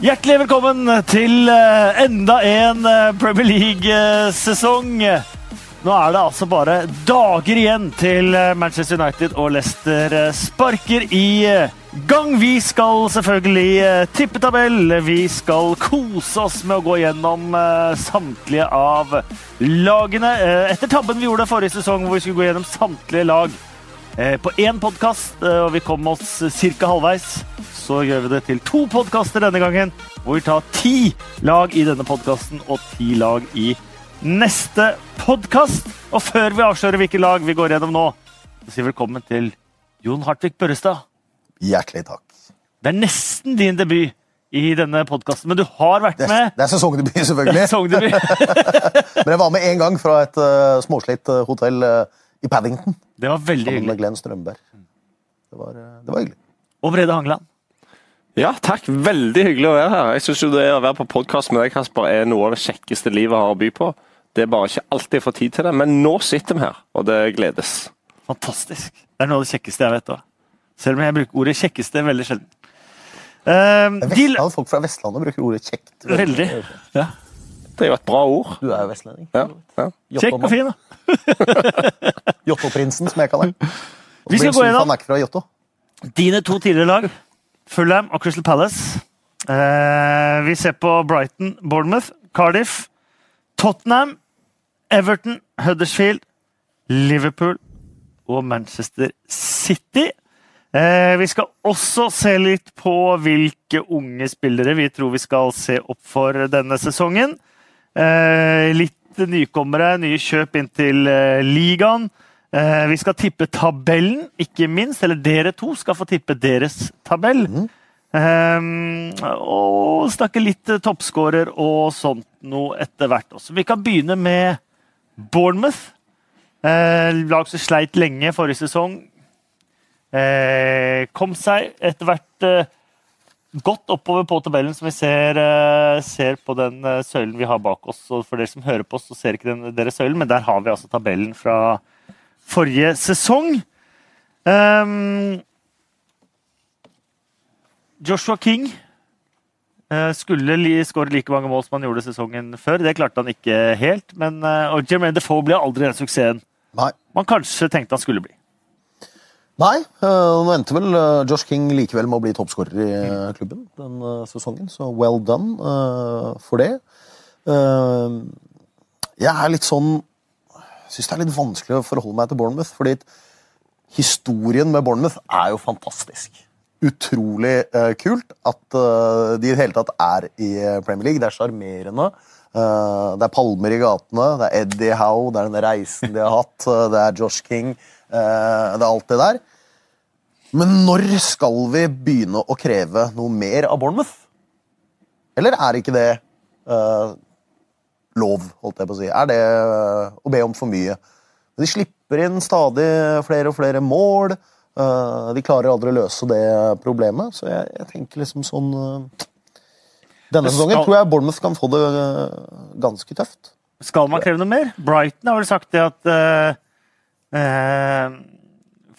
Hjertelig velkommen til eh, enda en eh, Premier League-sesong. Nå er det altså bare dager igjen til eh, Manchester United og Leicester sparker i gang. Vi skal selvfølgelig tippe tabell. Vi skal kose oss med å gå gjennom samtlige av lagene. Etter tabben vi gjorde forrige sesong, hvor vi skulle gå gjennom samtlige lag på én podkast, og vi kom oss ca. halvveis, så gjør vi det til to podkaster denne gangen, hvor vi tar ti lag i denne podkasten og ti lag i neste podkast. Og før vi avslører hvilke lag vi går gjennom nå, så sier velkommen til Jon Hartvig Børrestad. Hjertelig takk. Det er nesten din debut i denne podkasten, men du har vært Det er, med. det er sesongdebut, selvfølgelig. Sesongdebut. Men jeg var med én gang fra et uh, småslitt hotell uh, i Paddington Det var veldig sammen med. Glenn Strømberg. Det var, uh, det var hyggelig. Og Brede Hangeland. Ja, takk. Veldig hyggelig å være her. Jeg synes jo det Å være på podkast med deg, Kasper, er noe av det kjekkeste livet har å by på. Det er bare ikke alltid jeg får tid til det, men nå sitter vi her, og det gledes. Fantastisk. Det er noe av det kjekkeste jeg vet òg. Selv om jeg bruker ordet kjekkeste veldig sjelden. Uh, de, Vestland, folk fra Vestlandet bruker ordet kjekt. Veldig. Ja. Det er jo et bra ord. Du er jo vestlending. Ja, ja. Kjekk og fin, da. Jottoprinsen, som jeg kaller den. Vi skal gå gjennom- Mac fra Jotto. Dine to tidligere lag, Fulham og Crystal Palace. Eh, vi ser på Brighton, Bournemouth, Cardiff, Tottenham, Everton, Huddersfield, Liverpool og Manchester City. Eh, vi skal også se litt på hvilke unge spillere vi tror vi skal se opp for denne sesongen. Eh, litt nykommere, nye kjøp inn til eh, ligaen. Eh, vi skal tippe tabellen, ikke minst. Eller dere to skal få tippe deres tabell. Eh, og snakke litt toppskårer og sånt noe etter hvert også. Vi kan begynne med Bournemouth. Eh, lag som sleit lenge forrige sesong. Eh, kom seg etter hvert eh, godt oppover på tabellen, som vi ser, eh, ser på den eh, søylen vi har bak oss. Og for dere som hører på oss, så ser ikke den, dere søylen, men der har vi altså tabellen fra forrige sesong. Um, Joshua King eh, skulle li skåre like mange mål som han gjorde sesongen før. Det klarte han ikke helt. Men, og Jermaine Defoe ble aldri den suksessen Nei. man kanskje tenkte han skulle bli. Nei, øh, nå endte vel øh, Josh King likevel med å bli toppskårer i øh, klubben den sesongen, så well done for det. Jeg er litt sånn Syns det er litt vanskelig å forholde meg til Bournemouth, fordi historien med Bournemouth er jo fantastisk. Utrolig kult at de i det hele tatt er i Premier League. Det er sjarmerende. Det er palmer i gatene, det er Eddie Howe, det er den reisen de har hatt, det er Josh King. det er alt det der. Men når skal vi begynne å kreve noe mer av Bournemouth? Eller er ikke det uh, lov, holdt jeg på å si? Er det uh, å be om for mye? De slipper inn stadig flere og flere mål. Uh, de klarer aldri å løse det problemet, så jeg, jeg tenker liksom sånn Denne sesongen skal- tror jeg Bournemouth kan få det ganske tøft. Skal man kreve noe mer? Brighton har vel sagt det at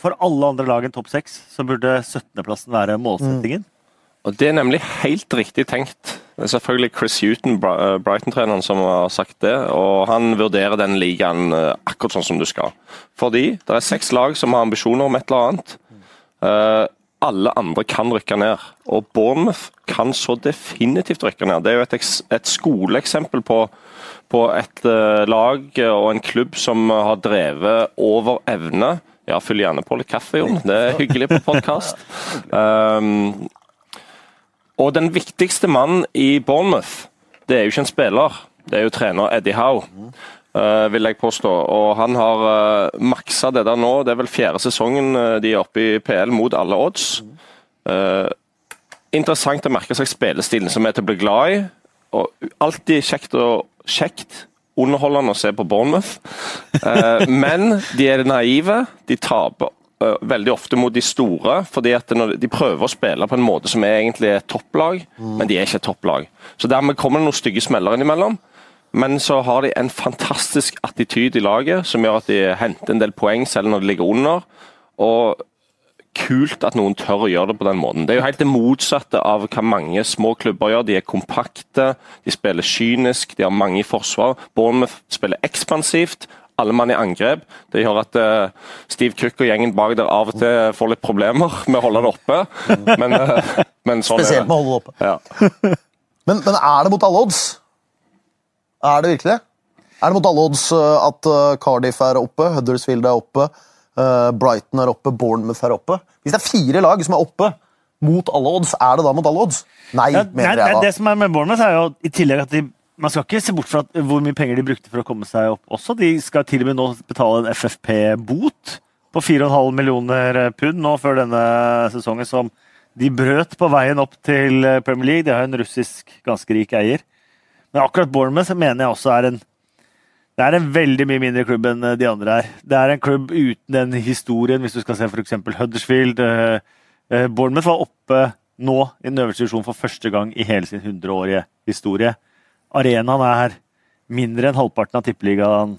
for alle andre lag enn topp seks så burde 17.-plassen være målsettingen. Og Det er nemlig helt riktig tenkt. Det er selvfølgelig Chris Huton, eh, Brighton-treneren, som har sagt det. Og han vurderer den ligaen eh, akkurat sånn som du skal. Fordi det er seks lag som har ambisjoner om et eller annet. Uh, alle andre kan rykke ned. Og Bournemouth kan så definitivt rykke ned. Det er jo et, et skoleeksempel på, på et lag og en klubb som har drevet over evne. Ja, fyll gjerne på litt kaffe, Jon. Det er hyggelig på podkast. Um, og den viktigste mannen i Bournemouth, det er jo ikke en spiller. Det er jo trener Eddie Howe, uh, vil jeg påstå. Og han har uh, maksa det der nå. Det er vel fjerde sesongen uh, de er oppe i PL mot alle odds. Eh, interessant å merke seg spillestilen som er til å bli glad i. Og alltid kjekt og kjekt. Underholdende å se på Bournemouth. Eh, men de er naive. De taper eh, veldig ofte mot de store, fordi at de prøver å spille på en måte som er egentlig et topplag, men de er ikke et topplag. Så dermed kommer det noen stygge smeller innimellom. Men så har de en fantastisk attityd i laget som gjør at de henter en del poeng selv når de ligger under. Og kult at noen tør å gjøre det på den måten. Det er jo helt det motsatte av hva mange små klubber gjør. De er kompakte, de spiller kynisk, de har mange i forsvar. Bournemouth spiller ekspansivt. Alle mann i angrep. Det gjør at uh, Steve Cook og gjengen bak der av og til får litt problemer med å holde det oppe. Men, uh, men sånn Spesielt med å holde det oppe. Ja. Men, men er det mot alle odds? Er det virkelig det? Er det mot alle odds uh, at Cardiff er oppe, Huddersfield er oppe, Brighton er oppe, Bournemouth er oppe? Hvis det er fire lag som er oppe mot alle odds, er det da mot alle odds? Nei, Ja, mener nei, jeg da. det som er med Bournemouth, er jo i tillegg at de man skal ikke se bort fra at, hvor mye penger de brukte for å komme seg opp også. De skal til og med nå betale en FFP-bot på 4,5 millioner pund nå før denne sesongen, som de brøt på veien opp til Premier League. De har en russisk ganske rik eier. Men akkurat Bournemouth mener jeg også er en det er en veldig mye mindre klubb enn de andre her. Det er en klubb uten den historien, hvis du skal se f.eks. Huddersfield. eh, eh, Bournemouth var oppe nå i den øverste divisjonen for første gang i hele sin 100-årige historie. Arenaen er mindre enn halvparten av tippeligaen,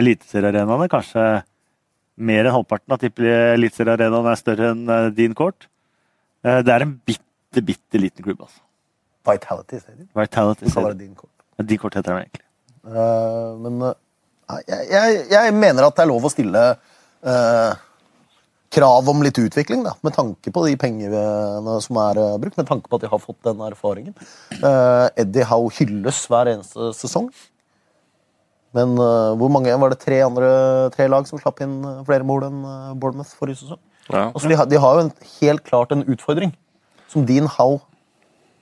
eliteseriearenaene. Kanskje mer enn halvparten av tippeligaen. eliteseriearenaen er større enn eh, din kort. Eh, Det er en bitte, bitte liten klubb, altså. Vitality Stadium. Vitality sier de. Din kort. Ja, Din kort heter den egentlig. Uh, men uh, jeg, jeg, jeg mener at det er lov å stille uh, krav om litt utvikling, da, med tanke på de pengene som er brukt, med tanke på at de har fått den erfaringen. Eddie Howe hylles hver eneste sesong. Men hvor mange var det tre, andre, tre lag som slapp inn flere mål enn Bournemouth forrige sesong? Ja. Altså, de, har, de har jo en, helt klart en utfordring som Dean Howe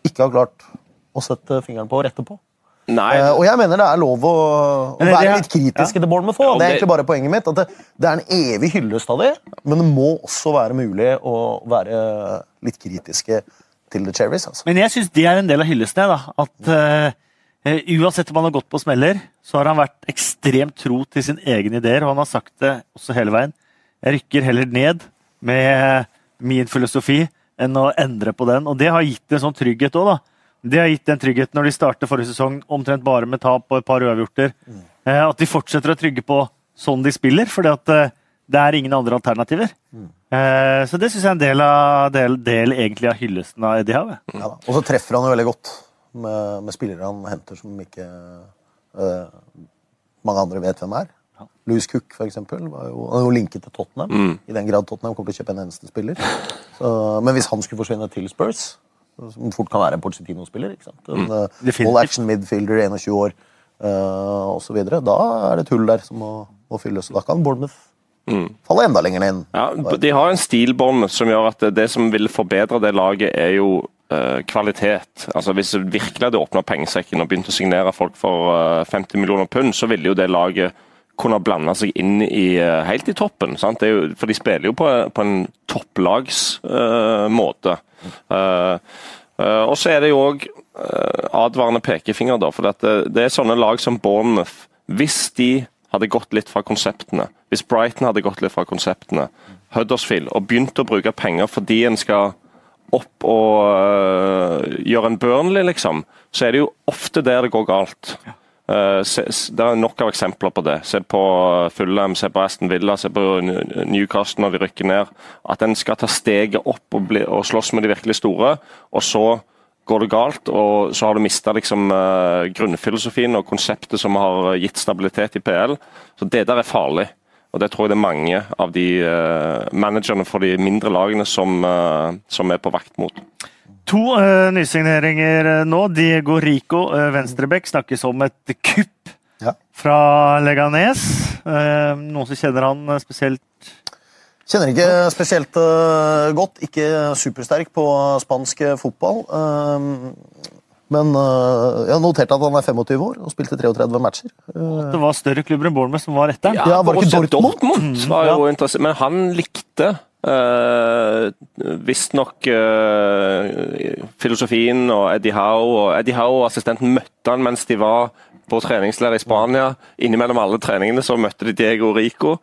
ikke har klart å sette fingeren på og rette på. Nei, Eh, og jeg mener det er lov å, å være det- litt kritiske til Bournemouth. òg. Ja, det er egentlig bare poenget mitt. At det, det er en evig hyllest av det, men det må også være mulig å være litt kritiske til The Cherries. Altså. Men jeg syns det er en del av hyllesten. Da. At eh, Uansett om han har gått på smeller, så har han vært ekstremt tro til sine egne ideer. Og han har sagt det også hele veien. Jeg rykker heller ned med min filosofi enn å endre på den. Og det har gitt en sånn trygghet òg, da. Det har gitt den tryggheten når de startet forrige sesong omtrent bare med tap og et par uavgjorter. Mm. at de fortsetter å trygge på sånn de spiller, fordi at eh, det er ingen andre alternativer. Mm. så det syns jeg er en del av, del, del egentlig av hyllesten av Eddie Howe. Ja, og så treffer han jo veldig godt med, med spillere han henter som ikke eh, mange andre vet hvem er. Louis Cook for eksempel, var jo, han er jo linket til Tottenham. I den grad Tottenham kommer til å kjøpe en eneste spiller. Så, men hvis han skulle forsvinne til Spurs, som fort kan være en Porcetino-spiller. ikke sant? En mm. All action midfielder, 21 år uh, osv., da er det et hull der som må, må fylles. Da kan Bournemouth falle enda lenger ned. Ja, De har en stilbånd som gjør at det, som vil forbedre det laget, er jo eh, kvalitet. Altså Hvis virkelig hadde åpna pengesekken og begynt å signere folk for eh, 50 millioner pund, så ville jo det laget kunne blande seg inn i, eh, helt i toppen. Jo, for de spiller jo på, på en topplagsmåte. og så er det jo òg advarende pekefinger, da. For det, det er sånne lag som Bournemouth. Hvis de hadde gått litt fra konseptene, hvis Brighton hadde gått litt fra konseptene, Huddersfield, og begynt å bruke penger fordi en skal opp og gjøre en Burnley, liksom, så er det jo ofte der det går galt. Eh, s- det er nok av eksempler på det. Se på Fulham, se på Aston Villa, se på Newcastle når de rykker ned. At en skal ta steget opp og, bli, og slåss med de virkelig store, og så går det galt, og så har du mista liksom, eh, grunnfilosofien og konseptet som har gitt stabilitet i PL. Så det der er farlig. Og det tror jeg det er mange av de uh, managerne for de mindre lagene som, uh, som er på vakt mot. To uh, nysigneringer eh, nå. Diego Rico, uh, venstrebekk, snakkes om et kupp Ja. fra Leganes. Uh, noen som kjenner han eh, spesielt? Kjenner ikke spesielt uh, godt. Ikke supersterk på spansk eh, fotball. Uh, men uh, jeg har notert at han er 25 år og spilte 33 matcher. Eh, Det var større klubber enn Bournemouth som var etter ham? Ja, var det ikke Dortmund? Dortmund var jo ja. men han likte uh, visstnok uh, filosofien og Eddie Howe. Og Eddie Howe og assistenten møtte han mens de var på treningsleir i Spania. Innimellom alle treningene så møtte de Diego Rico.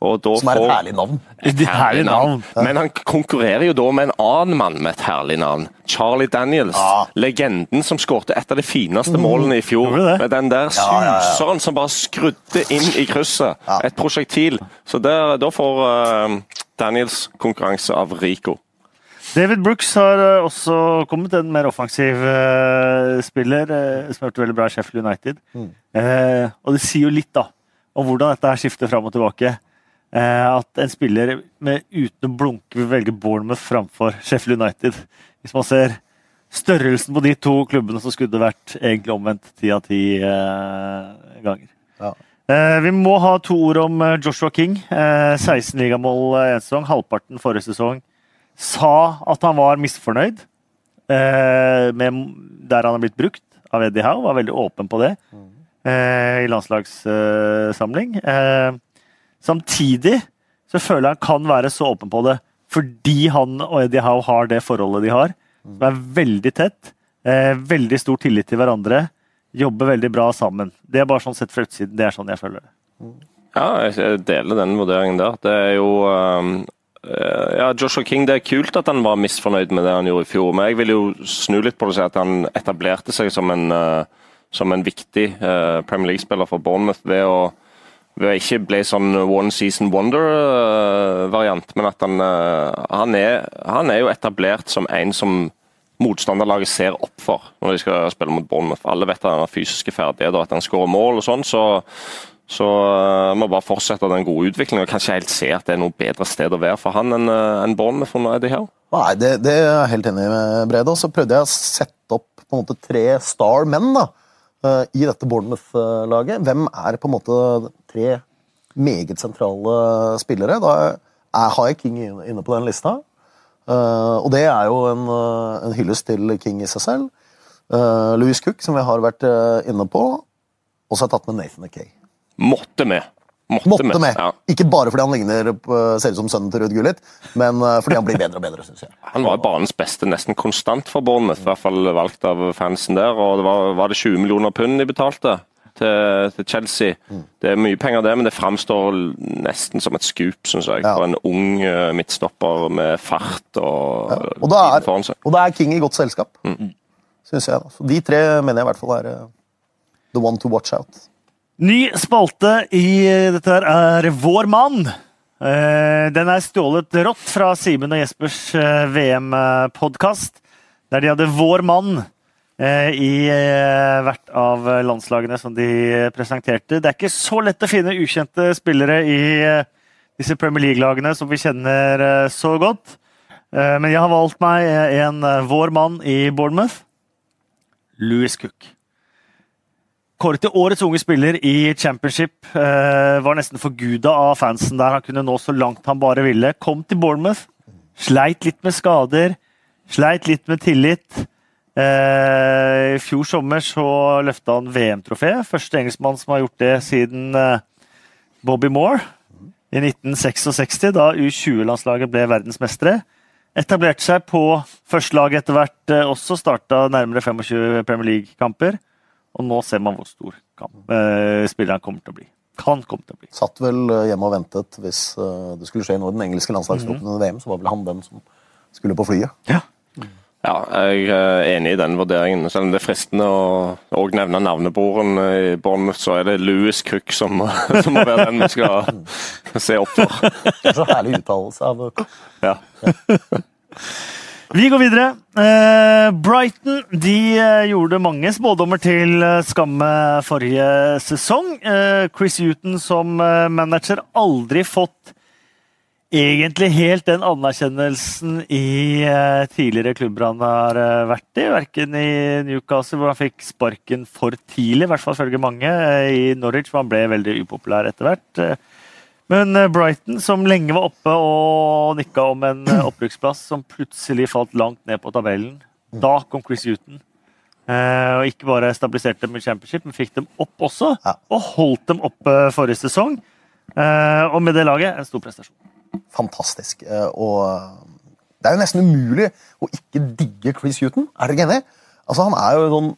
Og da som er et herlig navn. Et herlig navn. Men han konkurrerer jo da med en annen mann med et herlig navn. Charlie Daniels. Ja. Legenden som skårte et av de fineste målene i fjor. Med den der suseren som bare skrudde inn i krysset. Et prosjektil. Så der, da får eh, McDaniels-konkurranse av Rico. David Brooks har eh, også kommet, en mer offensiv eh, spiller eh, som har gjort veldig bra i Sheffield United. Eh, og det sier jo litt da, om hvordan dette her skifter fram og tilbake. Eh, at en spiller med, uten å blunke vil velge Bournemouth framfor Sheffield United. Hvis man ser størrelsen på de to klubbene, så skulle det vært egentlig omvendt ti av ti eh, ganger. Ja. Eh, vi må ha to ord om eh, Joshua King. Eh, 16 ligamål én sesong, halvparten forrige sesong. Sa at han var misfornøyd eh, med der han har blitt brukt av Eddie Howe. Var veldig åpen på det eh, i landslagssamling. Eh, samtidig så føler jeg han kan være så åpen på det fordi han og Eddie Howe har det forholdet de har, som er veldig tett. Eh, veldig stor tillit til hverandre. Jobber veldig bra sammen. Det er bare sånn sett fra utsiden. Det er sånn jeg føler det. Ja, jeg deler den vurderingen der. Det er jo um, eh, Ja, Joshua King, det er kult at han var misfornøyd med det han gjorde i fjor, men jeg vil jo snu litt på det og si at han etablerte seg som en, uh, som en viktig uh, Premier League-spiller for Bournemouth ved å, ved å ikke bli sånn one season wonder-variant, men at han, han, er, han er jo etablert som en som motstanderlaget ser opp for når de skal spille mot Bournemouth. Alle vet at han har fysiske ferdigheter, og at han skårer mål og sånn, så så uh, må bare fortsette den gode utviklingen. og Kanskje helt se at det er noe bedre sted å være for han enn uh, en Bournemouth under Eddie Howe. Nei, det, det er jeg helt enig med Brede. Så prøvde jeg å sette opp på en måte tre star menn da, eh, i dette Bournemouth-laget. Hvem er på en måte tre meget sentrale spillere? Da er, har jeg King inne på den lista. Eh, og det er jo en, eh, en hyllest til King i seg selv. Uh, Louis Cook, som vi har vært eh, inne på. Og så har jeg tatt med Nathan Akay. Måtte med. Måtte med. Ja. Ikke bare fordi han ligner ser ut som sønnen til Ruud Gullit, men eh, fordi han blir bedre og bedre, syns jeg. Han var banens beste nesten konstant for Bournemouth, i hvert fall valgt av fansen der. og det var, var det 20 millioner pund de betalte til, til Chelsea? Det er mye penger det, men det framstår nesten som et skup, syns jeg. Ja. For en ung eh, midtstopper med fart og, Og da er, foran seg. og da er King i godt selskap, syns jeg. Så de tre mener jeg i hvert fall er eh, the one to watch out. Ny spalte i dette her er Vår mann. Eh, Den er stjålet rått fra Simen og Jespers eh, VM-podkast, der de hadde Vår mann eh, i eh, hvert av landslagene som de presenterte. Det er ikke så lett å finne ukjente spillere i eh, disse Premier League-lagene som vi kjenner eh, så godt. Eh, Men jeg har valgt meg en eh, Vår mann i Bournemouth. Louis Cook. Kåret til årets unge spiller i championship. Eh, var nesten forguda av fansen der. Han kunne nå så langt han bare ville. Kom til Bournemouth. Sleit litt med skader. Sleit litt med tillit. Eh, I fjor sommer så løfta han VM-trofé. Første engelskmann som har gjort det siden eh, Bobby Moore i 1966, da U20-landslaget ble verdensmestere. Etablerte seg på førstelaget etter hvert eh, også. Starta nærmere 25 Premier League-kamper. Og nå ser man hvor stor kamp, eh, spiller han kommer til å bli. Kan komme til å bli. Satt vel hjemme og ventet hvis det skulle skje noe i den engelske landslagstroppen under VM, så var vel han den som skulle på flyet. Ja. Ja, jeg er enig i den vurderingen. Selv om det er fristende å også nevne navneboren i Bournemouth, så er det Louis Cook som, som må være den vi skal se opp for. Det er så herlig uttalelse av Ja. Vi går videre. Eh, Brighton de eh, gjorde mange spådommer til eh, skamme forrige sesong. Eh, Chris Huton som eh, manager aldri fått egentlig helt den anerkjennelsen i eh, tidligere klubber han har eh, vært i. Verken i Newcastle, hvor han fikk sparken for tidlig, i hvert fall følge mange. eh, I Norwich, hvor han ble veldig upopulær etter hvert. Men Brighton, som lenge var oppe og nikka om en oppbruksplass, opprykksplass, som plutselig falt langt ned på tabellen. Da kom Chris Huton. Og ikke bare stabiliserte dem i championship, men fikk dem opp også. Og holdt dem oppe forrige sesong. Og med det laget en stor prestasjon. Fantastisk. Eh, Og eh, det er jo nesten umulig å ikke digge Chris Huton. Er dere ikke enig? Altså, han er jo sånn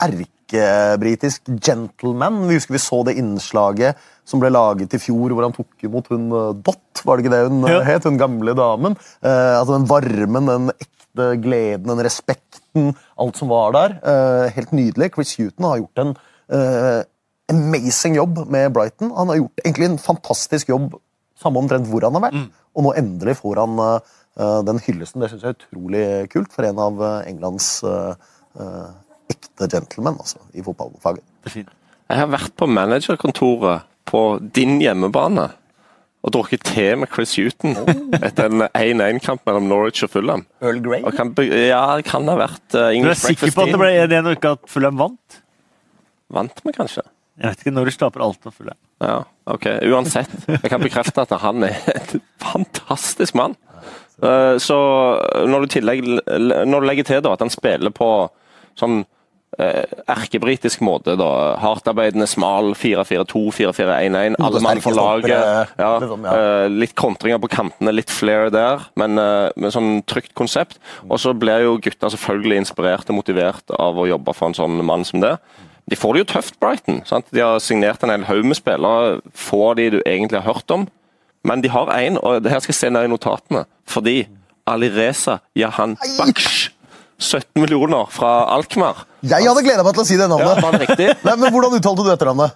erkebritisk gentleman. Vi husker vi så det innslaget som ble laget i fjor, hvor han tok imot hun eh, Dot, var det ikke det hun Ja. het? Hun gamle damen. Altså Den varmen, den ekte gleden, den respekten, alt som var der. Helt nydelig. Chris Huton har gjort en amazing jobb med Brighton. Han har gjort egentlig en fantastisk jobb Samme omtrent hvor han har vært. Mm. Og nå endelig får han eh, den hyllesten. Det syns jeg er utrolig kult for en av eh, Englands uh, uh, ekte gentlemen altså, i fotballfaget. Jeg har vært på managerkontoret på din hjemmebane og drukket te med Chris Huton etter en 1-1-kamp mellom Norwich og Fulham. Earl Grey? Og kan, ja, det kan ha vært uh, Du er sikker på at det ble 1-1 og ikke at Fulham vant? Vant vi kanskje? Jeg vet ikke. når du taper alt av fulle. Ja, ok. Uansett. Jeg kan bekrefte at han er en fantastisk mann. Eh, Så når du, tillegg, når du legger til da at han spiller på sånn eh, erkebritisk måte, da, hardtarbeidende, smal, 4-4-2, 4-4-1-1, alle mann for laget, ja, liksom, ja. eh, litt kontringer på kantene, litt flair der, men med sånn trygt konsept. Og så blir jo gutta selvfølgelig inspirert og motivert av å jobbe for en sånn mann som det. De får det jo tøft, Brighton. Sant? De har signert en hel haug med spillere, få de du egentlig har hørt om. Men de har én, og det her skal jeg se ned i notatene. Fordi Alireza Jahan Baksh, 17 millioner fra Alkmaar. Jeg hadde gleda meg til å si det Ja, navnet. var det riktig? Nei, men Hvordan uttalte du etternavnet?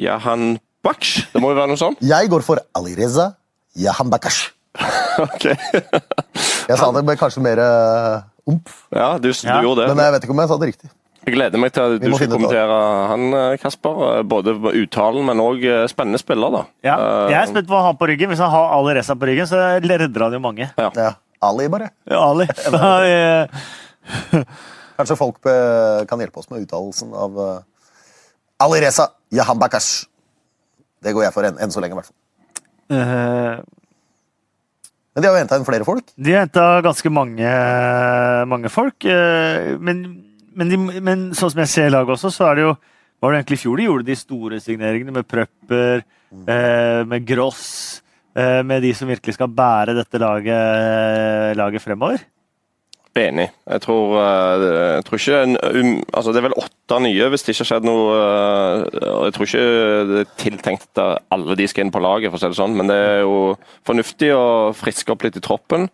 Jahan Baksh? Det må jo være noe sånt? Jeg går for Alireza Jahanbakash. Ok. Jeg sa det med kanskje mer uh, omf, Ja, du, du Ja, gjorde det. men jeg vet ikke om jeg sa det riktig. Jeg gleder meg til at du skal kommentere han, eh, Kasper. eh, Både uttalen, men òg spennende spiller, da. Ja, Eh, jeg er spent på hva han har på ryggen. Hvis han har Ali Reza på ryggen, så redder han jo mange. Ja. Ali, bare. Ja, Ali. Eh, Kanskje folk eh, kan hjelpe oss med uttalelsen av Ali Reza Jahanbakash. Det går jeg for enn enn så lenge, i hvert fall. Uh... Men de har jo henta inn flere folk. De har henta ganske mange, mange folk. eh, Men, men, de, men sånn som jeg ser laget også, så er det jo var det egentlig i fjor de gjorde de store signeringene med Prøpper, eh, med Gross, eh, med de som virkelig skal bære dette laget, laget fremover. Enig. Jeg tror, eh, jeg tror ikke um, altså Det er vel åtte nye, hvis det ikke har skjedd noe eh, Jeg tror ikke det er tiltenkt at alle de skal inn på laget, for å si det sånn, men det er jo fornuftig å friske opp litt i troppen.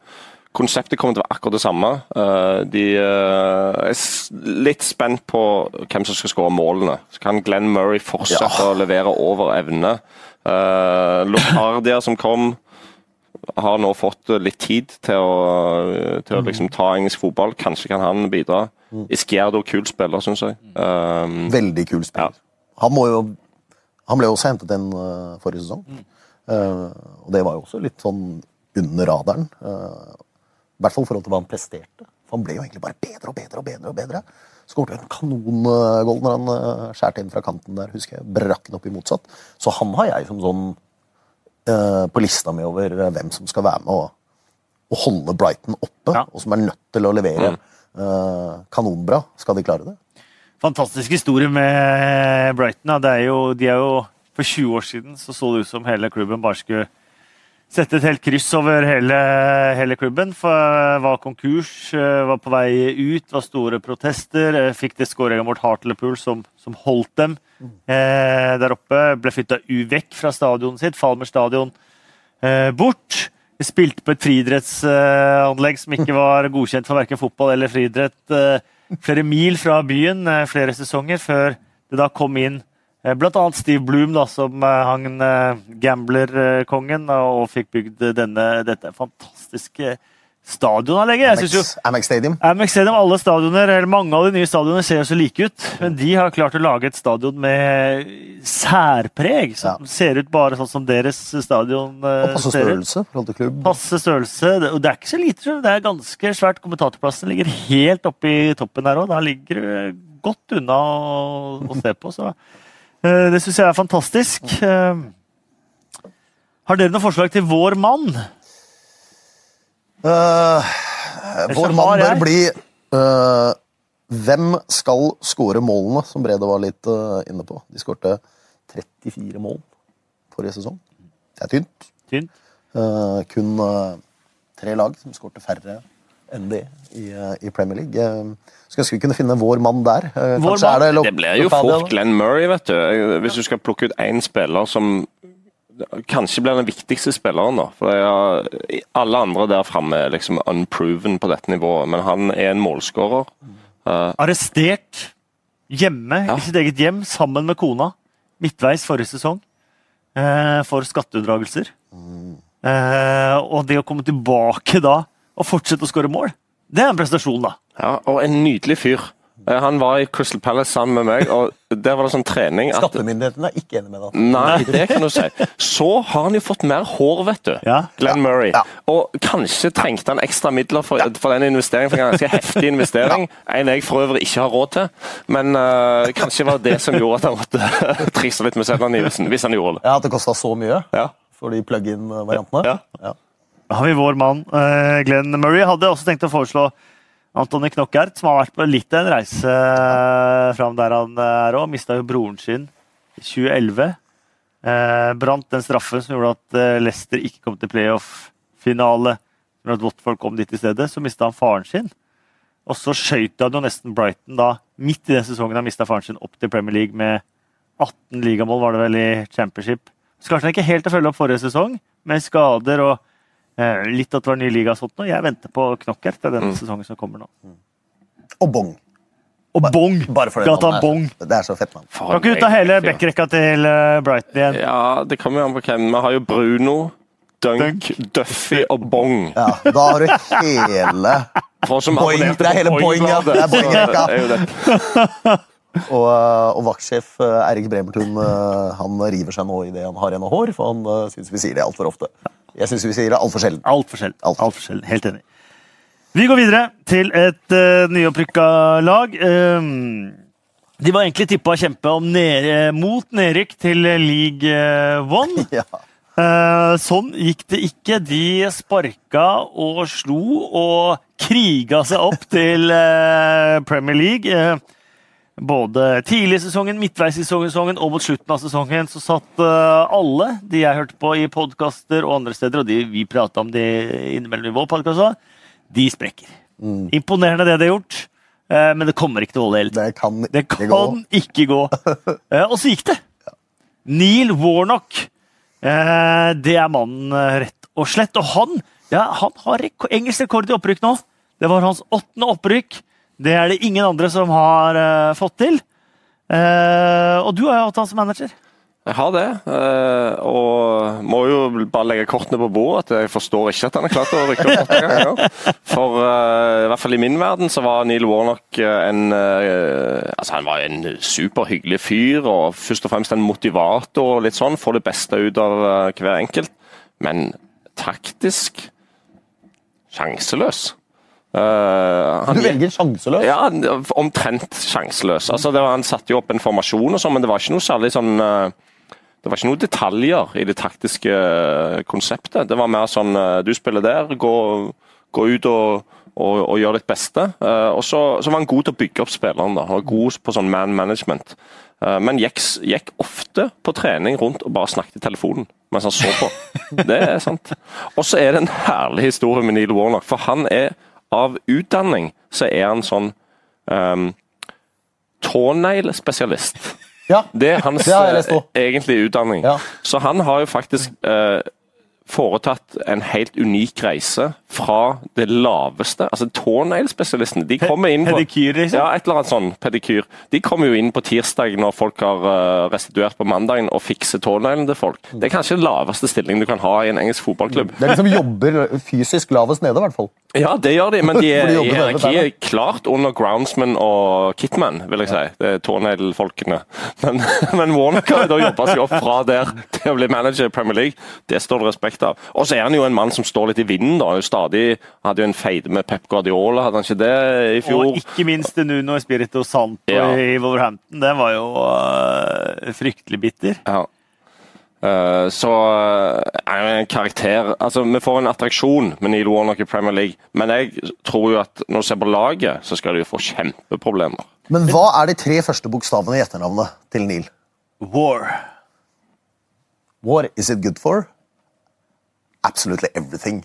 Konseptet kommer til å være akkurat det samme. Eh, De eh, er litt spent på hvem som skal skåre målene. Så kan Glenn Murray fortsette Ja. å levere over evne. Uh, Locardia som kom, har nå fått litt tid til å, til å liksom ta engelsk fotball. Kanskje kan han bidra. Isquierdo, kul spiller, syns jeg. Veldig kul spiller. Han, må jo, han ble jo også hentet inn eh, forrige sesong. Eh, og det var jo også litt sånn under radaren. Eh, I hvert fall i forhold til hva han presterte. For han ble jo egentlig bare bedre og bedre og bedre. og bedre. Skåret en kanongål når han uh, skjærte inn fra kanten der. husker jeg, Brakk den opp i motsatt. Så han har jeg som sånn eh, på lista mi over eh, hvem som skal være med og, og holde Brighton oppe. Ja. Og som er nødt til å levere eh, kanonbra. Skal de klare det? Fantastisk historie med Brighton. Ja. Det er jo, de er jo, for 20 år siden så, så det ut som hele klubben bare skulle sette et helt kryss over hele, hele klubben. For var konkurs, eh, var på vei ut, var store protester. eh, Fikk det skåringa mot Hartlepool som, som holdt dem eh, der oppe. Ble flytta vekk fra stadionet sitt, Falmer stadion, eh, bort. Vi spilte på et friidrettsanlegg som ikke var godkjent for verken fotball eller friidrett. Eh, flere mil fra byen eh, flere sesonger, før det da kom inn eh, blant annet Steve Bloom, da, som hang han eh, gamblerkongen, og fikk bygd denne, dette fantastiske stadionanlegget. Synes jo Amex, Amex Stadium. Amex Stadium, alle stadioner, eller mange av de nye stadionene ser jo så like ut, men de har klart å lage et stadion med særpreg, som ser ut bare sånn som deres stadion eh, Og passe størrelse forhold til klubb. Passe størrelse. Det- Og det er ikke så lite, det er ganske svært. Kommentatorplassen ligger helt oppe i toppen der òg. Da ligger du godt unna å, å se på. Så eh, det syns jeg er fantastisk. Eh, har dere noen forslag til vår mann? Uh, vår mann bør bli uh, Hvem skal skåre målene, som Brede var litt uh, inne på? De skårte 34 mål forrige sesong. Det er tynt. Tynt. Eh, kun eh, tre lag som skårte færre enn det i, eh, i Premier League. Uh, skulle ønske vi kunne finne vår mann der. Eh, Vår mann? det, det blir jo fort? Glenn Murray, vet du. Hvis du skal plukke ut én spiller som kanskje blir den viktigste spilleren, da. For jeg, alle andre der framme er liksom unproven på dette nivået, men han er en målskårer. Arrestert hjemme Ja. i sitt eget hjem sammen med kona midtveis forrige sesong uh, for skatteunndragelser. Eh, og det å komme tilbake da og fortsette å skåre mål, det er en prestasjon, da. Ja, og en nydelig fyr. Eh, Han var i Crystal Palace sammen med meg, og der var det sånn trening at Skattemyndighetene er ikke enig med deg. Nei, det kan du si. Så har han jo fått mer hår, vet du. Ja. Glenn Murray. Ja. Og kanskje trengte han ekstra midler for, for den investeringen, for en ganske heftig investering. En jeg for øvrig ikke har råd til. Men uh, kanskje var det det som gjorde at han måtte trikse litt med selvangivelsen, hvis han gjorde det. Ja, At det kosta så mye Ja. for de plug-in-variantene? Ja. Da har vi vår mann eh, Glenn Murray. Hadde også tenkt å foreslå Antony Knockert, som har vært på litt av en reise eh, fram der han er òg. Mista jo broren sin i 2011. Eh, brant den straffen som gjorde at eh, Leicester ikke kom til playoff-finale. Når at Watford kom dit i stedet, så mista han faren sin. Og så skøyt han jo nesten Brighton da, midt i den sesongen han mista faren sin, opp til Premier League med 18 ligamål, var det vel, i Championship. Så kanskje han ikke helt å følge opp forrige sesong, med skader og eh, litt at det var ny liga og sånt. nå. jeg venter på knokker til denne sesongen som kommer nå. Og bong. Og Bong! Bare for det Gata. Bong. Det er så fett mann. Kan ikke du ta hele backrekka til eh, Brighton igjen? Ja, det kommer jo an på hvem. Vi har jo Bruno, Dunk, Duffy og Bong. Ja, Da har du hele Boing. Det er hele Boing, ja. Det er Boing-rekka. jo det- Og, og vaktsjef eh, Eirik Bremertun eh, han river seg nå i det han har igjen av hår, for han syns vi sier det altfor ofte. Jeg syns vi sier det altfor sjelden. Altfor sjelden. Alt. Alt for sjelden. Helt enig. Vi går videre til et uh, nyopprykka lag. Um, de var egentlig tippa å kjempe om ned, mot nedrykk til League eh, One. Ja. Eh, sånn gikk det ikke. De sparka og slo og kriga seg opp til eh, Premier League. Eh, både tidlig i sesongen, midtveis i sesongen og mot slutten av sesongen så satt eh, alle de jeg hørte på i podkaster og andre steder, og de, vi prata om de innimellom i vår podkast de sprekker. Imponerende det de har gjort, eh, men det kommer ikke til å holde helt. Det kan Det kan gå. ikke gå. Eh, og så gikk det. Neil Warnock. Det er mannen, rett og slett. Og han, ja, han har engelsk rekord i opprykk nå. Det var hans åttende opprykk. Det er det ingen andre som har uh, fått til. Uh, og du har jo hatt han som manager. Jeg har det, eh, og må jo bare legge kortene på bordet. at Jeg forstår ikke at han har klart å rykke opp åtte ganger. For i hvert fall i min verden så var Neil Warnock en altså Han var en superhyggelig fyr, og først og fremst en motivator og litt sånn. Får det beste ut av hver enkelt. Men taktisk sjanseløs. Eh, han Du velger sjanseløs. ja, omtrent sjanseløs. Altså, var, han satte jo opp en formasjon, og så, men det var ikke noe særlig sånn eh, Det var ikke noen detaljer i det taktiske eh, konseptet. Det var mer sånn Du spiller der, gå, gå ut og, og, og gjør ditt beste. Uh, Og så, så var han god til å bygge opp spilleren. da. Han var god på sånn man management. Uh, Men gikk, gikk ofte på trening rundt og bare snakket i telefonen mens han så på. Det er sant. Og så er det en herlig historie med Neil Warnock, for han er av utdanning så er han sånn um, tåneglespesialist. Ja. Det er hans Det eh, også. egentlige utdanning. Ja. Så han har jo faktisk eh, foretatt en helt unik reise fra det laveste Altså tåneglespesialistene. De kommer inn på Pedikyr, liksom? Ja, et eller annet sånn pedikyr. De kommer jo inn på tirsdag når folk har eh, restituert på mandagen og fikser tåneglene til folk. Det er kanskje den laveste stillingen du kan ha i en engelsk fotballklubb. Det er de som jobber fysisk lavest nede, i hvert fall. Ja, det gjør de, men de er i hierarkiet klart under groundsman og kitman, vil jeg si. Det er tåneglfolkene. Men, men Warnock har jo da jobba seg opp fra der til å bli manager i Premier League. Det står det respekt av. Og så er han jo en mann som står litt i vinden. da, stadig Hadde jo en feide med Pep Guardiola, hadde han ikke det i fjor? Og ikke minst Nuno Espirito Santo Ja. i Wolverhampton. Det var jo uh, fryktelig bitter. Ja. Eh, så eh, er en karakter Altså, Vi får en attraksjon med Neil Warnock i Premier League, men jeg tror jo at når du ser på laget, så skal de få kjempeproblemer. Men hva er de tre første bokstavene i etternavnet til Neil? War. War is it good for? Absolutely everything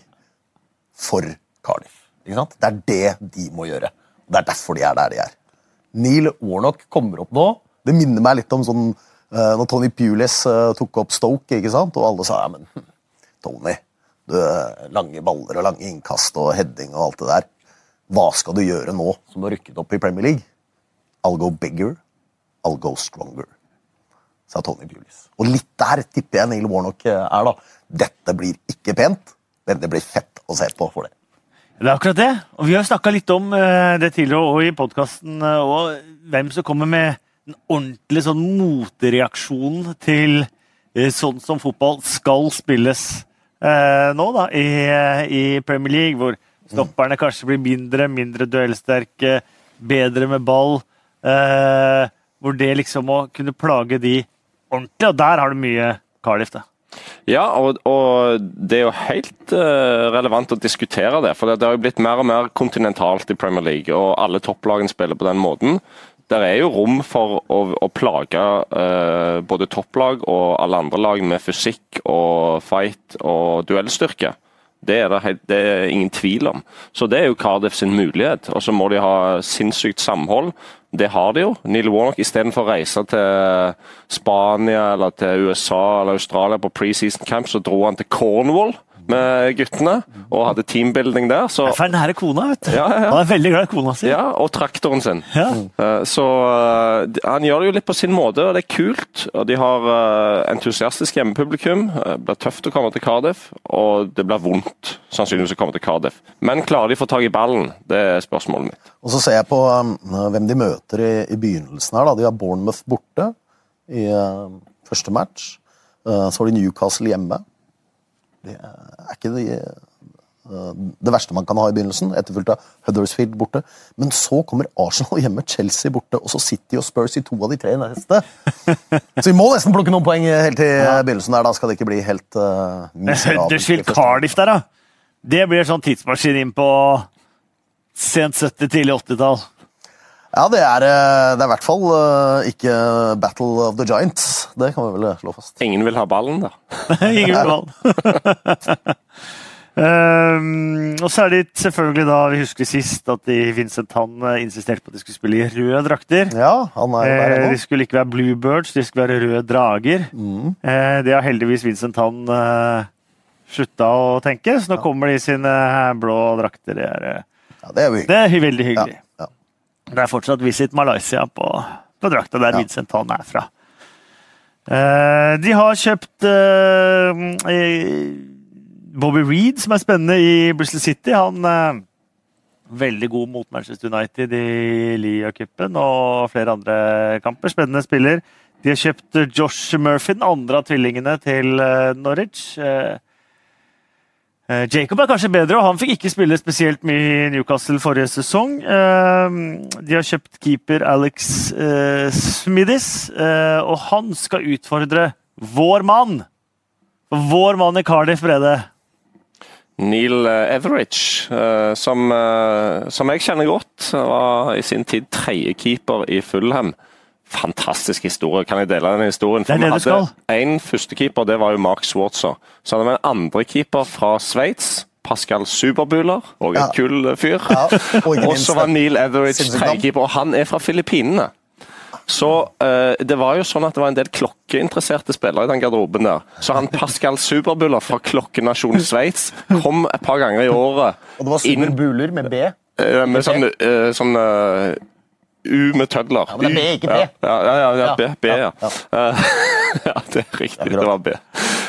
for Cardiff. Det er det de må gjøre. Det er derfor de er der de er. Neil Warnock kommer opp nå. Det minner meg litt om sånn uh, når Tony Pulis uh, tok opp Stoke, ikke sant? og alle sa ja, men hm, Tony, du, eh, lange baller og lange innkast og heading og alt det der. Hva skal du gjøre nå som du har rykket opp i Premier League? I'll go bigger, I'll go stronger. sa Tony Pulis. Og litt der tipper jeg Neil Warnock er, da. Dette blir ikke pent, men det blir fett å se på for det. Det er akkurat det. Og vi har snakka litt om eh, det tidligere og i podkasten, og hvem som kommer med den ordentlige sånn motreaksjonen til eh, sånn som fotball skal spilles eh, nå, da, i, i Premier League, hvor stopperne kanskje blir mindre, mindre duellsterke, bedre med ball. Eh, hvor det liksom å kunne plage de ordentlig, og der har du mye Cardiff, da. Ja, og, og, det er jo helt uh, relevant å diskutere det. For det, har jo blitt mer og mer kontinentalt i Premier League, og alle topplagene spiller på den måten. Der er jo rom for å, å plage uh, både topplag og alle andre lag med fysikk og fight og duellstyrke. Det er det, det er ingen tvil om. Så det er jo Cardiff sin mulighet. Og så må de ha sinnssykt samhold. Det har de jo. Neil Warnock istedenfor å reise til Spania eller til USA eller Australia på preseason camp, så dro han til Cornwall med guttene og hadde teambuilding der. Så, for den nære kona, vet du. Ja, ja, ja. Han er veldig glad i kona si. Ja, og traktoren sin. Ja. Uh, så uh, han gjør det jo litt på sin måte, og det er kult. Og de har uh, entusiastisk hjemmepublikum. Det blir tøft å komme til Cardiff, og det blir vondt sannsynligvis å komme til Cardiff. Men klarer de å få tak i ballen? Det er spørsmålet mitt. Og så ser jeg på um, hvem de møter i, i, begynnelsen her. da. De har Bournemouth borte i første match. så har de Newcastle hjemme. Det er ikke det, eh, det verste man kan ha i begynnelsen, etterfulgt av Huddersfield borte. Men så kommer Arsenal hjemme, Chelsea borte, og så City og Spurs i to av de tre neste. Så vi må nesten plukke noen poeng helt til begynnelsen der. Da skal det ikke bli helt uh, Huddersfield Cardiff der, da. Det blir sånn tidsmaskin inn på sent 70-, tidlig 80-tall. Ja, det er, eh, det er i hvert fall uh, ikke Battle of the Giants. Det kan vi vel slå fast. Ingen vil ha ballen, da. Ingen vil ha ballen. um, og så er det selvfølgelig da, Vi husker sist at de, Vincent han insisterte på at de skulle spille i røde drakter. Ja, han er der eh, de skulle ikke være Bluebirds, de skulle være røde drager. Mm. Eh, det har heldigvis Vincent han uh, slutta å tenke, så nå ja. kommer de i sine blå drakter. Det er, ja, det er, det er veldig hyggelig. Ja. Det er fortsatt Visit Malaysia på, på drakta der ja. Vincent Han er fra. Eh, de har kjøpt eh, Bobby Reed, som er spennende i Bristol City. Han eh, veldig god mot Manchester United i Lia-cupen og flere andre kamper. Spennende spiller. De har kjøpt Josh Murphy, den andre av tvillingene til Norwich. Uh, Eh, Jacob er kanskje bedre, og han fikk ikke spille spesielt mye i Newcastle forrige sesong. Eh, de har kjøpt keeper Alex eh, Smidis, og han skal utfordre vår mann. Vår mann i Cardiff, Brede. Neil Everidge, som, som jeg kjenner godt. Var i sin tid tredjekeeper i Fulham fantastisk historie. Kan jeg dele den historien? For det er det du skal. En førstekeeper, det var jo Mark Swartzer. Så hadde vi en andrekeeper fra Sveits. Pascal Superbuler, og en ja. kul fyr. Ja, og så var Neil Etheridge tredjekeeper, og han er fra Filippinene. Så uh, det var jo sånn at det var en del klokkeinteresserte spillere i den garderoben der. Så han Pascal Superbuller fra klokkenasjonen Sveits kom et par ganger i året. Og det var Superbuler med B? Uh, med sånn, uh, sånn U med tødler. Ja, men det er B, ikke B. Ja, ja, ja, ja B, B, ja. Ja, det er riktig. Det var B.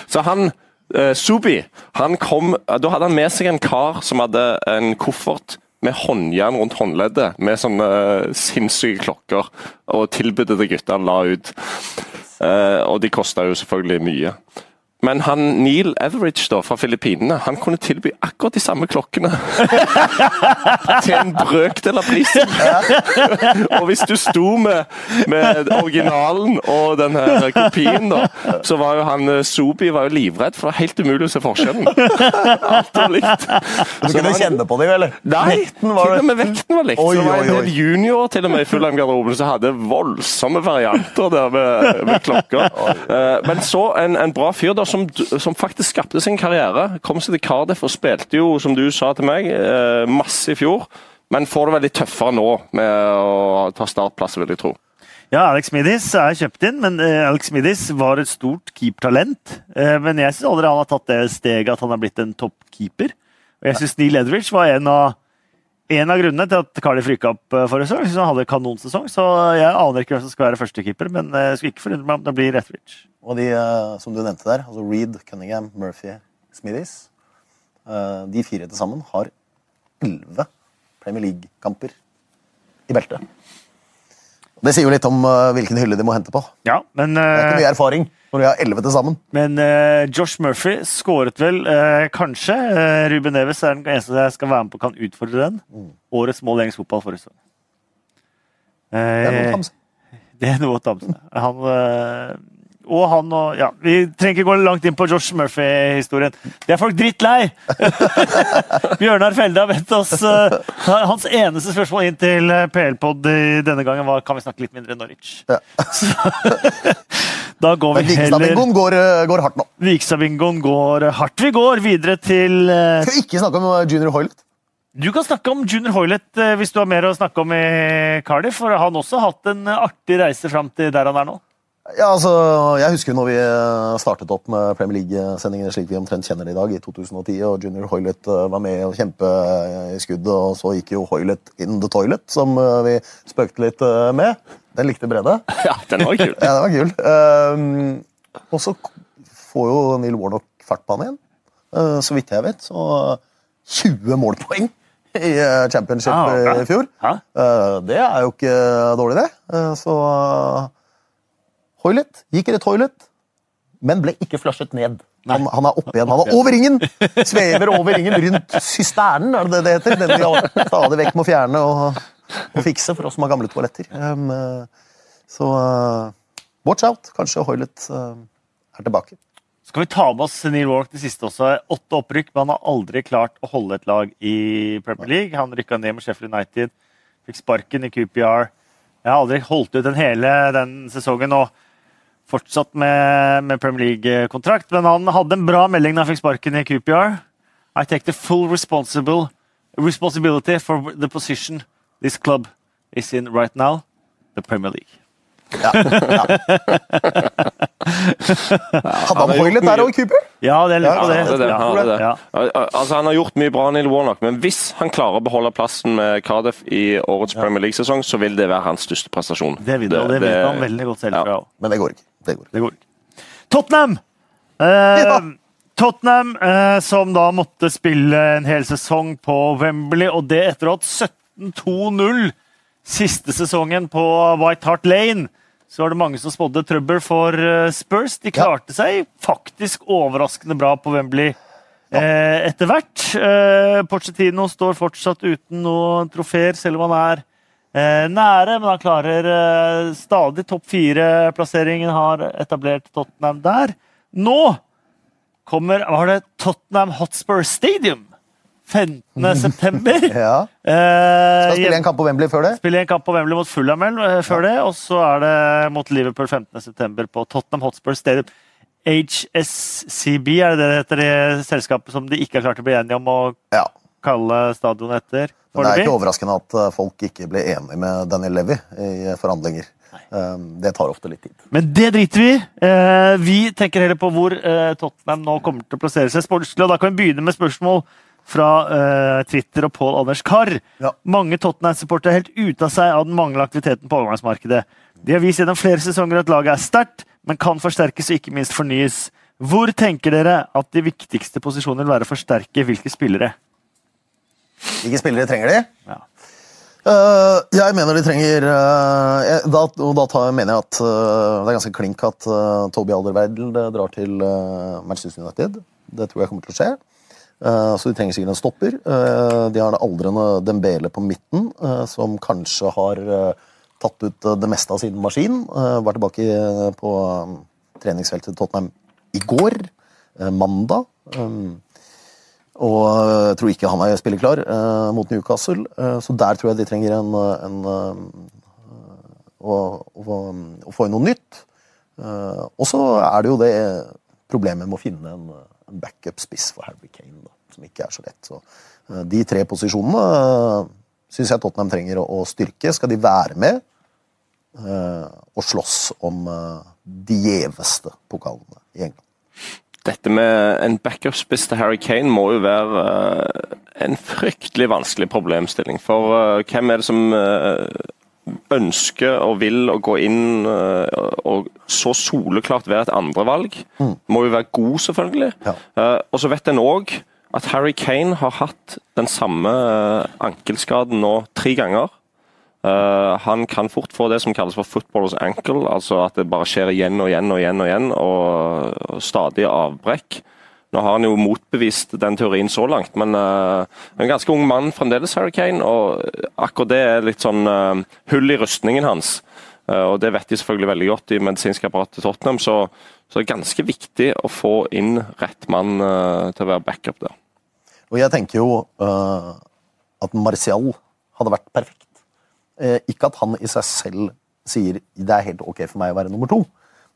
Så han eh, Subi, han kom Da hadde han med seg en kar som hadde en koffert med håndjern rundt håndleddet, med sånne uh, sinnssyke klokker, og tilbudet til guttene la ut. Eh, og de kosta jo selvfølgelig mye. Men han Neil Everidge da, fra Filippinene han kunne tilby akkurat de samme klokkene. til en brøkdel av prisen. og hvis du sto med, med, originalen og den her kopien, da, så var jo han eh, Sobi var jo livredd, for det var helt umulig å se forskjellen. Alt var likt. Du kunne han, kjenne på det, eller? Nei, til og med vekten var likt. Oi, så var en del junior til og med i Fulham-garderoben som hadde voldsomme varianter der med, med klokker. Uh, men så en, en bra fyr da, som, som, faktisk skapte sin karriere. Kom seg til Cardiff og spilte jo, som du sa til meg, eh, masse i fjor. Men får det veldig tøffere nå med å ta startplass, vil jeg tro. Ja, Alex Midis er kjøpt inn, men eh, Alex Midis var et stort keepertalent. Eh, men jeg syns aldri han har tatt det steget at han har blitt en toppkeeper. Og jeg syns Neil Edridge var en av en av grunnene til at Cardiff rykka opp eh, forrige sesong. Jeg synes Han hadde kanonsesong, så jeg aner ikke hvem som skal være førstekeeper, men eh, jeg skulle ikke forundre meg om det blir Etheridge. Og de eh, som du nevnte der, altså Reed, Cunningham, Murphy, Smithies De fire til sammen har elleve Premier League-kamper i beltet. Det sier jo litt om hvilken hylle de må hente på. Ja, men, Det er ikke mye erfaring når de har elleve til sammen. men uh, Josh Murphy skåret vel uh, kanskje. Uh, Ruben Neves er den eneste jeg skal være med på kan utfordre den. Årets mål i engelsk fotball forrige sesong. Det er noe å ta med seg. Han, og han og Ja, vi trenger ikke gå langt inn på Josh Murphy-historien. Det er folk drittlei! Bjørnar Felde har bedt oss uh, Hans eneste spørsmål inn til øh, PL-pod denne gangen var kan vi snakke litt mindre Norwich. Ja. Så, da går vi heller Vikstad-bingoen går, eh, går hardt nå. Vikstad-bingoen går hardt. Vi går videre til uh, Skal vi ikke snakke om eh, Junior Hoilet? Du kan snakke om Junior Hoilet hvis du har mer å snakke om i Cardiff, for han også har hatt en artig reise fram til der han er nå. Ja, altså, Jeg husker når vi eh, startet opp med Premier League-sendingene slik vi omtrent kjenner det i dag, i 2010, og Junior Hoilet eh, var med å kjempe eh, i skuddet, og så gikk jo Hoilet in the toilet, som vi spøkte litt med. Den likte Brede. Ja, den var kul. Ja, den var kul. Um, og så får jo Neil Warnock fart på han igjen. uh, så vidt jeg vet, så 20 målpoeng i championship Ah, i fjor. Eh, det er jo ikke dårlig, det. Uh, så uh, Hoilet gikk i det toilet, men ble ikke flushet ned. Han, han er oppe igjen. Han er over ringen! Svever over ringen rundt systernen, er det det det heter? Den vi stadig vekk må fjerne og, og fikse for oss som har gamle toaletter. Um, eh, så uh, watch out. Kanskje Hoilet uh, er tilbake. Skal vi ta med oss Neil Warnock det siste også? Åtte opprykk, men han har aldri klart å holde et lag i Premier League. Han rykka ned med Sheffield United, fikk sparken i QPR. Jeg har aldri holdt ut den hele den sesongen og fortsatt med, med Premier League-kontrakt. Men han hadde en bra melding da han fikk sparken i QPR. I take the full responsible, responsibility for the position this club is in right now, the Premier League. Hadde han Hoilet der òg, og Cooper? Ja, det er litt på Ja, det. Det er det, Ja, han, er det. ja. Altså, han har gjort mye bra, Neil Warnock, men hvis han klarer å beholde plassen med Cardiff i årets Premier League-sesong, så vil det være hans største prestasjon. Det vil og det vet han veldig godt selv ja. fra. Men det går ikke. Det går. Det går. Tottenham! Eh, Ja. Tottenham eh, som da måtte spille en hel sesong på Wembley, og det etter å ha hatt 17-2-0 siste sesongen på White Hart Lane. Så var det mange som spådde trøbbel for eh, Spurs. De klarte seg faktisk overraskende bra på Wembley eh, etter hvert. Eh, Pochettino står fortsatt uten noen trofeer, selv om han er nære. Men han klarer eh, stadig topp fire-plasseringen, har etablert Tottenham der. Nå kommer var det Tottenham Hotspur Stadium 15. september. Ja. Eh, Skal spille en kamp på Wembley før det. Spille en kamp på Wembley mot Fulham eh, før det, og så er det mot Liverpool 15.9. på Tottenham Hotspur Stadium. HSCB, er det det heter, det selskapet som de ikke har klart å bli enige om å Ja. kalle stadionet etter? Men det er ikke overraskende at eh, folk ikke ble enige med Daniel Levy i forhandlinger. Um, Det tar ofte litt tid. Men det driter vi i. Eh, Vi tenker heller på hvor eh, Tottenham nå kommer til å plassere seg sportslig. og Da kan vi begynne med spørsmål fra eh, Twitter og Pål Anders Karr. Ja. Mange Tottenham-supportere er helt ute av seg av den manglende aktiviteten på overgangsmarkedet. De har vist gjennom flere sesonger at laget er sterkt, men kan forsterkes og ikke minst fornyes. Hvor tenker dere at de viktigste posisjonene vil være å forsterke hvilke spillere? Hvilke spillere trenger de? Ja. Uh, jeg mener de trenger uh, da, Og da tar, mener jeg at uh, det er ganske klink at Toby Alderweireld eh, drar til Manchester United. Det tror jeg kommer til å skje. Så de trenger sikkert en stopper. De har det aldrende Dembele på midten, som kanskje har tatt ut det meste av sin maskin. Var tilbake på treningsfeltet til Tottenham i går, mandag. Um, og jeg tror ikke han er spilleklar eh, mot Newcastle. Eh, så der tror jeg de trenger en, eh, en eh, å, å, å få inn noe nytt. Eh, og så er det jo det problemet med å finne en, en backup-spiss for Harry Kane, da, som ikke er så lett. Så eh, de tre posisjonene syns jeg Tottenham trenger å, å styrke. Skal de være med eh, og slåss om eh, de gjeveste pokalene i England? Dette med en backup-spiss til Harry Kane må jo være eh, en fryktelig vanskelig problemstilling. For uh, hvem er det som uh, ønsker og vil å gå inn og så soleklart være et andrevalg? Mm. Må jo være god, selvfølgelig. Ja. og så vet en òg at Harry Kane har hatt den samme ankelskaden nå tre ganger. Uh, han kan fort få det som kalles for footballers ankle, altså at det bare skjer igjen og igjen og igjen og igjen, og, stadig avbrekk. Nå har han jo motbevist den teorien så langt, men uh, en ganske ung mann fremdeles, Harry Kane, og akkurat det er litt sånn uh, hull i rustningen hans. og Det vet de selvfølgelig veldig godt i medisinsk apparat til Tottenham, så, så det er ganske viktig å få inn rett mann til å være backup der. Og jeg tenker jo at Martial hadde vært perfekt Eh, ikke at han i seg selv sier det er helt ok for meg å være nummer to,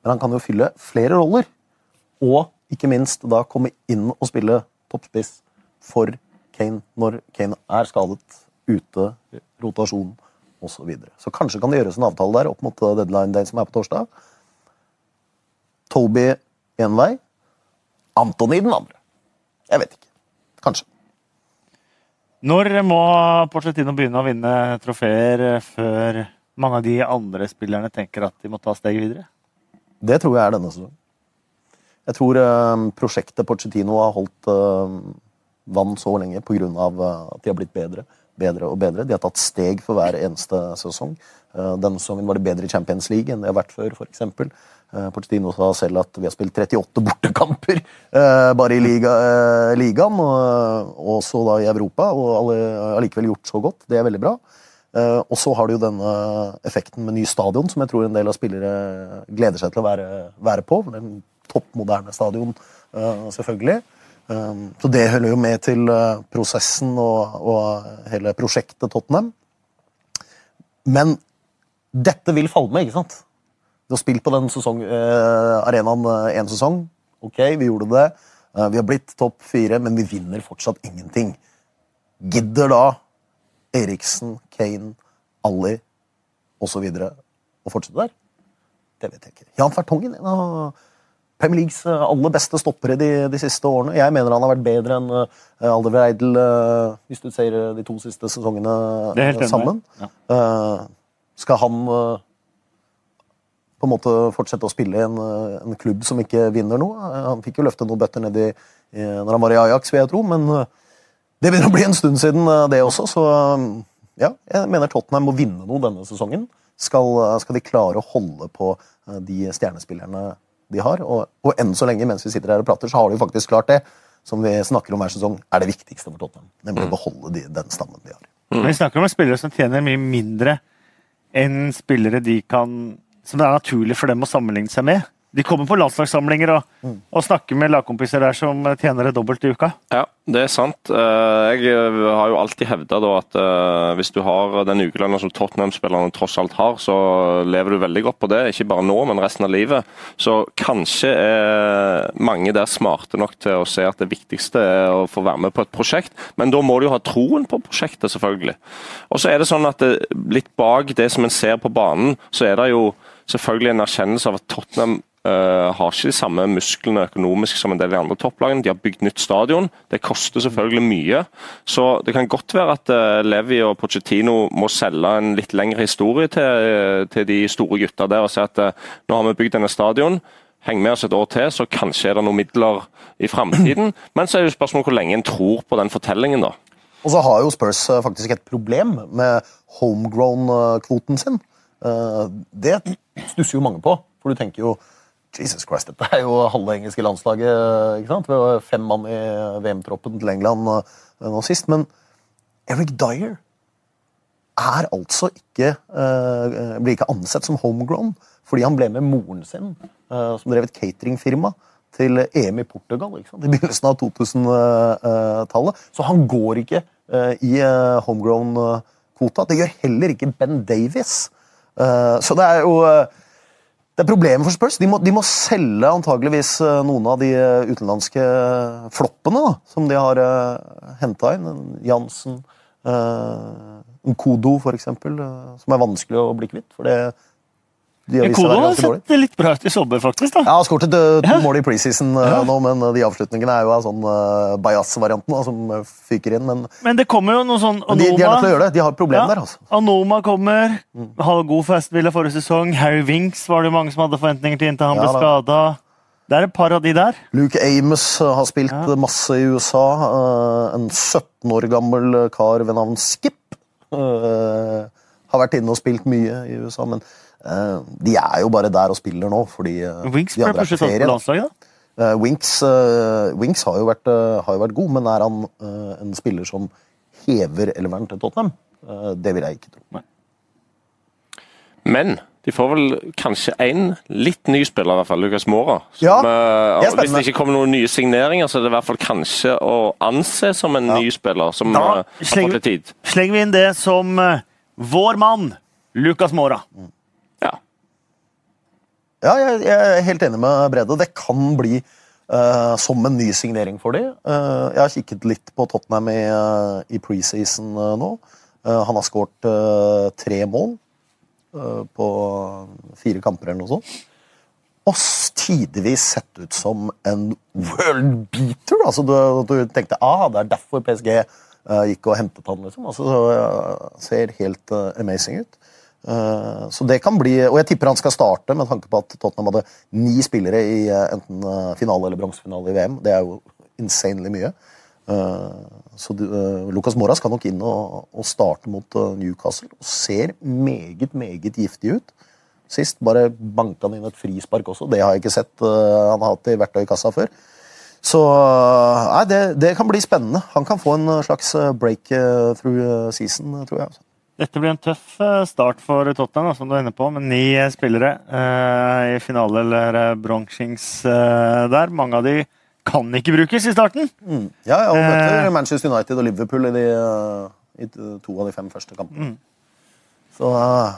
men han kan jo fylle flere roller. Og ikke minst da komme inn og spille toppspiss for Kane når Kane er skadet, ute, rotasjon osv. Så, videre. så kanskje kan det gjøres en avtale der opp mot deadline day som er på torsdag. Toby én vei, Antony den andre. Jeg vet ikke. Kanskje. Når må Porcetino begynne å vinne trofeer eh, før mange av de andre spillerne tenker at de må ta steget videre? Det tror jeg er denne sesongen. Jeg tror uh, prosjektet Porcetino har holdt uh, vann så lenge pga. At de har blitt bedre, bedre og bedre. De har tatt steg for hver eneste sesong. Denne sesongen var det bedre i Champions League enn det har vært før, f.eks. Uh, Porcetino sa selv at vi har spilt 38 bortekamper uh, bare i liga, uh, ligaen, og, også da i Europa, og allikevel gjort så godt. Det er veldig bra. og så har du jo denne effekten med ny stadion, som jeg tror en del av spillere gleder seg til å være, være på. En toppmoderne stadion, selvfølgelig. så det hører jo med til prosessen og, og hele prosjektet Tottenham. Men dette vil falle med, ikke sant? Du har spilt på den sesong, uh, arenaen én uh, sesong. Ok, vi gjorde det. Uh, vi har blitt topp fire, men vi vinner fortsatt ingenting. Gidder da Eriksen, Kane, Ali osv. å fortsette der? Det vet jeg ikke. Jan Fertongen, en av Premier Leagues aller beste stoppere de, de, siste årene. Jeg mener han har vært bedre enn uh, Alderweidel uh, hvis du ser de to siste sesongene uh, sammen. Ja. skal han på en måte fortsette å spille i en, en, klubb som ikke vinner noe. Han fikk jo løfte noen bøtter ned i, når han var i Ajax, vil jeg tro, men eh, det begynner å bli en stund siden eh, det også, så eh, ja, jeg mener Tottenham må vinne noe denne sesongen. Skal, skal de klare å holde på de stjernespillerne de har. Og, og enn så lenge, mens vi sitter her og prater, så har de faktisk klart det som vi snakker om hver sesong, er det viktigste for Tottenham. Nemlig å mm. beholde de, den stammen de har. Mm. Vi snakker om spillere som tjener mye mindre enn spillere de kan som det er naturlig for dem å sammenligne seg med. De kommer på landslagssamlinger og, og snakker med lagkompiser der som tjener det dobbelt i uka. Ja, det er sant. Eh, jeg eh, har jo alltid hevda at eh, hvis du har den ukelønna som Tottenham-spillerne tross alt har, så lever du veldig godt på det. Ikke bare nå, men resten av livet. Så kanskje er mange der smarte nok til å se at det viktigste er å få være med på et prosjekt. Men da må du jo ha troen på prosjektet, selvfølgelig. Og så er det sånn at litt bak det som en ser på banen, så er det jo selvfølgelig en erkjennelse av at Tottenham Uh, har ikke de samme musklene økonomisk som en del av de andre topplagene. De har bygd nytt stadion. Det koster selvfølgelig mye. Så det kan godt være at uh, Levi og Pochettino må selge en litt lengre historie til, uh, til de store gutta der og si at nå har vi bygd denne stadion. Heng med oss et år til, så kanskje er det noen midler i framtiden. Men så er jo spørsmålet hvor lenge en tror på den fortellingen, da. Og så har jo Spurs faktisk et problem med homegrown-kvoten sin. Det stusser jo mange på, for du tenker jo Jesus Christ, dette er jo halve engelske landslaget. ikke sant? Vi var fem mann i VM-troppen til England eh, nå sist. Men Eric Dyer er altså ikke uh, blir ikke ansett som homegrown fordi han ble med moren sin, som drev et cateringfirma, til EM i Portugal ikke sant? i begynnelsen av 2000-tallet. Så han går ikke i homegrown-kvota. Det gjør heller ikke Ben Davies. Så det er jo det er problemet for Spurs. De må, de må selge antageligvis eh, noen av de eh, utenlandske floppene da, som de har uh, henta inn. Jansen, uh, Nkodo, uh, som er vanskelig å bli kvitt. For det, Kolo har sett litt bra ut i sommer, faktisk. da. Ja, han skåret to Ja. mål i preseason eh, Ja. nå, men eh, de avslutningene er jo av sånn uh, Bajas-varianten som eh, fyker inn. Men, Men det kommer jo noe sånn Anoma, de, de er nødt til å gjøre det. De har et problem Ja. der, altså. Anoma kommer. Mm. Hadde god for Aston Villa forrige sesong. Harry Winks var det jo mange som hadde forventninger til inntil han ble skada. Det er et par av de der. Luke Amos eh, har spilt Ja. eh, masse i USA. eh, en 17 år gammel eh, kar ved navn Skip eh, har vært inne og spilt mye i USA, men eh, de er jo bare der og spiller nå, fordi eh, Winks de ble andre er plutselig på tatt ferie. på landslaget. da. Eh, Winks, eh, Winks har, jo vært, eh, har jo vært god, men er han eh, en spiller som hever elveren til Tottenham? Eh, det vil jeg ikke tro. Men de får vel kanskje én litt ny spiller, i hvert fall. Lucas Mora. Som, Ja, eh, det er hvis det ikke kommer noen nye signeringer, så er det i hvert fall kanskje å anse som en ny spiller som Da eh, har fått litt tid. Slenger vi inn det som eh, vår mann, Lucas Mora. Ja. Ja, jeg, jeg er helt enig med Brede. Det kan bli Uh, som en ny signering for dem. jeg har kikket litt på Tottenham i, uh, i preseason eh, nå. Eh, han har skåret eh, tre mål eh, på fire kamper eller noe sånt. Og tidvis sett ut som en world beater. Altså, du, du tenkte ah, det er derfor PSG eh, gikk og hentet han. Liksom. Altså, eh, ser helt eh, amazing ut. Eh, så det kan bli, og Jeg tipper han skal starte, med tanke på at Tottenham hadde ni spillere i eh, enten eh, finale eller bronsefinale i VM. Det er jo insanely mye. Så Lucas Mora skal nok inn og, starte mot Newcastle. og Ser meget, meget giftig ut. Sist bare banka han inn et frispark også. Det har jeg ikke sett. han har hatt i verktøykassa før. Så nei, det, det kan bli spennende. Han kan få en slags breakthrough season, tror jeg. Dette blir en tøff eh, start for Tottenham, som du er inne på, med ni eh, spillere eh, i finale eller bronchings eh, der. Mange av de kan ikke brukes i starten. Ja, ja, og Eh. møter Manchester United og Liverpool i, de, i to av de fem første kampene. Så eh,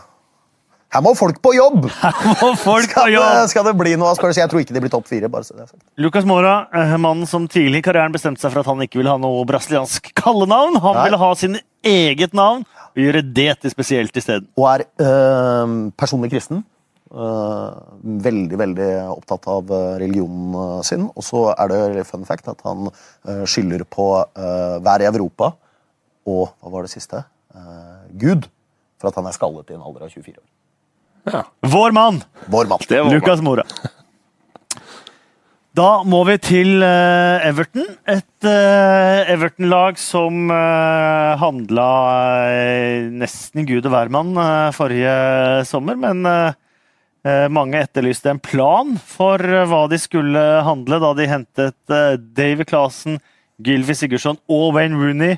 her må folk på jobb! Folk Skal det, jobb! skal det bli noe av Spurs? Jeg tror ikke de blir topp fire. det. Lucas Mora, eh, mannen som tidlig i karrieren bestemte seg for at han ikke ville ha noe brasiliansk kallenavn. Han Nei. ville ha sin eget navn og gjøre det til spesielt isteden. Og er øh, personlig kristen. Eh, veldig, veldig opptatt av religionen sin. Og så er det fun fact at han eh, skylder på uh, vær i Europa og hva var det siste? Gud. For at han er skallet i en alder av 24 år. Ja. Vår mann! Vår mann. Det var Lucas Mora. Da må vi til eh, Everton. Et eh, Everton-lag som uh, handla eh, nesten gud og hvermann uh, forrige sommer, men eh, eh, mange etterlyste en plan for eh, hva de skulle handle da de hentet uh, David Clasen, Gylvi Sigurdsson og Wayne Rooney.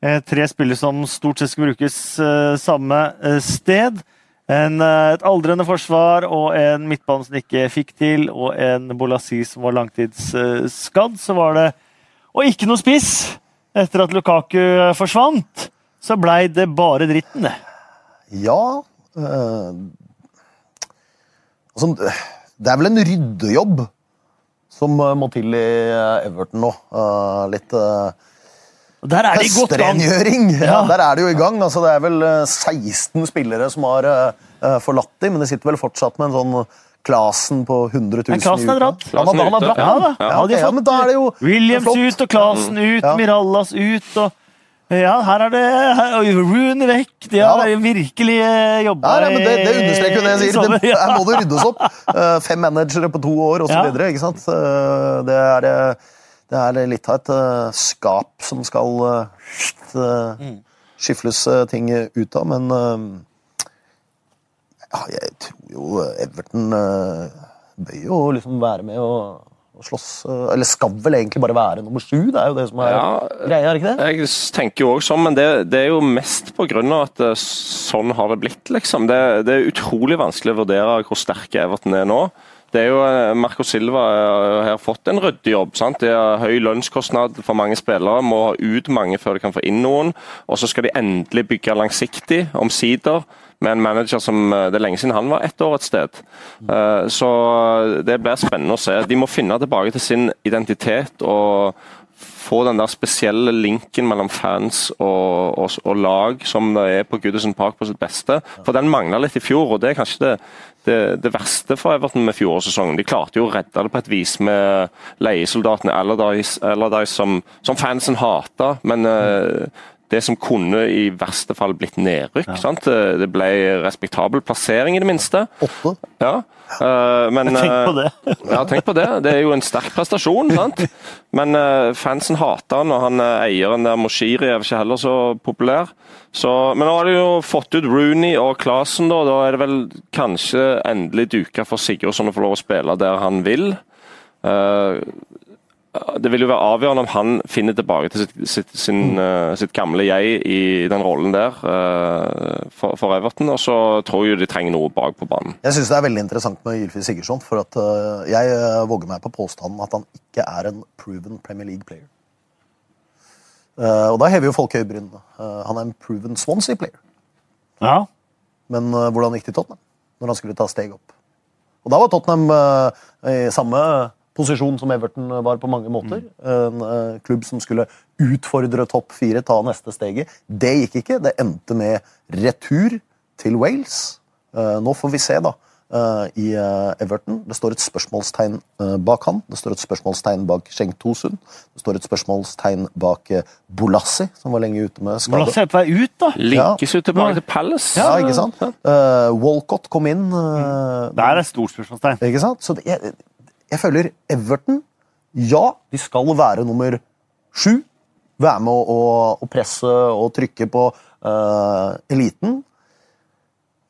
Eh, tre spillere som stort sett skal brukes eh, samme eh, sted. En, eh, et aldrende forsvar og en midtbane som ikke fikk til, og en Bolasi som var langtidsskadd. Så var det Og ikke noe spiss! Etter at Lukaku eh, forsvant, så blei det bare dritten, det. Ja øh, altså, Det er vel en ryddejobb som må til i Everton nå. Uh, litt uh, Der er de godt gang. høstrengjøring. Ja, Ja. der er det jo i gang. Altså, det er vel eh, 16 spillere som har eh, eh, forlatt dem, men de sitter vel fortsatt med en sånn Klasen på 100 000 Men Klasen er dratt. Han, har- han har dratt, Ja, da. Ja, Ja, de ok, har ja, men da er det jo Williams flott. ut og Klasen ut, Ja. Mirallas ut og ja, her er det her, og Rooney vekk. De har ja, virkelig eh, jobba Ja, det, det understreker jo det jeg sier. Det, her må det ryddes opp. Eh, Fem managere på to år osv. Ja. videre ikke sant? Eh, Det er, eh, det er litt av et eh, skap som skal eh, eh, Mm. skifles eh, ting ut av, men ja, jeg tror jo Everton bør jo liksom være med og, og slåss. Eller skal vel egentlig bare være nummer sju? Det er jo det som er Ja, greia, er ikke det? Jeg tenker jo også sånn, men det, det er jo mest på grunn av at sånn har det blitt, liksom. Det, det er utrolig vanskelig å vurdere hvor sterke Everton er nå. Det er jo eh, Marco Silva eh, har fått en ryddig jobb. sant? Det er høy lønnskostnad for mange spillere. Må ha ut mange før de kan få inn noen. Og så skal de endelig bygge langsiktig, omsider. Med en manager som eh, Det er lenge siden han var ett år et sted. Så det blir spennende å se. De må finne tilbake til sin identitet og få den der spesielle linken mellom fans og, og, og lag som det er på Goodison Park på sitt beste. For den mangla litt i fjor, og det er kanskje det, det, det verste for Everton med fjorårssesongen. De klarte jo å redde det på et vis med leiesoldatene Allardyce, Allardyce som, som fansen hata, men uh, det som kunne i verste fall blitt nedrykk. Ja. sant? Det ble respektabel plassering, i det minste. Åtte. Ja. Uh, men, tenk på det. ja, tenk på det. Det er jo en sterk prestasjon. sant? Men fansen hater han, og han eieren der, Moshiri, er ikke heller så populær. Så, men nå har de jo fått ut Rooney og Clasen, da. Da er det vel kanskje endelig duka for Sigurdsson å få lov å spille der han vil. Det vil jo være avgjørende om han finner tilbake til sitt, sitt, sin, uh, sitt gamle jeg i den rollen der uh, for, for, Everton. Og så tror jeg de trenger noe bak på banen. Jeg syns det er veldig interessant med Ylfi Sigurdsson. For at uh, jeg våger meg på påstanden at han ikke er en proven Premier League-player. og da hever jo folk høybrynene. han er en proven Swansea-player. Ja. Men hvordan gikk det i Tottenham når han skulle ta steg opp? Og da var Tottenham i samme posisjon som Everton var på mange måter. En uh, klubb som skulle utfordre topp fire, ta neste steget. Det gikk ikke. Det endte med retur til Wales. Uh, nå får vi se, da. Uh, I Everton. Det står et spørsmålstegn bak han. Det står et spørsmålstegn bak Schenk Tosund. Det står et spørsmålstegn bak Bolassi, som var lenge ute med skade. Bolassi er på vei ut, da. Linkes ut tilbake til Palace. Ja, ikke sant? Walcott kom inn. Det er et stort spørsmålstegn. Ikke sant? Så det, jeg, jeg føler Everton Ja, de skal være nummer sju. Være med å, å presse og trykke på uh, eliten.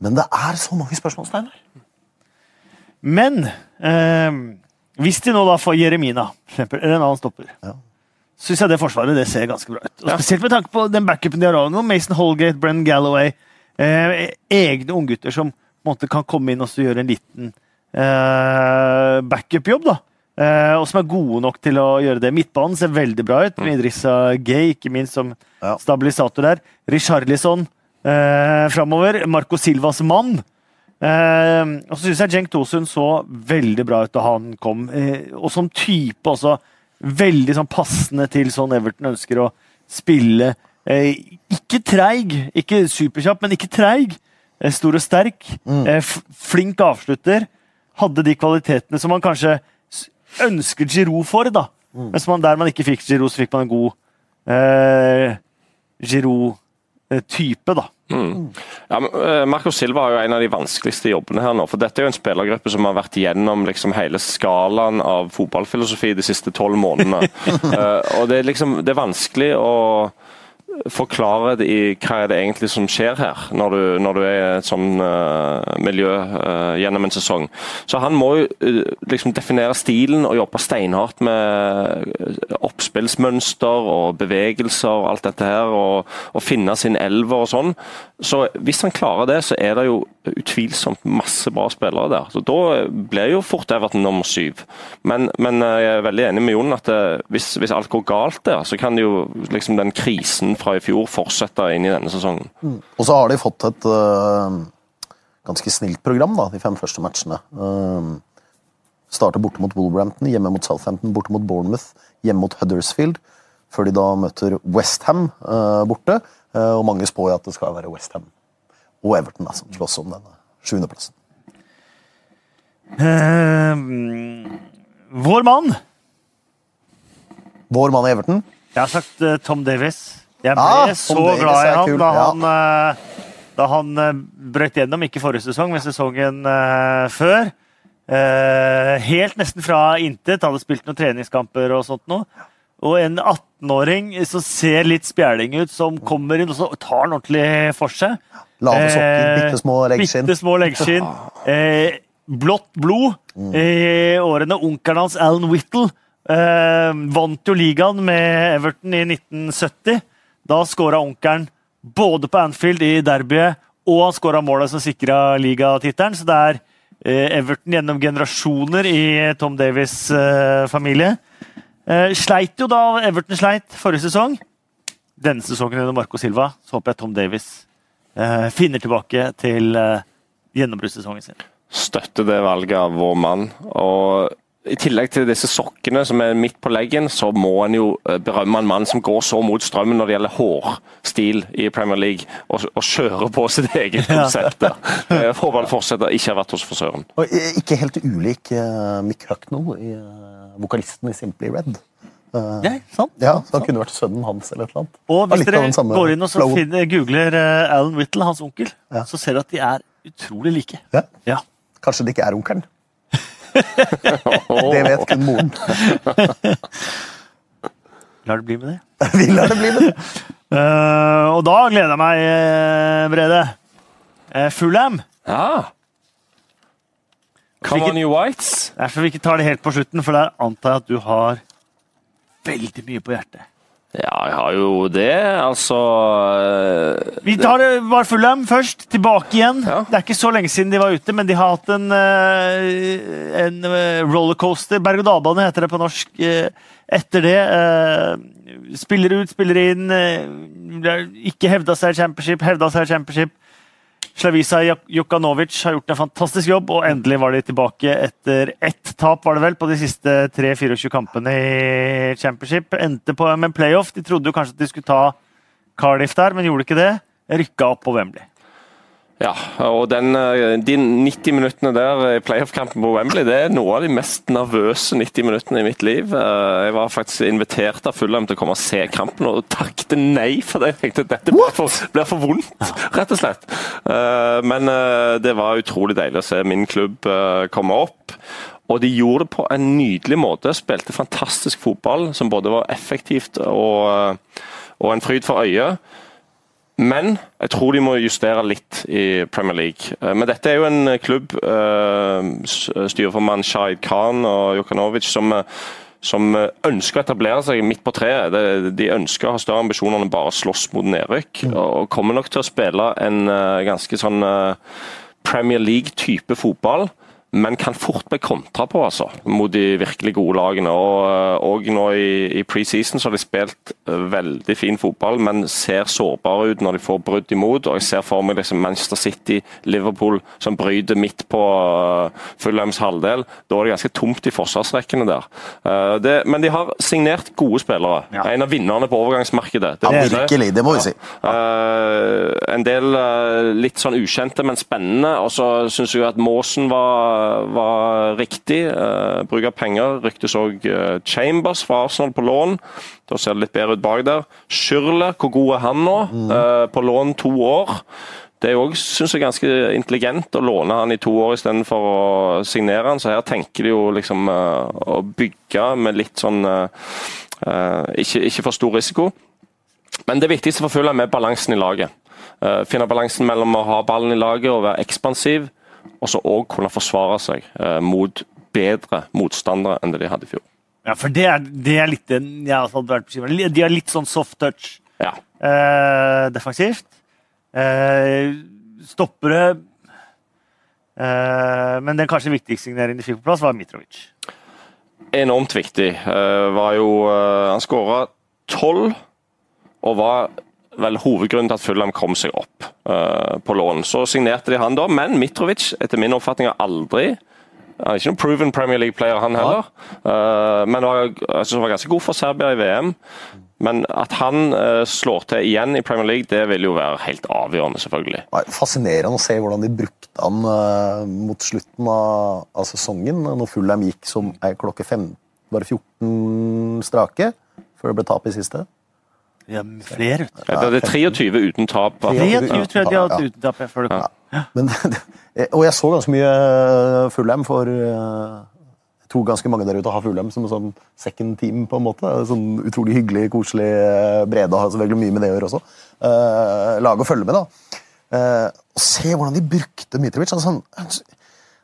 Men det er så mange spørsmålstegn her. Men eh, hvis de nå da får Jeremina, eller en annen stopper, ja. syns jeg det forsvaret det ser ganske bra ut. Og spesielt med tanke på den backupen de har nå. Mason Holgate, Brenn Galloway. Eh, egne unggutter som måte, kan komme inn og gjøre en liten eh, backup-jobb. da. Eh, og som er gode nok til å gjøre det. Midtbanen ser veldig bra ut, med Idrissa Gay ikke minst som ja. stabilisator der. Richarlison eh, framover. Marco Silvas mann. Eh, og så syns jeg Cenk Tosun så veldig bra ut da han kom. Eh, og som type også veldig sånn passende til sånn Everton ønsker å spille. Eh, ikke treig, ikke superkjapp, men ikke treig. Eh, stor og sterk. Mm. flink avslutter hadde de kvalitetene som man kanskje ønsket Giroud for. da. Mm. Men man, der man ikke fikk Giroud, så fikk man en god eh, Giroud-type, da. Mm. Ja, eh, Marco Silva har jo en av de vanskeligste jobbene her nå. for Dette er jo en spillergruppe som har vært gjennom liksom hele skalaen av fotballfilosofi de siste tolv månedene. uh, og det er liksom, det er vanskelig å forklare de, hva er det egentlig som skjer her, når du, når du er i et sånn uh, miljø uh, gjennom en sesong. Så han må jo uh, liksom definere stilen og jobbe steinhardt med oppspillsmønster og bevegelser og alt dette her, og, og finne sin elver og sånn. Så hvis han klarer det, så er det jo utvilsomt masse bra spillere der. Så Da blir jo fort Everton nummer syv. Men, men jeg er veldig enig med Jon at hvis, hvis, alt går galt der, så kan jo liksom den krisen fra i fjor fortsette inn i denne sesongen. Mm. Og så har de fått et uh, ganske snilt program, da, de fem første matchene. Uh, starter borte mot Wolverhampton, hjemme mot Southampton, borte mot Bournemouth, hjemme mot Huddersfield. Før de da møter Westham uh, borte. Uh, og mange spår at det skal være Westham og Everton da, som slåss om denne sjuendeplassen. Uh, vår mann Vår mann i Everton? Jeg har sagt Tom Davies. Jeg ble ah, så glad i han da han, ja. da han brøt gjennom, ikke forrige sesong, men sesongen før. helt nesten fra intet. Hadde spilt noen treningskamper og sånt noe. Og en 18-åring som ser litt spjæling ut, som kommer inn og så tar han ordentlig for seg. Lave sokker, eh, bitte små leggskinn. Bitte små leggskinn. Eh, blått blod. Mm. I årene onkelen hans, Alan Whittle, eh, vant jo ligaen med Everton i 1970. Da skåra onkelen både på Anfield i derbyet, og han skåra målet som sikra ligatittelen. Så det er eh, Everton gjennom generasjoner i Tom Davies' eh, familie. Eh, sleit jo da Everton sleit forrige sesong. Denne sesongen under Marco Silva så håper jeg Tom Davies finner tilbake til gjennombruddssesongen sin. Støtter det valget av vår mann. og i tillegg til disse sokkene som er midt på leggen, så må en jo eh, berømme en mann som går så mot strømmen når det gjelder hårstil i Premier League, og, og kjører på sitt eget konsept. håper han fortsetter, ikke har vært hos frisøren. Og eh, ikke helt ulik uh, Mick Hucknall, i, vokalisten i Simply Red. Uh, Ja, sant. ja, så Han kunne vært sønnen hans eller et eller annet. Og hvis dere går inn og så finner, googler uh, Alan Whittle, hans onkel, Ja. så ser du at de er utrolig like. Ja. Ja. Kanskje det ikke er onkelen. Det vet kun moren. Lar det bli med det. Vi lar det bli med det. Uh, og da gleder jeg meg, uh, Brede. Uh, Fulham. Ja. Come on, you whites. Derfor vi ikke tar det helt på slutten, for der antar jeg at du har veldig mye på hjertet. Ja, jeg har jo det. Altså det. Vi tar bare Fulham først, tilbake igjen. Ja. Det er ikke så lenge siden de var ute, men de har hatt en, eh, en eh, rollercoaster, berg-og-dal-bane heter det på norsk, eh, etter det. eh, Spiller ut, spiller inn. eh, Ikke hevda seg i championship, hevda seg i championship. Slavisa Juk- Jukanovic har gjort en fantastisk jobb, og endelig var de tilbake etter ett tap var det vel, på de siste 3-24 kampene i championship. Endte på med playoff. De trodde jo kanskje at de skulle ta Cardiff der, men gjorde ikke det. Rykka opp på Wembley. Ja, og den, eh, de 90 minuttene der i playoff-kampen på Wembley, det er noe av de mest nervøse 90 minuttene i mitt liv. Eh, Jeg var faktisk invitert av Fulham til å komme og se kampen, og takket nei for det. Jeg tenkte dette blir for, blir for vondt, rett og slett. Eh, Men det var utrolig deilig å se min klubb komme opp. Og de gjorde det på en nydelig måte. Spilte fantastisk fotball som både var effektivt og, og en fryd for øyet. Men jeg tror de må justere litt i Premier League. Eh, Men dette er jo en klubb, eh, styreformann Shahid Khan og Jokanovic, som, eh, som eh, ønsker å etablere seg midt på treet. De ønsker å ha større ambisjoner enn bare å slåss mot nedrykk. Og kommer nok til å spille en eh, ganske sånn eh, Premier League-type fotball. Men kan fort bli kontra på altså, mot de virkelig gode lagene. Og, eh, og nå i, i preseason så har de spilt eh, veldig fin fotball, men ser sårbare ut når de får brudd imot. og Jeg ser for meg liksom Manchester City, Liverpool som bryter midt på uh, Fulhams halvdel. Da er det ganske tomt i forsvarsrekkene der. Eh, det, men de har signert gode spillere. Ja. En av vinnerne på overgangsmarkedet. Det Ja, virkelig, det må vi si. Eh, en del eh, litt sånn ukjente, men spennende. Og så syns jeg at Måsen var, var riktig. Uh, bruk av penger. Ryktes òg Chambers fra Arsenal på lån. Da ser det litt bedre ut bak der. Schürrle, hvor god er han nå? Eh, på lån to år. Det er òg ganske intelligent å låne han i to år istedenfor å signere han. Så her tenker de jo liksom eh, å bygge med litt sånn eh, eh, ikke, ikke for stor risiko. Men det viktigste for Fulham er balansen i laget. Eh, finne balansen mellom å ha ballen i laget og være ekspansiv, og så òg kunne forsvare seg eh, mot bedre motstandere enn det de hadde i fjor. Ja, for det er, det er litt har vært. De har litt sånn soft touch Ja. eh, defensivt. Eh, stoppere eh, Men den kanskje viktigste signeringen de fikk på plass, var Mitrovic. Enormt viktig. Eh, var jo, eh, han skåra tolv, og var vel hovedgrunnen til at Fulham kom seg opp uh, på lån. Så signerte de han da, men Mitrovic, etter min oppfatning, har aldri han er ikke noen proven Premier League-player, han heller. Ja. men var, han var ganske god for Serbia i VM. Men at han eh, slår til igjen i Premier League, det vil jo være helt avgjørende, selvfølgelig. Fascinerende å se hvordan de brukte han eh, mot slutten av, av sesongen, når Fulham gikk som klokke fem, bare 14 strake, før det ble tap i siste. Ja, flere. du. Det er 23 uten tap. 23 tror jeg de har hatt uten tap før det kom. Men, og jeg så ganske mye eh, Fulham, for eh, jeg tror ganske mange der ute har Fulham som en sånn second team. på en måte. Sånn Utrolig hyggelig, koselig. eh, Brede har selvfølgelig mye med det å gjøre også. Lage å følge med, da. Eh, og se hvordan de brukte Mitrovic. Altså, han,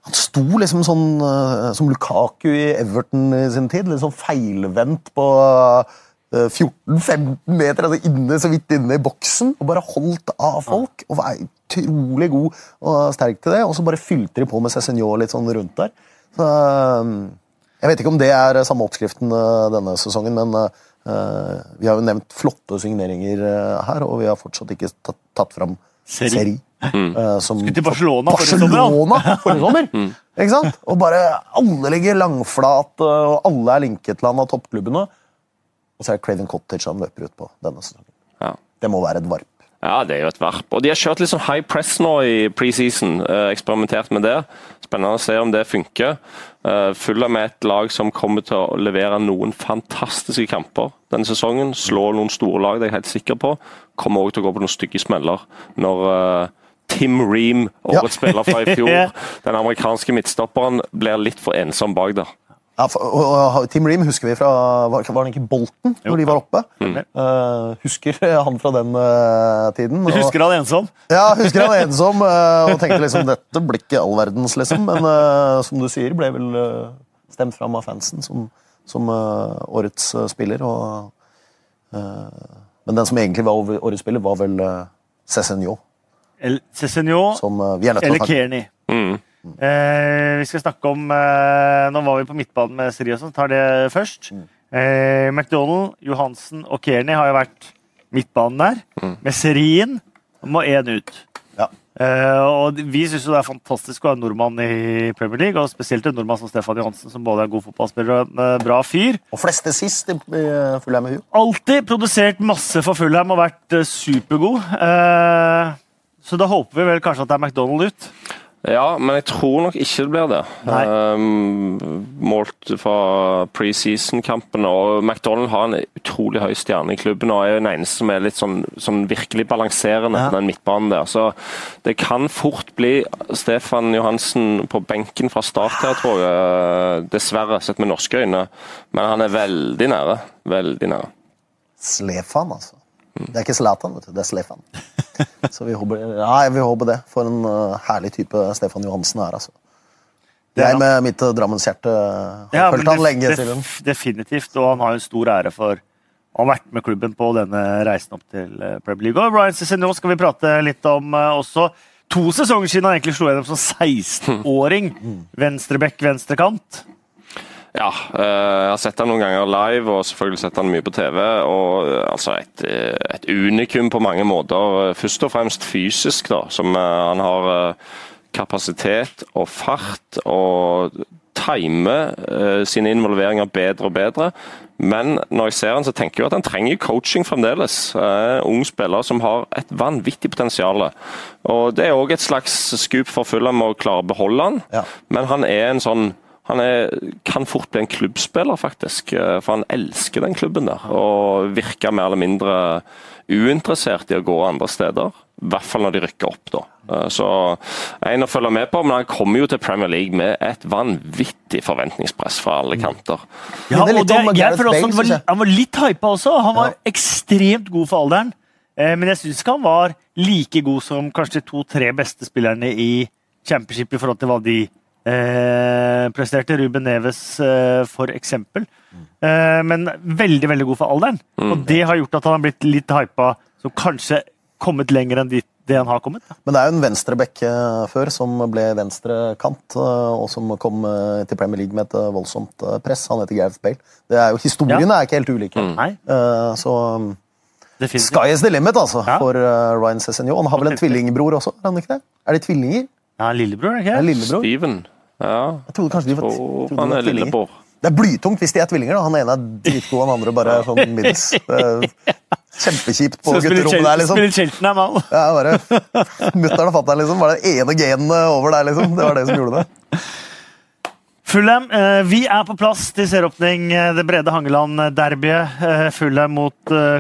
han, sto liksom sånn eh, som Lukaku i Everton i sin tid. Litt sånn feilvendt på eh, 14-15 meter, altså inne, så vidt inne i boksen, og bare holdt av folk. Og var utrolig god og sterk til det. Og så bare fylte de på med Cézinho litt sånn rundt der. Så, eh, jeg vet ikke om det er samme oppskriften eh, denne sesongen, men uh, vi har jo nevnt flotte signeringer eh, her, og vi har fortsatt ikke tatt, tatt fram Seri. Seri. eh, som Skulle til Barcelona forrige sommer. Barcelona forrige sommer. Ikke sant? Og bare alle ligger langflat, og alle er linket til han av toppklubbene. Og så er det Craven Cottage han løper ut på denne sesongen. Ja. Det må være et varp. Ja, det er jo et varp. Og de har kjørt litt sånn high press nå i preseason. Eh, eksperimentert med det. Spennende å se om det funker. Eh, Fulla med et lag som kommer til å levere noen fantastiske kamper denne sesongen. Slå noen store lag, det er jeg helt sikker på. Kommer òg til å gå på noen stygge smeller når eh, Tim Ream, årets spiller fra i fjor, den amerikanske midtstopperen, blir litt for ensom bak der. Ja, for, og, Tim Ream husker vi fra Var, var det ikke Bolten, når de var oppe? Eh, husker han fra den uh, tiden. Og- husker han ensom? Ja, husker han ensom Uh, og tenkte liksom dette blir ikke all verdens, liksom. Men som du sier, ble vel stemt fram av fansen som, som årets spiller. Og, eh, men den som egentlig var over- årets spiller, var vel uh, Cézinho, Cézinho eller Kearney? Mm. Eh, vi skal snakke om eh, Nå var vi på midtbanen med Sri og sånn. Tar det først. Eh, McDonald, Johansen og Kearney har jo vært midtbanen der. Med Serien må én ut. Ja. Eh, og vi syns det er fantastisk å ha en nordmann i Premier League, og spesielt en nordmann som Stefan Johansen, som både er en god fotballspiller og en eh, bra fyr. Og fleste sist i, i Fulham. Alltid produsert masse for Fulham og vært supergod. Eh, så da håper vi vel kanskje at det er McDonald ut. Ja, men jeg tror nok ikke det blir det. Um, målt fra preseason-kampene. Og McDonald har en utrolig høy stjerne i klubben og er den eneste som er litt sånn, sånn virkelig balanserende Ja. den midtbanen der. Så det kan fort bli Stefan Johansen på benken fra start her, tror jeg. Dessverre, sett med norske øyne. Men han er veldig nære. Veldig nære. Slefan, altså. Det er ikke Zlatan, vet du. Det er Stefan. Så vi håper, ja, vi håper det. For en uh, herlig type Stefan Johansen er, altså. Jeg med mitt uh, Drammenshjerte har Ja, fulgt han lenge siden. Definitivt, og han har jo en stor ære for å ha vært med klubben på denne reisen opp til eh, Premier League. Og Ryan Cézinho skal vi prate litt om uh, også. To sesonger siden han egentlig slo gjennom som 16-åring. Venstrebekk, venstrekant. Ja, eh, jeg har sett han noen ganger live, og selvfølgelig sett han mye på TV. og eh, altså Et, eh, et unikum på mange måter. Først og fremst fysisk, da. Som han har kapasitet og fart og timer sine involveringer bedre og bedre. Men når jeg ser han, så tenker jeg at han trenger coaching fremdeles. Eh, ung spiller som har et vanvittig potensial. Og Det er òg et slags skup for Fulham å klare å beholde han. Ja. Men han er en sånn han er, kan fort bli en klubbspiller, faktisk. eh, For han elsker den klubben der. Og virker mer eller mindre uinteressert i å gå andre steder. I hvert fall når de rykker opp, da. Eh, Så en å følge med på, men han kommer jo til Premier League med et vanvittig forventningspress fra alle kanter. Ja, og det, jeg føler også han, var, han var litt hypa også. Han var ekstremt god for alderen. Eh, men jeg syns ikke han var like god som kanskje de to-tre beste spillerne i championship i forhold til hva de eh, presterte. Ruben Neves, eh, for eksempel. Eh, men veldig, veldig god for alderen. Og det har gjort at han har blitt litt hypa, som kanskje kommet lenger enn dit, det han har kommet. Da. Men det er jo en venstreback eh, før som ble venstrekant, eh, og som kom eh, til Premier League med et voldsomt press. Han heter Gareth Bale. Det er jo, historiene er ikke helt ulike. Mm. Eh, Så um, definitivt. sky is the limit, altså, Ja. for uh, Ryan Cézinho. Han har vel en tvillingbror også? Er han ikke det? Er de tvillinger? Ja, lillebror, det ikke? lillebror? Steven. Ja, Jeg trodde kanskje de var, trodde han er lillebror. Det er blytungt hvis de er tvillinger. da. Han ene er dritgod, han andre bare sånn middels. Kjempekjipt på gutterommet der, liksom. Spiller Cheltenham, han. Ja, bare Mutter'n og fatter'n, liksom. var det ene genet over der, liksom. Det var det som gjorde det. Fulham, eh, vi er på plass til serieåpning. eh, Det brede Hangeland-derbyet. Eh, Fulham mot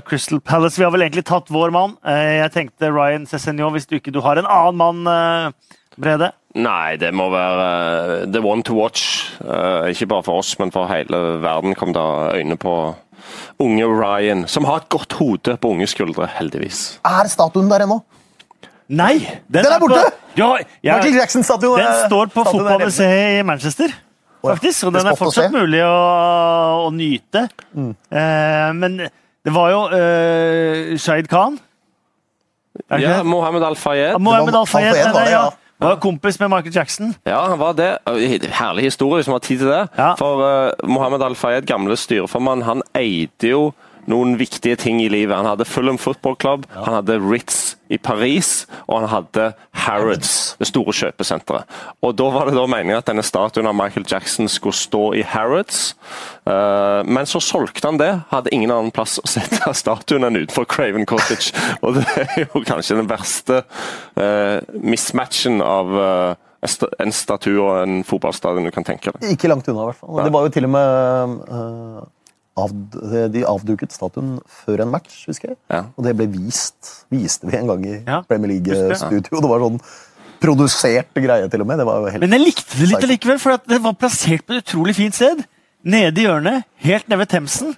Crystal Palace. Vi har vel egentlig tatt vår mann. Eh, jeg tenkte Ryan Cézinho, hvis du ikke du har en annen mann, Brede. Nei, det må være the one to watch. Eh, ikke bare for oss, men for hele verden kom da øyne på unge Ryan, som har et godt hode på unge skuldre, heldigvis. Er statuen der ennå? Nei! Den er borte! På, ja, ja, den står på er fotballmuseet i Manchester. Faktisk, og den er fortsatt mulig å, å nyte. Eh, men det var jo eh, Shaid Khan. Ja. Mohammed Al-Fayed. Mohammed Al-Fayed. Al ja. ja. ja. Var kompis med Michael Jackson. Ja, han var det. Herlig historie, hvis vi har tid til det. Ja. For uh, Mohammed Al-Fayed, gamle styreformann, han eide jo noen viktige ting i livet. Han hadde Fulham Football Club, han hadde Ritz i Paris, og han hadde Harrods, det store kjøpesenteret. Og Da var det da meningen at denne statuen av Michael Jackson skulle stå i Harrods, uh, men så solgte han det. Hadde ingen annen plass å sette statuen enn utenfor Craven Cottage. Og det er jo kanskje den verste uh, mismatchen av uh, en statue og en fotballstadion du kan tenke deg. Ikke langt unna, i hvert fall. Det var jo til og med av, De avduket statuen før en match, husker jeg. Ja. Og det ble vist viste vi en gang i Ja, Premier. League-studio. Det var sånn produsert greie, til og med. Det var helt Men jeg likte det litt allikevel, for at det var plassert på et utrolig fint sted. Nede i hjørnet, helt nede ved Themsen.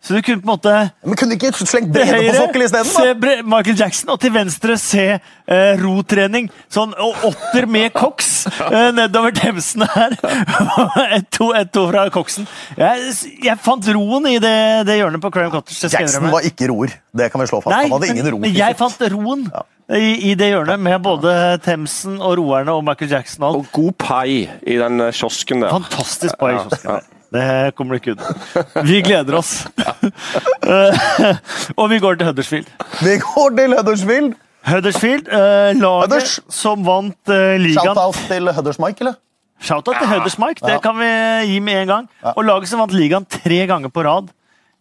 Så du kunne på en måte Men kunne du ikke slengt brede på sokkel isteden? se? Bre- Michael Jackson, og til venstre se eh, rotrening. Sånn og åtter med koks eh, nedover Themsen her. ett to, et, to fra koksen. Jeg, jeg fant roen i det, det hjørnet på Cram Cottage. Jackson var ikke roer. Det kan vi slå fast. Nei, Han hadde ingen ro. men jeg fant roen i, i det hjørnet, med både Themsen og roerne og Michael Jackson. og alt. Og god pai i den kiosken der. Fantastisk pai i kiosken ja. der. Det kommer du ikke unna. Vi gleder oss. Eh, og vi går til Huddersfield. Vi går til Huddersfield. Huddersfield, eh, laget Hudders. som vant eh, ligaen Shout-out til Huddersmike, eller? Shout-out til Huddersmike, det Ja. kan vi gi med en gang. Og laget som vant ligaen tre ganger på rad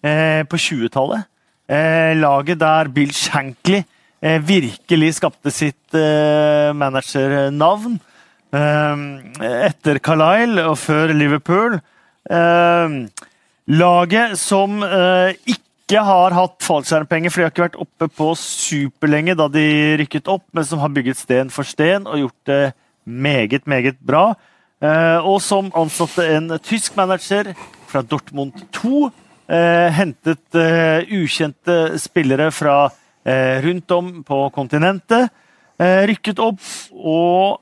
eh, på 20-tallet. Eh, laget der Bill Shankly eh, virkelig skapte sitt eh, managernavn. Eh, etter Carlisle og før Liverpool. Eh, laget som eh, ikke har hatt fallskjermpenger, for de har ikke vært oppe på superlenge da de rykket opp, men som har bygget sten for sten og gjort det meget, meget bra. Eh, og som ansatte en tysk manager fra Dortmund 2. Eh, hentet ukjente spillere fra rundt om på kontinentet. Rykket opp, og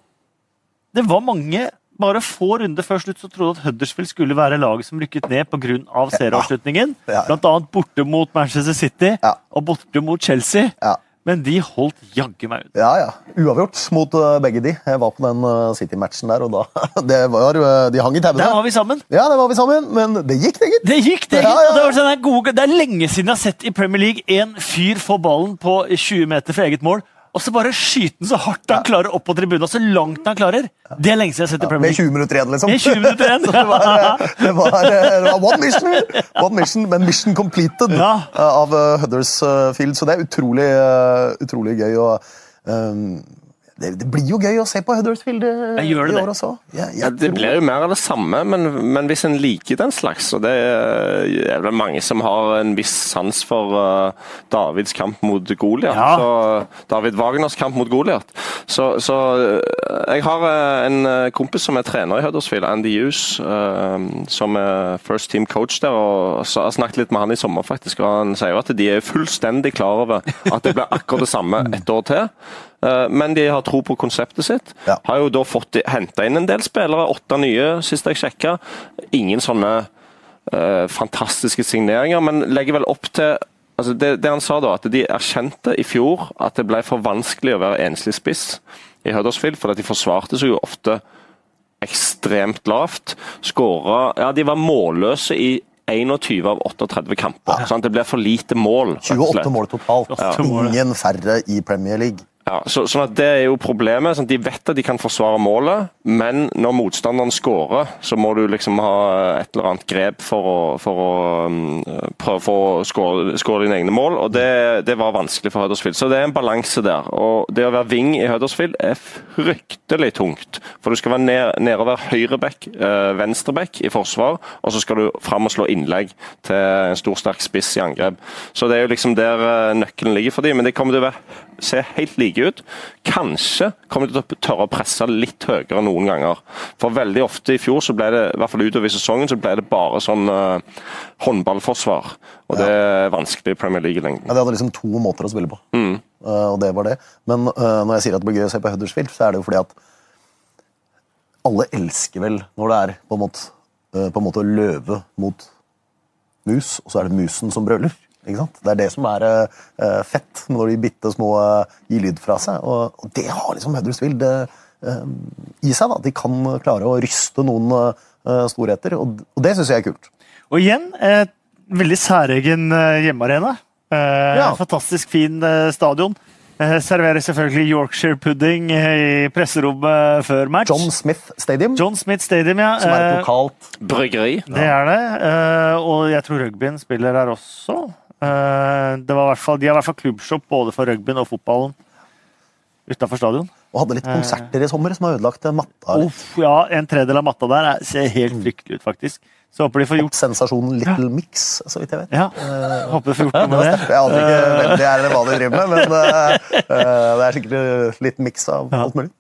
det var mange bare få runder før slutt så trodde at Huddersfield skulle være laget som rykket ned pga. serieavslutningen. Ja. Blant annet borte mot Manchester City Ja. og borte mot Chelsea. Ja. Men de holdt jaggu meg ut. Ja, ja. Uavgjort mot uh, begge de. Jeg var på den uh, City-matchen der, og da det var, uh, De hang i Der var vi sammen. Ja, det var vi sammen, men det gikk, det, gitt. Det gikk, det Ja, gikk. ja, og Det, var sånn det er lenge siden jeg har sett i Premier League en fyr få ballen på 20 meter fra eget mål, og så bare skyte den så hardt han klarer opp på tribunen, og så langt han klarer. Det er lenge siden jeg har sett i Premier League. Med 20 minutter igjen, liksom. Med 20 minutter igjen. Så det, var, uh, det, var, uh, det var one mission, one mission, men mission completed Ja. uh, av Huddersfield. Så det er utrolig, utrolig gøy. Og, um, det, det blir jo gøy å se på Huddersfield det i år også. Jeg, jeg Ja, det tror- blir jo mer av det samme, men, men hvis en liker den slags og Det er vel mange som har en viss sans for uh, Davids kamp mot Goliat. Ja. David Wagners kamp mot Goliat. Så, så uh, jeg har uh, en kompis som er trener i Huddersfield, Andy Hughes, uh, som er first team coach der. og så har snakket litt med han i sommer, faktisk, og han sier jo at de er fullstendig klar over at det blir akkurat det samme et år til. Uh, Men de har tro på konseptet sitt. Ja. Har jo da fått henta inn en del spillere, åtte nye sist jeg sjekka. Ingen sånne uh, fantastiske signeringer, men legger vel opp til altså det, det han sa da, at De erkjente i fjor at det ble for vanskelig å være enslig spiss i Huddersfield, for de forsvarte seg jo ofte ekstremt lavt. Skåra Ja, de var målløse i 21 av 38 kamper. Sant? Det blir for lite mål. rett og slett. 28 mål totalt. Ja. Ingen færre i Premier League. Ja, så, sånn at Det er jo problemet. Sånn, de vet at de kan forsvare målet, men når motstanderen skårer, så må du liksom ha et eller annet grep for å, for å um, prøve å skåre, dine egne mål. og det, det var vanskelig for Huddersfield. Så det er en balanse der. og Det å være wing i Huddersfield er fryktelig tungt. For du skal være ned, og høyreback, eh, venstreback i forsvar, og så skal du fram og slå innlegg til en stor, sterk spiss i angrep. Så det er jo liksom der eh, nøkkelen ligger for dem, men det kommer til å være, se helt like ut. Kanskje kommer de til å tørre å presse litt høyere noen ganger. For veldig ofte i fjor, så ble det, i hvert fall utover i sesongen, så ble det bare sånn uh, håndballforsvar. Og det er vanskelig i Premier League i lengden. Ja, De hadde liksom to måter å spille på, Eh, og det var det. Men uh, når jeg sier at det blir gøy å se på Huddersfield, så er det jo fordi at alle elsker vel når det er på en måte, på en måte løve mot mus, og så er det musen som brøler. Ikke sant? Det er det som er eh, fett når de bitte små uh, gir lyd fra seg. Og, og det har liksom Huddersfield eh, eh, i seg. da. De kan klare å ryste noen storheter, og, og det syns jeg er kult. Og igjen, veldig særegen hjemmearena. Eh, Ja. Fantastisk fin stadion. Serverer selvfølgelig Yorkshire pudding i presserommet før match. John Smith Stadium, John Smith Stadium, ja. som er et lokalt Bryggeri. Det er det. eh, og jeg tror rugbyen spiller her også. Eh, det var hvert fall, de har i hvert fall klubbshop både for rugbyen og fotballen utafor stadion. Og hadde litt konserter i sommer som har ødelagt matta. litt. Uff, ja, en tredel av matta der er- ser helt fryktelig ut, faktisk. Så håper de får gjort Sensasjonen Little Mix, så vidt jeg vet. Ja, håper de får gjort noe med det. Jeg aner ikke de er eller hva de driver med, men eh, eh, det er sikkert litt miks av alt mulig.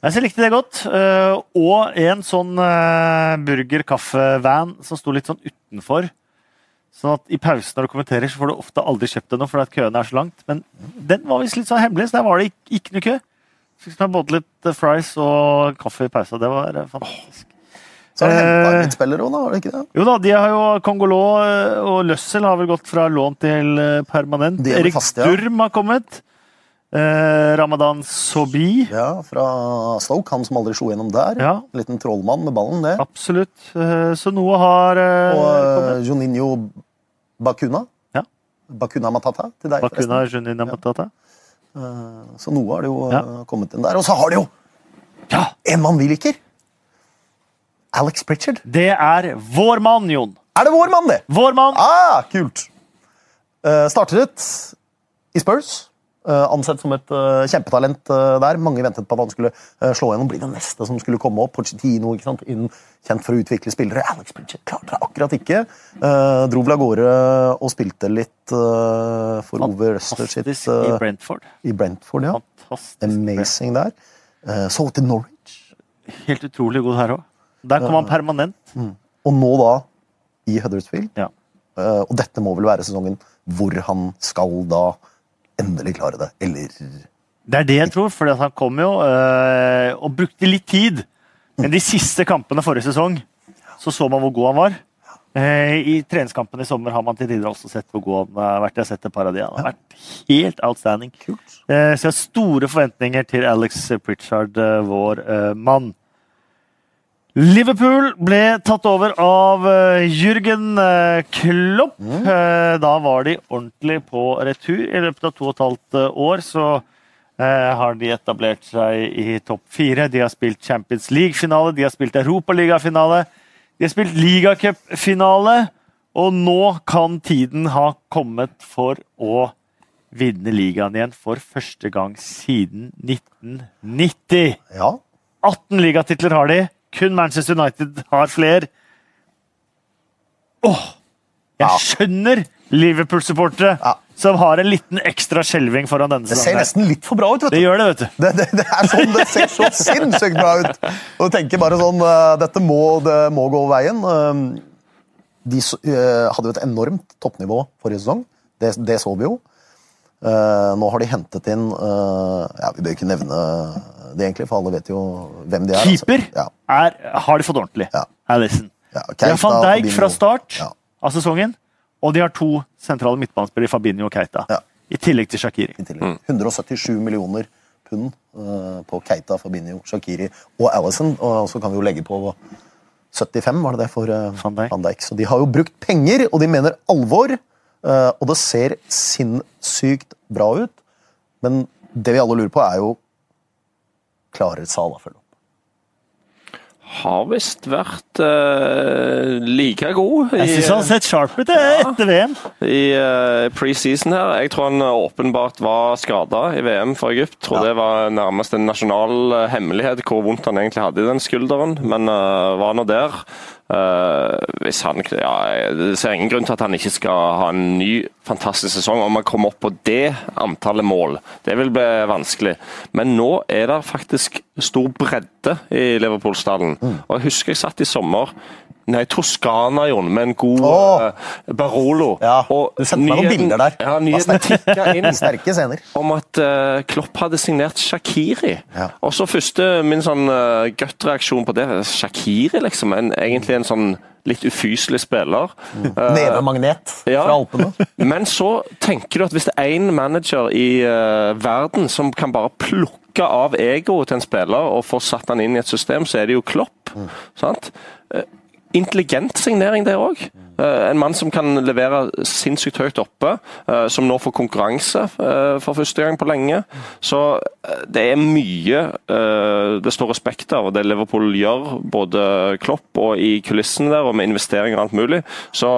Jeg så likte det godt. eh, og en sånn uh, burger-kaffe-van som sto litt sånn utenfor. Sånn at i pausen når du kommenterer, så får du ofte aldri kjøpt det noe fordi at køene er så langt. Men den var visst litt sånn hemmelig, så der var det ikke, ikke noe kø. Fikk meg både litt eh, fries og kaffe i pausa. Det var eh, fantastisk. Så har de henta Eh. litt spillere òg, da? Var det ikke det? Jo da, de har jo Congolå eh, og Løssel har vel gått fra lån til permanent. Er Erik faste, ja. Durm har kommet. Eh, Ramadan Sobi. Ja, Fra Stoke, han som aldri slo gjennom der. Ja. En liten trollmann med ballen, det. Absolutt. Eh, Så noe har eh, Og kommet. uh, Joninho Bakuna. Ja. Bakuna Matata til deg, Bakuna. Junina Matata. Eh, Så noe har det jo Ja. eh, kommet inn der. Og så har det jo Ja! en mann vi liker! Alex Pritchard. Det er vår mann, Jon. Er det vår mann, det? Vår mann. Ah, kult! Startet i Spurs. Eh, ansett som et eh, kjempetalent eh, der. Mange ventet på at han skulle slå gjennom, bli den neste som skulle komme opp. Pochettino, ikke sant? Inn, kjent for å utvikle spillere. Alex Bridget klarte det akkurat ikke. Dro vel av gårde og spilte litt for Ove Røster sitt Fantastisk i Brentford. i Brentford. ja. Fantastisk. Amazing der. Så til Norwich. Helt utrolig god her òg. Der kom han permanent. Og nå da i Huddersfield. Ja. Og dette må vel være sesongen hvor han skal da endelig klare det. Eller Det er det jeg tror, for han kom jo øh, og brukte litt tid. Men de siste kampene forrige sesong så så man hvor god han var. Eh, I treningskampen i sommer har man til tider også sett hvor god han har vært. Jeg har sett et par av de. Han har vært helt outstanding. Kult. Eh, så jeg har store forventninger til Alex Pritchard, eh, vår mann. Liverpool ble tatt over av eh, Jürgen eh, Klopp. Mm. Da var de ordentlig på retur. I løpet av to og et halvt eh, år så eh, har de etablert seg i topp fire. De har spilt Champions League-finale, de har spilt Europaliga-finale, de har spilt ligacupfinale, og nå kan tiden ha kommet for å vinne ligaen igjen for første gang siden 1990. Ja. 18 ligatitler har de. Kun Manchester United har flere. Åh! Jeg Ja. skjønner Liverpool-supportere Ja. som har en liten ekstra skjelving foran denne Det ser nesten litt for bra ut, vet Det gjør det, vet du. Det, det, det er sånn, det ser så sinnssykt bra ut! Og du tenker bare sånn eh, Dette må, det må gå veien. Eh, De eh, hadde jo et enormt toppnivå forrige sesong. Det, det så vi jo. Eh, nå har de hentet inn eh, ja, Vi bør ikke nevne det, egentlig, for alle vet jo hvem de er. altså. Keeper Ja, er, har de fått ordentlig. Ja. Alison. ja, De har van Dijk fra start Ja. av sesongen, og de har to sentrale midtbanespillere, Fabinho og Keita. Ja. I tillegg til Shakiri. i tillegg. 177 millioner pund uh, på Keita, Fabinho, Shakiri og Alison. Og så kan vi jo legge på 75, var det det, for uh, Van Dijk. Van Dijk. Så de har jo brukt penger, og de mener alvor. Eh, og det ser sinnssykt bra ut. Men det vi alle lurer på, er jo Klarer følge opp? Har visst vært uh, like god Jeg i, syns han har sett sharp ut eh, etter VM. i uh, preseason her. Jeg tror han åpenbart var skada i VM for Egypt. Tror Ja. det var nærmest en nasjonal uh, hemmelighet hvor vondt han egentlig hadde i den skulderen, men uh, var nå der. Hvis han, ja, det ser ingen grunn til at han ikke skal ha en ny fantastisk sesong. Om han kommer opp på det antallet mål, det vil bli vanskelig. Men nå er det faktisk stor bredde i Liverpool-stallen. Og Jeg husker jeg satt i sommer Nei, Toskana, Jon, med en god oh. uh, Barolo. Ja, Og du sendte meg noen bilder der. Ja, nyheten tikka inn Sterke scener. om at uh, Klopp hadde signert Shakiri. Ja. Og så første min sånn uh, gutt-reaksjon på det Shakiri, liksom. En, egentlig en sånn litt ufyselig spiller. Mm. Uh, Nevemagnet ja. fra Alpene. men så tenker du at hvis det er én manager i uh, verden som kan bare plukke av egoet til en spiller og få satt han inn i et system, så er det jo Klopp. Sant? Eh, intelligent signering, det òg. En mann som kan levere sinnssykt høyt oppe, eh, som nå får konkurranse eh, for første gang på lenge. Så eh, det er mye det står respekt av det Liverpool gjør, både Klopp og i kulissene der, og med investeringer og alt mulig. Så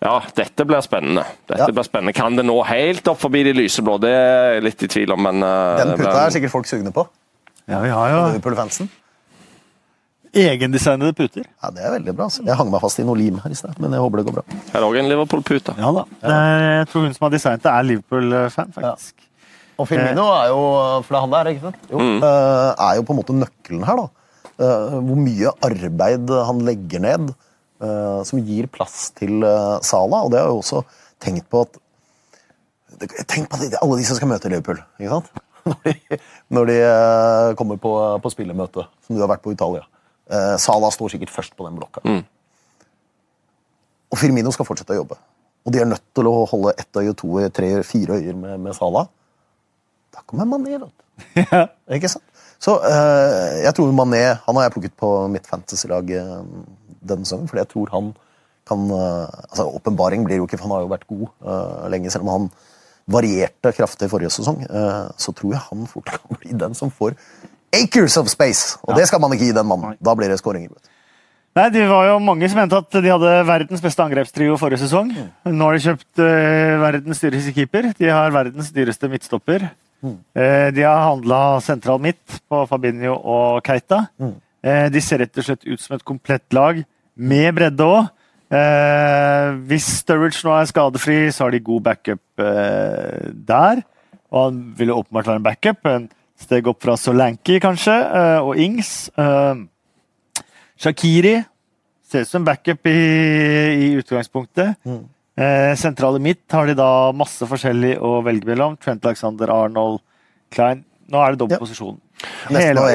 ja, dette blir spennende. Dette ja. blir spennende. Kan det nå helt opp forbi de lyseblå? Det er jeg litt i tvil om, men Den puta er sikkert folk sugne på. Ja, vi har jo Liverpool-fansen. Egendesignede puter. Ja, Det er veldig bra. Altså. Jeg hang meg fast i noe lim her i sted, men jeg håper det går bra. Her er òg en Liverpool-pute. Ja da. Jeg tror hun som har designet det, er Liverpool-fan, faktisk. Ja. Og Firmino er jo For det er han der, ikke sant? Jo, mm. Eh, er jo på en måte nøkkelen her, da. Eh, hvor mye arbeid han legger ned eh, som gir plass til Sala. Og det har jeg også tenkt på at Tenk på alle de som skal møte Liverpool. ikke sant? Når de, når de kommer på, på spillemøte, som du har vært på i Italia. Salah står sikkert først på den blokka. Mm. Og Firmino skal fortsette å jobbe. Og de er nødt til å holde ett øye, to øye, tre øye, fire øyer med, med Sala. Da kommer Mané, vet du. Ikke sant? Så jeg tror Mané Han har jeg plukket på mitt fantasy-lag denne sesongen, fordi jeg tror han kan altså Åpenbaring blir jo ikke, for han har jo vært god lenge, selv om han varierte kraftig forrige sesong. så tror jeg han fort kan bli den som får acres of space! Og ja. det skal man ikke gi den mannen. Da blir det skåringer. Nei, Det var jo mange som mente at de hadde verdens beste angrepstrio forrige sesong. Mm. Nå har de kjøpt uh, verdens dyreste keeper. De har verdens dyreste midtstopper. Mm. Uh, de har handla sentral midt på Fabinho og Keita. Mm. Uh, de ser rett og slett ut som et komplett lag, med bredde òg. hvis Sturridge nå er skadefri, så har de god backup der. Og han ville åpenbart være en backup. En Steg opp fra Solanki, kanskje, eh, og Ings. Eh, Shakiri ser ut som backup i, i utgangspunktet. Mm. Eh, sentrale midt har de da masse forskjellig å velge mellom. Trent Alexander, Arnold, Klein. Nå er det dobbel ja. posisjon. Hele og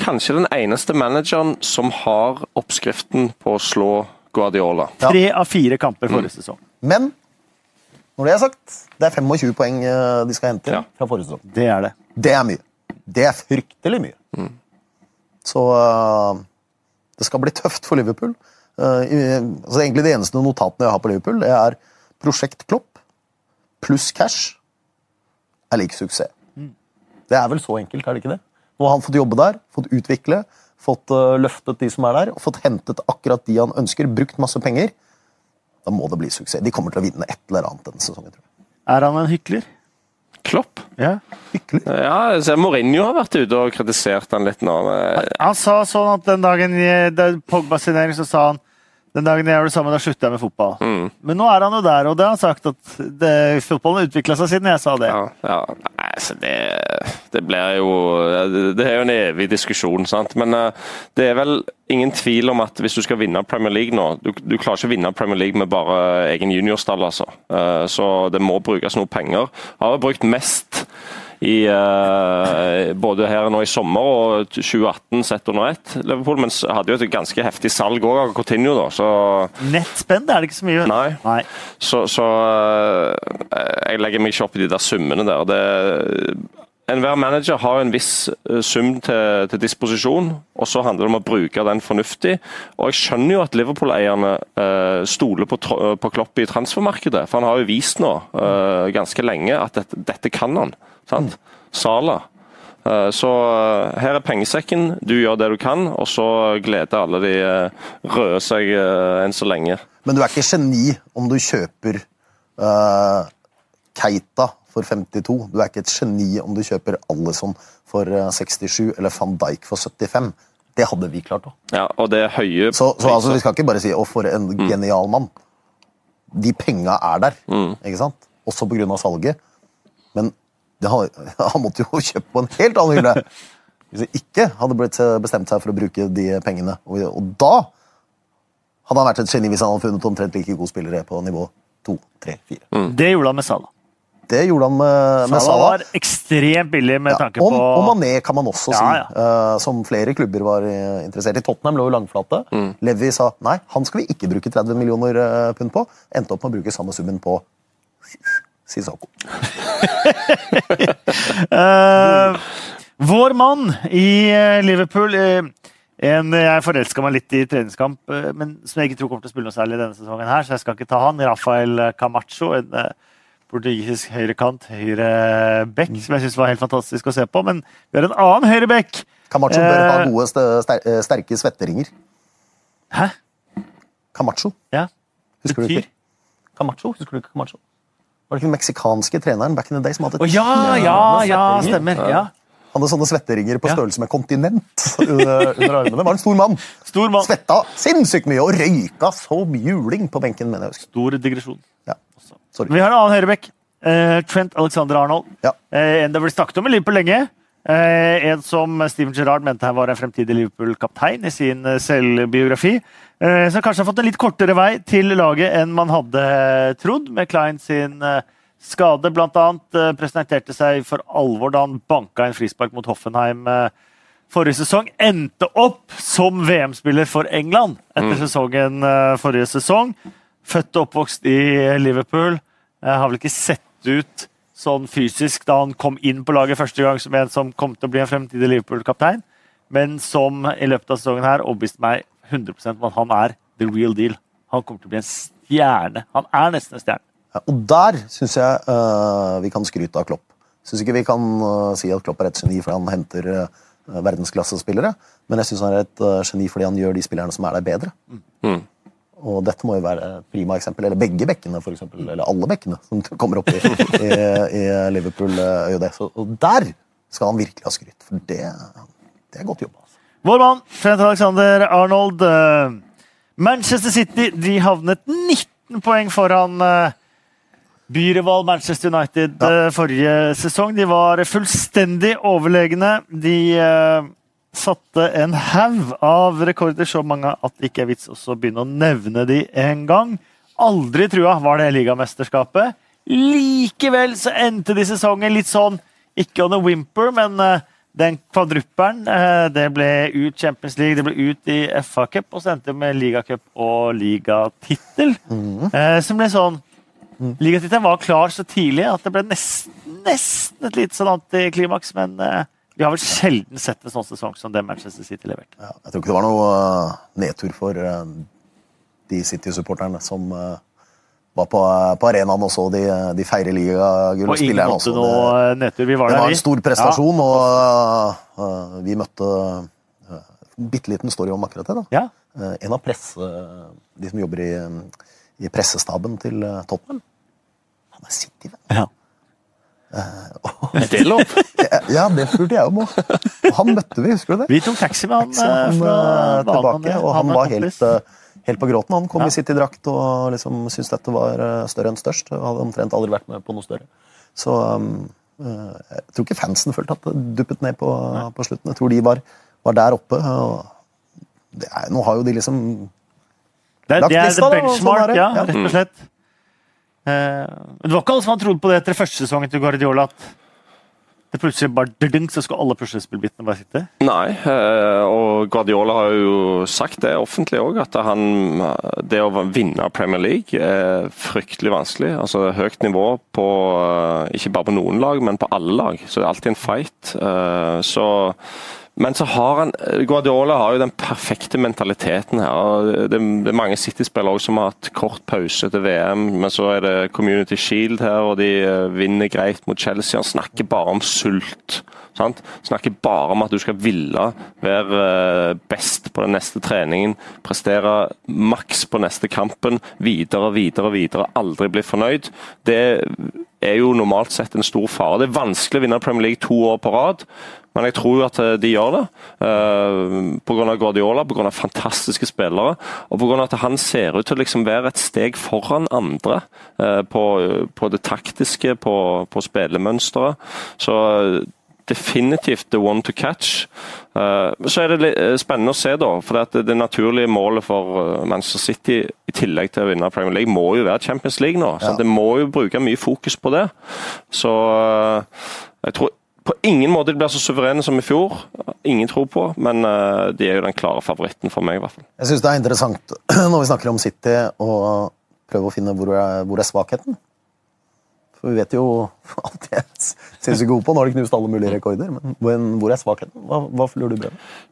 kanskje den eneste manageren som har oppskriften på å slå Guardiola. Ja. Tre av fire kamper forrige mm. sesong. Men når det er sagt, det er 25 poeng de skal hente ja. fra forrige sesong. Det er det. Det er mye. Det er fryktelig mye. Mm. Så uh, det skal bli tøft for Liverpool. Uh, altså egentlig De eneste notatene jeg har på Liverpool, det er Prosjekt Klopp pluss cash er lik suksess. Mm. Det er vel så enkelt, er det ikke det? Nå har han fått jobbe der, fått utvikle, fått uh, løftet de som er der, og fått hentet akkurat de han ønsker, brukt masse penger. Da må det bli suksess. De kommer til å vinne et eller annet denne sesongen. tror jeg. Er han en hykler? Klopp? Ja. Hyggelig. Ja, så Mourinho har vært ute og kritisert han litt nå. Han sa sånn at den dagen Pogba-signering, så sa han den dagen jeg gjør det samme, da slutter jeg med fotball. Mm. Men nå er han jo der, og det har han sagt at det, fotballen utvikla seg siden jeg sa det. Ja, ja. Altså det, det blir jo Det er jo en evig diskusjon, sant. Men uh, det er vel ingen tvil om at hvis du skal vinne Premier League nå Du, du klarer ikke å vinne Premier League med bare egen juniorstall, altså. Uh, så det må brukes noe penger. Har brukt mest i, uh, både her nå i sommer og 2018 sett under ett. Liverpool, men hadde jo et ganske heftig salg òg av Coutinho. da, så... Nettspend er det ikke så mye. Nei. Nei. Så, så uh, jeg legger meg ikke opp i de der summene der. Det Enhver manager har en viss eh, sum til, til, disposisjon, og så handler det om å bruke den fornuftig. Og Jeg skjønner jo at Liverpool-eierne uh, stoler på, på, Klopp i transfermarkedet. For han har jo vist nå uh, ganske lenge at dette, dette kan han. Sant? Sala. Eh, så eh, her er pengesekken, du gjør det du kan, og så gleder alle de eh, røde seg enn så lenge. Men du er ikke geni om du kjøper uh, Keita for 52. Du er ikke et geni om du kjøper Alison for 67 eller van Dijk for 75. Det hadde vi klart òg. Ja, og det er høye Så, så altså, vi skal ikke bare si 'å, for en mm. genial mann'. De penga er der, mm. ikke sant? også pga. salget. Men har, han måtte jo kjøpe på en helt annen hylle hvis han ikke hadde blitt bestemt seg for å bruke de pengene. Og, og da hadde han vært et geni hvis han hadde funnet omtrent like gode spillere på nivå 2, 3, 4. Mm. Det gjorde han med Salah. Det gjorde han med, med Salah. var ekstremt billig med ja, tanke på Og, og Mané kan man også ja, si, ja. Uh, som flere klubber var eh, interessert i. Tottenham lå jo langflate. Mm. Levi sa nei, han skal vi ikke bruke 30 millioner pund på. Endte opp med å bruke samme summen på Sisako. uh, vår mann i eh, Liverpool uh, En jeg forelska meg litt i treningskamp, eh, men som jeg ikke tror kommer til å spille noe særlig denne sesongen, her, så jeg skal ikke ta han. Rafael Camacho, en eh, portugisisk høyrekant, høyre back, som jeg syns var helt fantastisk å se på. Men vi har en annen høyre back. Camacho bør ha Eh. gode, ster- eh, sterke svetteringer. Hæ? Camacho. Ja. Husker du ikke? Camacho? Husker du ikke Camacho? Var det ikke den meksikanske treneren back in the day som hadde oh, ja, ja, ja, stemmer. Ja. hadde sånne svetteringer på størrelse med kontinent under, under armene? Var en stor mann. Stor mann. Svetta sinnssykt mye og røyka så juling på benken, mener jeg. Stor digresjon. Ja. Sorry. Vi har en annen høyrebekk. Uh, Trent Alexander Arnold. Ja. Uh, en det ble snakket om i Liverpool lenge. Eh, en som Steven Gerrard mente her var en fremtidig Liverpool-kaptein i sin eh, selvbiografi. Eh, som kanskje har fått en litt kortere vei til laget enn man hadde trodd, med Klein sin eh, skade, annet. Eh, presenterte seg for alvor da han banka en frispark mot Hoffenheim eh, forrige sesong. Endte opp som VM-spiller for England etter sesongen eh, forrige sesong. Født og oppvokst i Liverpool. Har vel ikke sett ut sånn fysisk da han kom inn på laget første gang som en som kom til å bli en fremtidig Liverpool-kaptein, men som i løpet av sesongen her overbeviste meg 100 om at han er the real deal. Han kommer til å bli en stjerne. Han er nesten en stjerne. Ja, og der syns jeg uh, vi kan skryte av Klopp. Syns ikke vi kan uh, si at Klopp er et geni fordi han henter uh, verdensklassespillere, men jeg syns han er et eh, geni fordi han gjør de spillerne som er der, bedre. Mm. Og dette må jo være prima eksempel. Eller begge bekkene, for eksempel. Eller alle bekkene som kommer opp i, i, i Liverpool. eh, er jo det. Så, og der skal han virkelig ha skryt, for det, det er godt jobba. Altså. Vår mann, Trent Alexander Arnold. eh, Manchester City de havnet 19 poeng foran eh, byrival Manchester United ja. forrige sesong. De var fullstendig overlegne. De eh, satte en haug av rekorder, så mange at det ikke er vits å begynne å nevne de en gang. Aldri trua var det ligamesterskapet. Likevel så endte de sesongen litt sånn, ikke on a whimper, men eh, den kvadruppelen eh, Det ble ut Champions League, det ble ut i FA Cup, og så endte det med ligacup og ligatittel. Mm. som ble sånn Ligatittelen var klar så tidlig at det ble nesten, nesten et lite sånn antiklimaks, men eh, vi har vel sjelden sett en sånn sesong som det Manchester City leverte. Ja, jeg tror ikke det var noe eh, nedtur for eh, de City-supporterne som eh, var på, på arenaen og så de, de feire ligagull. På ingen måte noe Det, nedtur. Vi var det der, var en stor prestasjon, og uh, vi møtte uh, Bitte liten story om akkurat det. da. Ja. Uh, en av presse, de som jobber i, i pressestaben til Tottenham, han er City-venn. Ja. Er det lov? Ja, det spurte jeg om òg. Han møtte vi, husker du det? Vi tok taxi med han, han, eh, fra eh, tilbake, og han han var helt, eh, helt på gråten. Han kom Ja. i City-drakt og liksom syntes dette var eh, større enn størst. og Hadde omtrent aldri vært med på noe større. Så um, eh, jeg tror ikke fansen følte at det duppet ned på, på slutten. Jeg tror de var, var der oppe. og det er, nå har jo de liksom Det, lagt det er lista, the da, og sånn er det. ja, Ja. rett og slett. Eh, men det var ikke alle som hadde trodd på det etter første sesongen til Guardiola. at det plutselig bare dunk, så skal alle puslespillbitene bare sitte. Nei, eh, og Guardiola har jo sagt det offentlig òg, at han, det å vinne Premier League er fryktelig vanskelig. Altså Høyt nivå på eh, ikke bare på noen lag, men på alle lag. Så det er alltid en fight. Eh, Så men så har han Guardiola har jo den perfekte mentaliteten her. Det, det er mange City-spillere som har hatt kort pause til VM, men så er det Community Shield her, og de eh, vinner greit mot Chelsea. Han snakker bare om sult. Sant? Snakker bare om at du skal ville være eh, best på den neste treningen, prestere maks på neste kampen, videre, videre, videre, aldri bli fornøyd. Det er jo normalt sett en stor fare. Det er vanskelig å vinne Premier League to år på rad, men jeg tror jo at eh, de gjør det. Uh, Pga. Guardiola, pga. fantastiske spillere, og pga. at han ser ut til å liksom være et steg foran andre eh, på, det taktiske, på, på spillemønsteret. Så eh, definitivt the one to catch. Eh, så er det eh, spennende å se, da. For det, det naturlige målet for eh, Manchester City, i tillegg til å vinne Premier League, må jo være Champions League nå. Ja. Så det må jo bruke mye fokus på det. Så jeg tror på ingen måte de blir så suverene som i fjor. Ingen tror på, men de er jo den klare favoritten for meg, i hvert fall. Jeg syns det er interessant når vi snakker om City, å prøve å finne hvor er, hvor er svakheten. For vi vet jo alt jeg er sinnssykt gode på. Nå har de knust alle mulige rekorder, men hvor- er svakheten? Hva, hva du, Brede?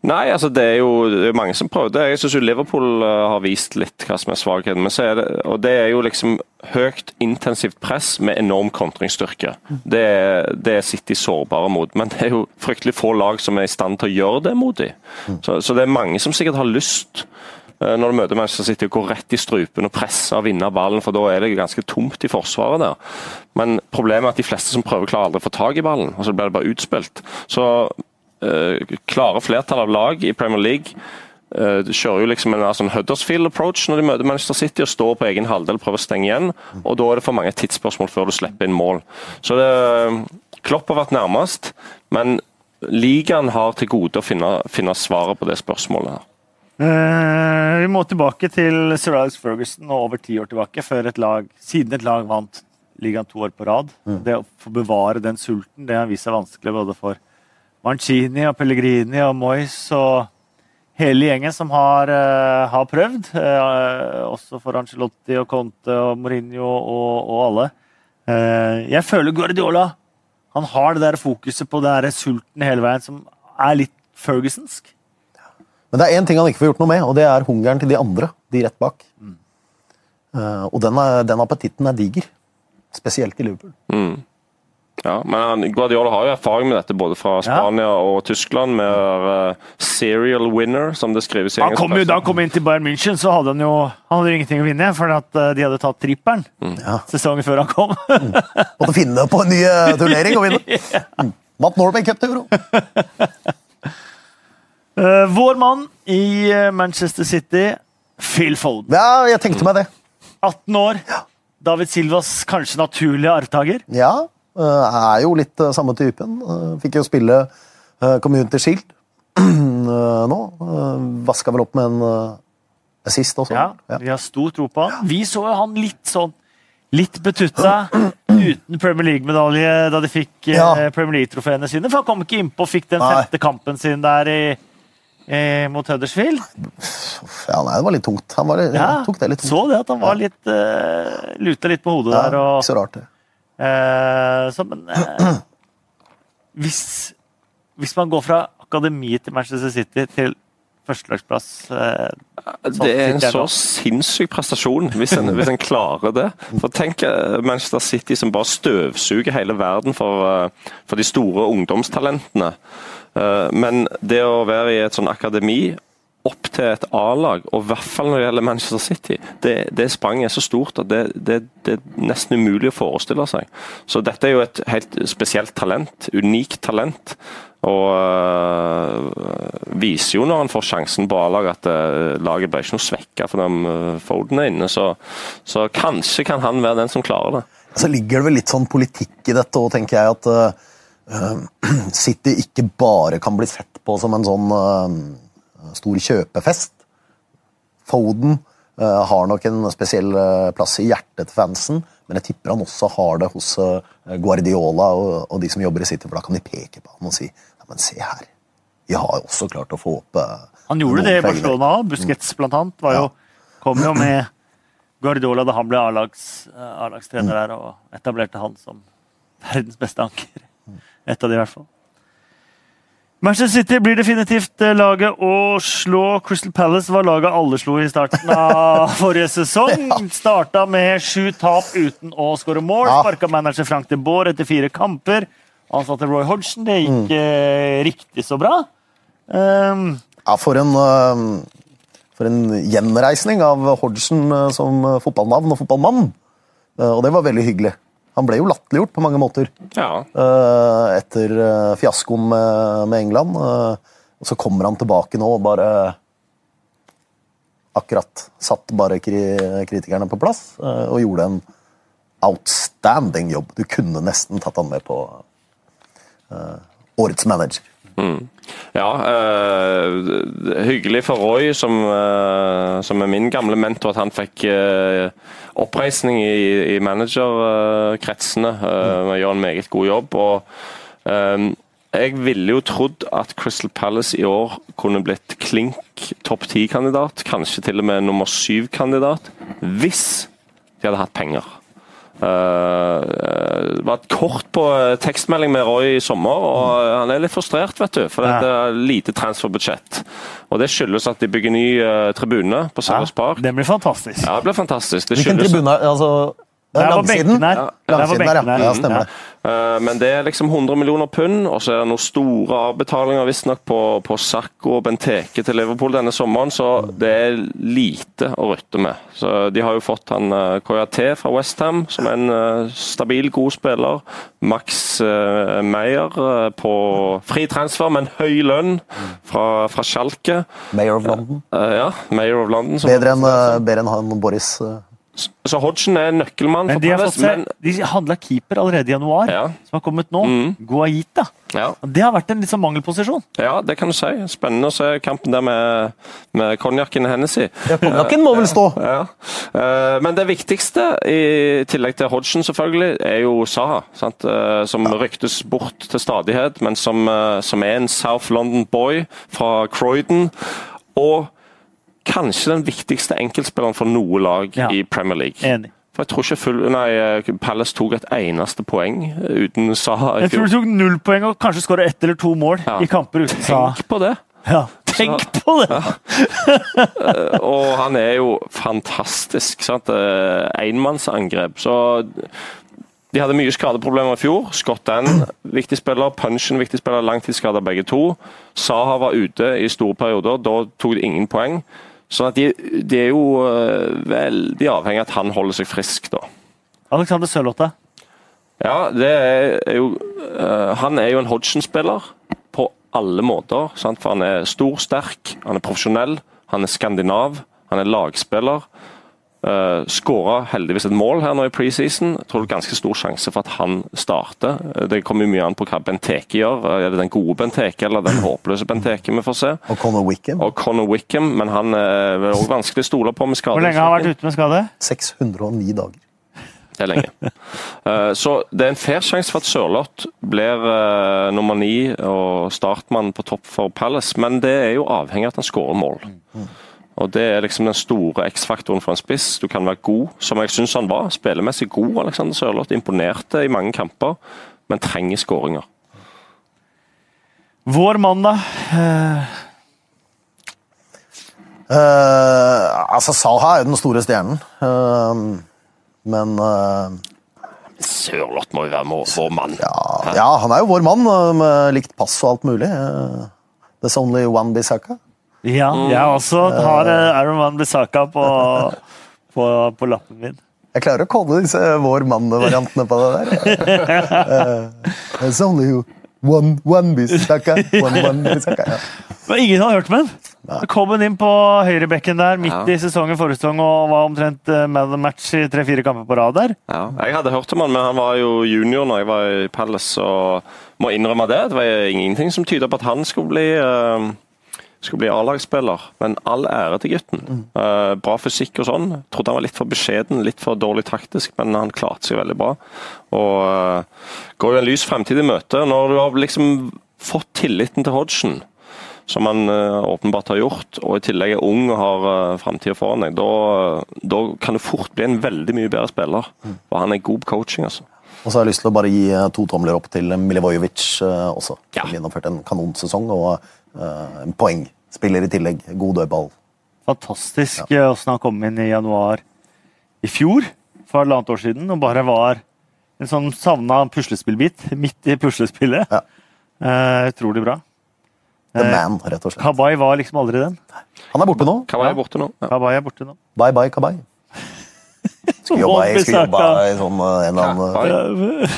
Nei, altså det er jo det er mange som prøver det. Jeg syns Liverpool eh, har vist litt hva som er svakheten. Men så er det, og det er jo liksom høyt intensivt press med enorm kontringsstyrke. Det, er- det sitter de sårbare mot. Men det er jo fryktelig få lag som er i stand til å gjøre det mot dem. Så, så det er mange som sikkert har lyst når du møter Manchester City, å gå rett i strupen og presse og vinne ballen, for da er det ganske tomt i forsvaret der. Men problemet er at de fleste som prøver, klarer aldri å få tak i ballen, og så blir det bare utspilt. Så eh, klare flertall av lag i Premier League de kjører jo liksom en sånn Huddersfield-approach når de møter Manchester City og står på egen halvdel og prøver å stenge igjen. og Da er det for mange tidsspørsmål før du slipper inn mål. Så det, Klopp har vært nærmest, men ligaen har til gode å finne, finne svaret på det spørsmålet. her. Eh, vi må tilbake til Sir Alex Ferguson og over ti år tilbake, før et lag, siden et lag vant ligaen to år på rad. Det å få bevare den sulten det har vist seg vanskelig både for Mancini og Pellegrini og Moyes og hele gjengen som har, uh, har prøvd. Uh, også for Ancelotti og Conte og Mourinho og, og alle. Uh, jeg føler Guardiola han har det der fokuset på det der sulten hele veien som er litt Fergusonsk. Men det er én ting han ikke får gjort noe med, og det er hungeren til de andre. De rett bak. Eh, og den, er, den appetitten er diger. Spesielt i Liverpool. Ja, men Guardiola har jo erfaring med dette både fra Spania og Tyskland, med uh, serial winner, som det skrives i Han engelsk da han kom inn til Bayern München, så hadde han jo han hadde jo ingenting å vinne, for at eh, de hadde tatt trippelen mm. sesongen før han kom. Måtte finne på en ny turnering å vinne. Mm. Vant Norway Cup til euro. Eh, Vår mann i eh, Manchester City, Phil Foden. Ja, jeg tenkte meg det. 18 år. David Silvas kanskje naturlige arvtaker. Ja, eh, er jo litt samme typen. Fikk jo spille Community Shield nå. Vaska vel opp med en assist også. Ja, Ja. Vi har stor tro på han. Vi så jo han litt sånn Litt betutta uten Premier League-medalje da de fikk Ja. Premier League-trofeene sine. For han kom ikke innpå og fikk den femte kampen sin der i, eh, mot Huddersfield. Ja, nei, det var litt tungt. Han var, ja. tok det litt tungt. Så det at han var litt uh, luta litt på hodet ja, der. Og, Ikke så rart, det. eh, så, men eh, hvis, hvis man går fra akademiet til Manchester City til førstelagsplass eh, Det er en så sinnssyk prestasjon, hvis en, hvis en klarer det. For Tenk Manchester City som bare støvsuger hele verden for, for de store ungdomstalentene. Eh, Men det å være i et sånn akademi opp til et A-lag, og i hvert fall når det gjelder Manchester City, det, det spranget er så stort at det, det, det er nesten umulig å forestille seg. Så dette er jo et helt spesielt talent, unikt talent. Og øh, viser jo når han får sjansen på A-lag at øh, laget ble ikke noe svekka fordi øh, Foden er inne. Så, så kanskje kan han være den som klarer det. Så ligger det vel litt sånn politikk i dette òg, tenker jeg. At City ikke bare kan bli sett på som en sånn eh, stor kjøpefest. Foden eh, har nok en spesiell eh, plass i hjertet til fansen, men jeg tipper han også har det hos eh, Guardiola og, de som jobber i City, for da kan de peke på han og si ja, men se her, vi har jo også klart å få opp eh, Han gjorde det i. Barcelona òg. Busquets blant annet var jo, kom jo med Guardiola da han ble A-lags- eh, A-lagstrener der, og etablerte han som verdens beste anker. Et av de, i hvert fall. Manchester City blir definitivt eh, laget å slå. Crystal Palace var laget alle slo i starten av forrige sesong. Starta med sju tap uten å skåre mål. Sparka manager Frank de Boer etter fire kamper. Ansatte Roy Hodgson. Det gikk eh, riktig så bra. Um, Ja, for en, øh, for en gjenreisning av Hodgson øh, som fotballnavn og fotballmann. Og det var veldig hyggelig. Han ble jo latterliggjort på mange måter Ja, øh, etter øh, fiaskoen med, med England. øh, Og så kommer han tilbake nå og bare Akkurat satt bare kri kritikerne på plass og gjorde en outstanding jobb. Du kunne nesten tatt han med på årets manager. ja uh, hyggelig for Roy, som, uh, som er min gamle mentor, at han fikk øh, oppreisning i, i managerkretsene. Uh, å en meget god jobb. og um, jeg ville jo trodd at Crystal Palace i år kunne blitt klink topp ti-kandidat, kanskje til og med nummer syv-kandidat, hvis de hadde hatt penger. Uh, det var et kort på eh, tekstmelding med Roy i sommer, og han er litt frustrert, vet du. For Ja. det er lite transferbudsjett. Og det skyldes at de bygger ny uh, tribune på Sellers Park. Det blir fantastisk. Ja, det blir fantastisk. Det Hvilken tribune altså Der er Langsiden? her. Der Langsiden der, her. ja. ja stemmer det. Eh, Men det er liksom 100 millioner pund, og så er det noen store avbetalinger visstnok på, på Sarko og Benteke til Liverpool denne sommeren, så det er lite å rutte med. Så De har jo fått han uh, Koyate fra Westham, som er en eh, stabil, god spiller. Max Meyer eh, på fri transfer, men høy lønn fra, fra Schalke. Mayor of London. Eh, ja, Mayor of London. som- Bedre enn eh, bedre enn han Boris. eh. Så Hodgson er nøkkelmann Men for de har Palace, se, men de handla keeper allerede i januar, Ja. som har kommet nå. Mm. Guaita. ja. Det har vært en sånn mangelposisjon. Ja, det kan du si. Spennende å se kampen der med, med konjakken Hennessy. Ja, Konjakken må vel stå! Ja. Eh, Men det viktigste, i tillegg til Hodgson selvfølgelig, er jo Saha. Sant? eh, Som ryktes bort til stadighet, men som, eh, som er en South London boy fra Croydon. Og kanskje den viktigste enkeltspilleren for noe lag Ja. i Premier League. Enig. For jeg tror ikke full, nei, eh, Palace tok et eneste poeng uten Saha Jeg tror de tok null poeng og kanskje skåra ett eller to mål Ja. i kamper uten sa. Tenk på det! Ja, tenk på det! Og han er jo fantastisk. sant? Eh, Enmannsangrep. Så de hadde mye skadeproblemer i fjor. Scott Dann, viktig spiller. Punchen, viktig spiller. Langtidsskader begge to. Saha var ute i store perioder. Da tok de ingen poeng. Så at de, de er jo eh, veldig avhengig av at han holder seg frisk, da. Alexander Sørlotte? Ja, det er jo eh, Han er jo en Hodgson-spiller på alle måter. Sant? For han er stor, sterk, han er profesjonell, han er skandinav, han er lagspiller. Uh, Skåra heldigvis et mål her nå i preseason. Tror det er ganske stor sjanse for at han starter. Eh, Det kommer mye an på hva Benteke gjør. Eh, Er det den gode Benteke eller den håpløse Benteke vi får se? Og Conor Wickham. Og Conor Wickham, men han er også vanskelig å stole på med skade. Hvor lenge har han vært ute med skade? 609 dager. Det er lenge. Eh, Så det er en fair sjanse for at Sørloth blir eh, nummer ni og startmann på topp for Palace, men det er jo avhengig av at han skårer mål. Og Det er liksom den store X-faktoren for en spiss. Du kan være god, som jeg syns han var. Spillemessig god, Alexander Sørloth. Imponerte i mange kamper, men trenger skåringer. Vår mann, da. Eh, Eh, altså, Saha er jo den store stjernen. uh, men uh, Sørloth må jo være vår vår mann. ja, ja, han er jo vår mann, med likt pass og alt mulig. Uh, there's only one Bisaka. Ja, jeg også har eh, Aaron Van Bissaka på, på, på lappen min. Jeg klarer å kodde disse vår mann-variantene på det der. Eh, there's only one, one Bissaka. One, one Bissaka Ja. Men ingen har hørt om den. Kom inn på høyrebekken der midt Ja. i sesongen forrige sesong og var omtrent med man the match i tre-fire kamper på rad der. Ja, jeg hadde hørt om han, men han var jo junior når jeg var i Palace, og må innrømme det. Det var ingenting som tyder på at han skulle bli, eh, skulle bli A-lagsspiller. Men all ære til gutten. Uh, bra fysikk og sånn. Trodde han var litt for beskjeden, litt for dårlig taktisk, men han klarte seg veldig bra. Og uh, går jo en lys fremtid i møte. Når du har liksom fått tilliten til Hodgson, som han uh, åpenbart har gjort, og i tillegg er ung og har uh, framtida foran deg, da, da kan du fort bli en veldig mye bedre spiller. Og han er god på coaching, altså. Og så har jeg lyst til å bare gi eh, to tomler opp til Milivojevic eh, også. Ja. Som gjennomførte en kanonsesong og eh, en poengspiller i tillegg. God dødball. Fantastisk eh, åssen han kom inn i januar i fjor, for halvannet år siden, og bare var en sånn savna puslespillbit midt i puslespillet. Ja. Uh, utrolig bra. The Eh, man, rett og slett. Kabay var liksom aldri den. Han er borte nå. Kabay er borte nå. Ja. Kabay er borte nå. Bye bye, Kabay. Skulle jobba jeg skulle jobba i sånn eh, en eller annen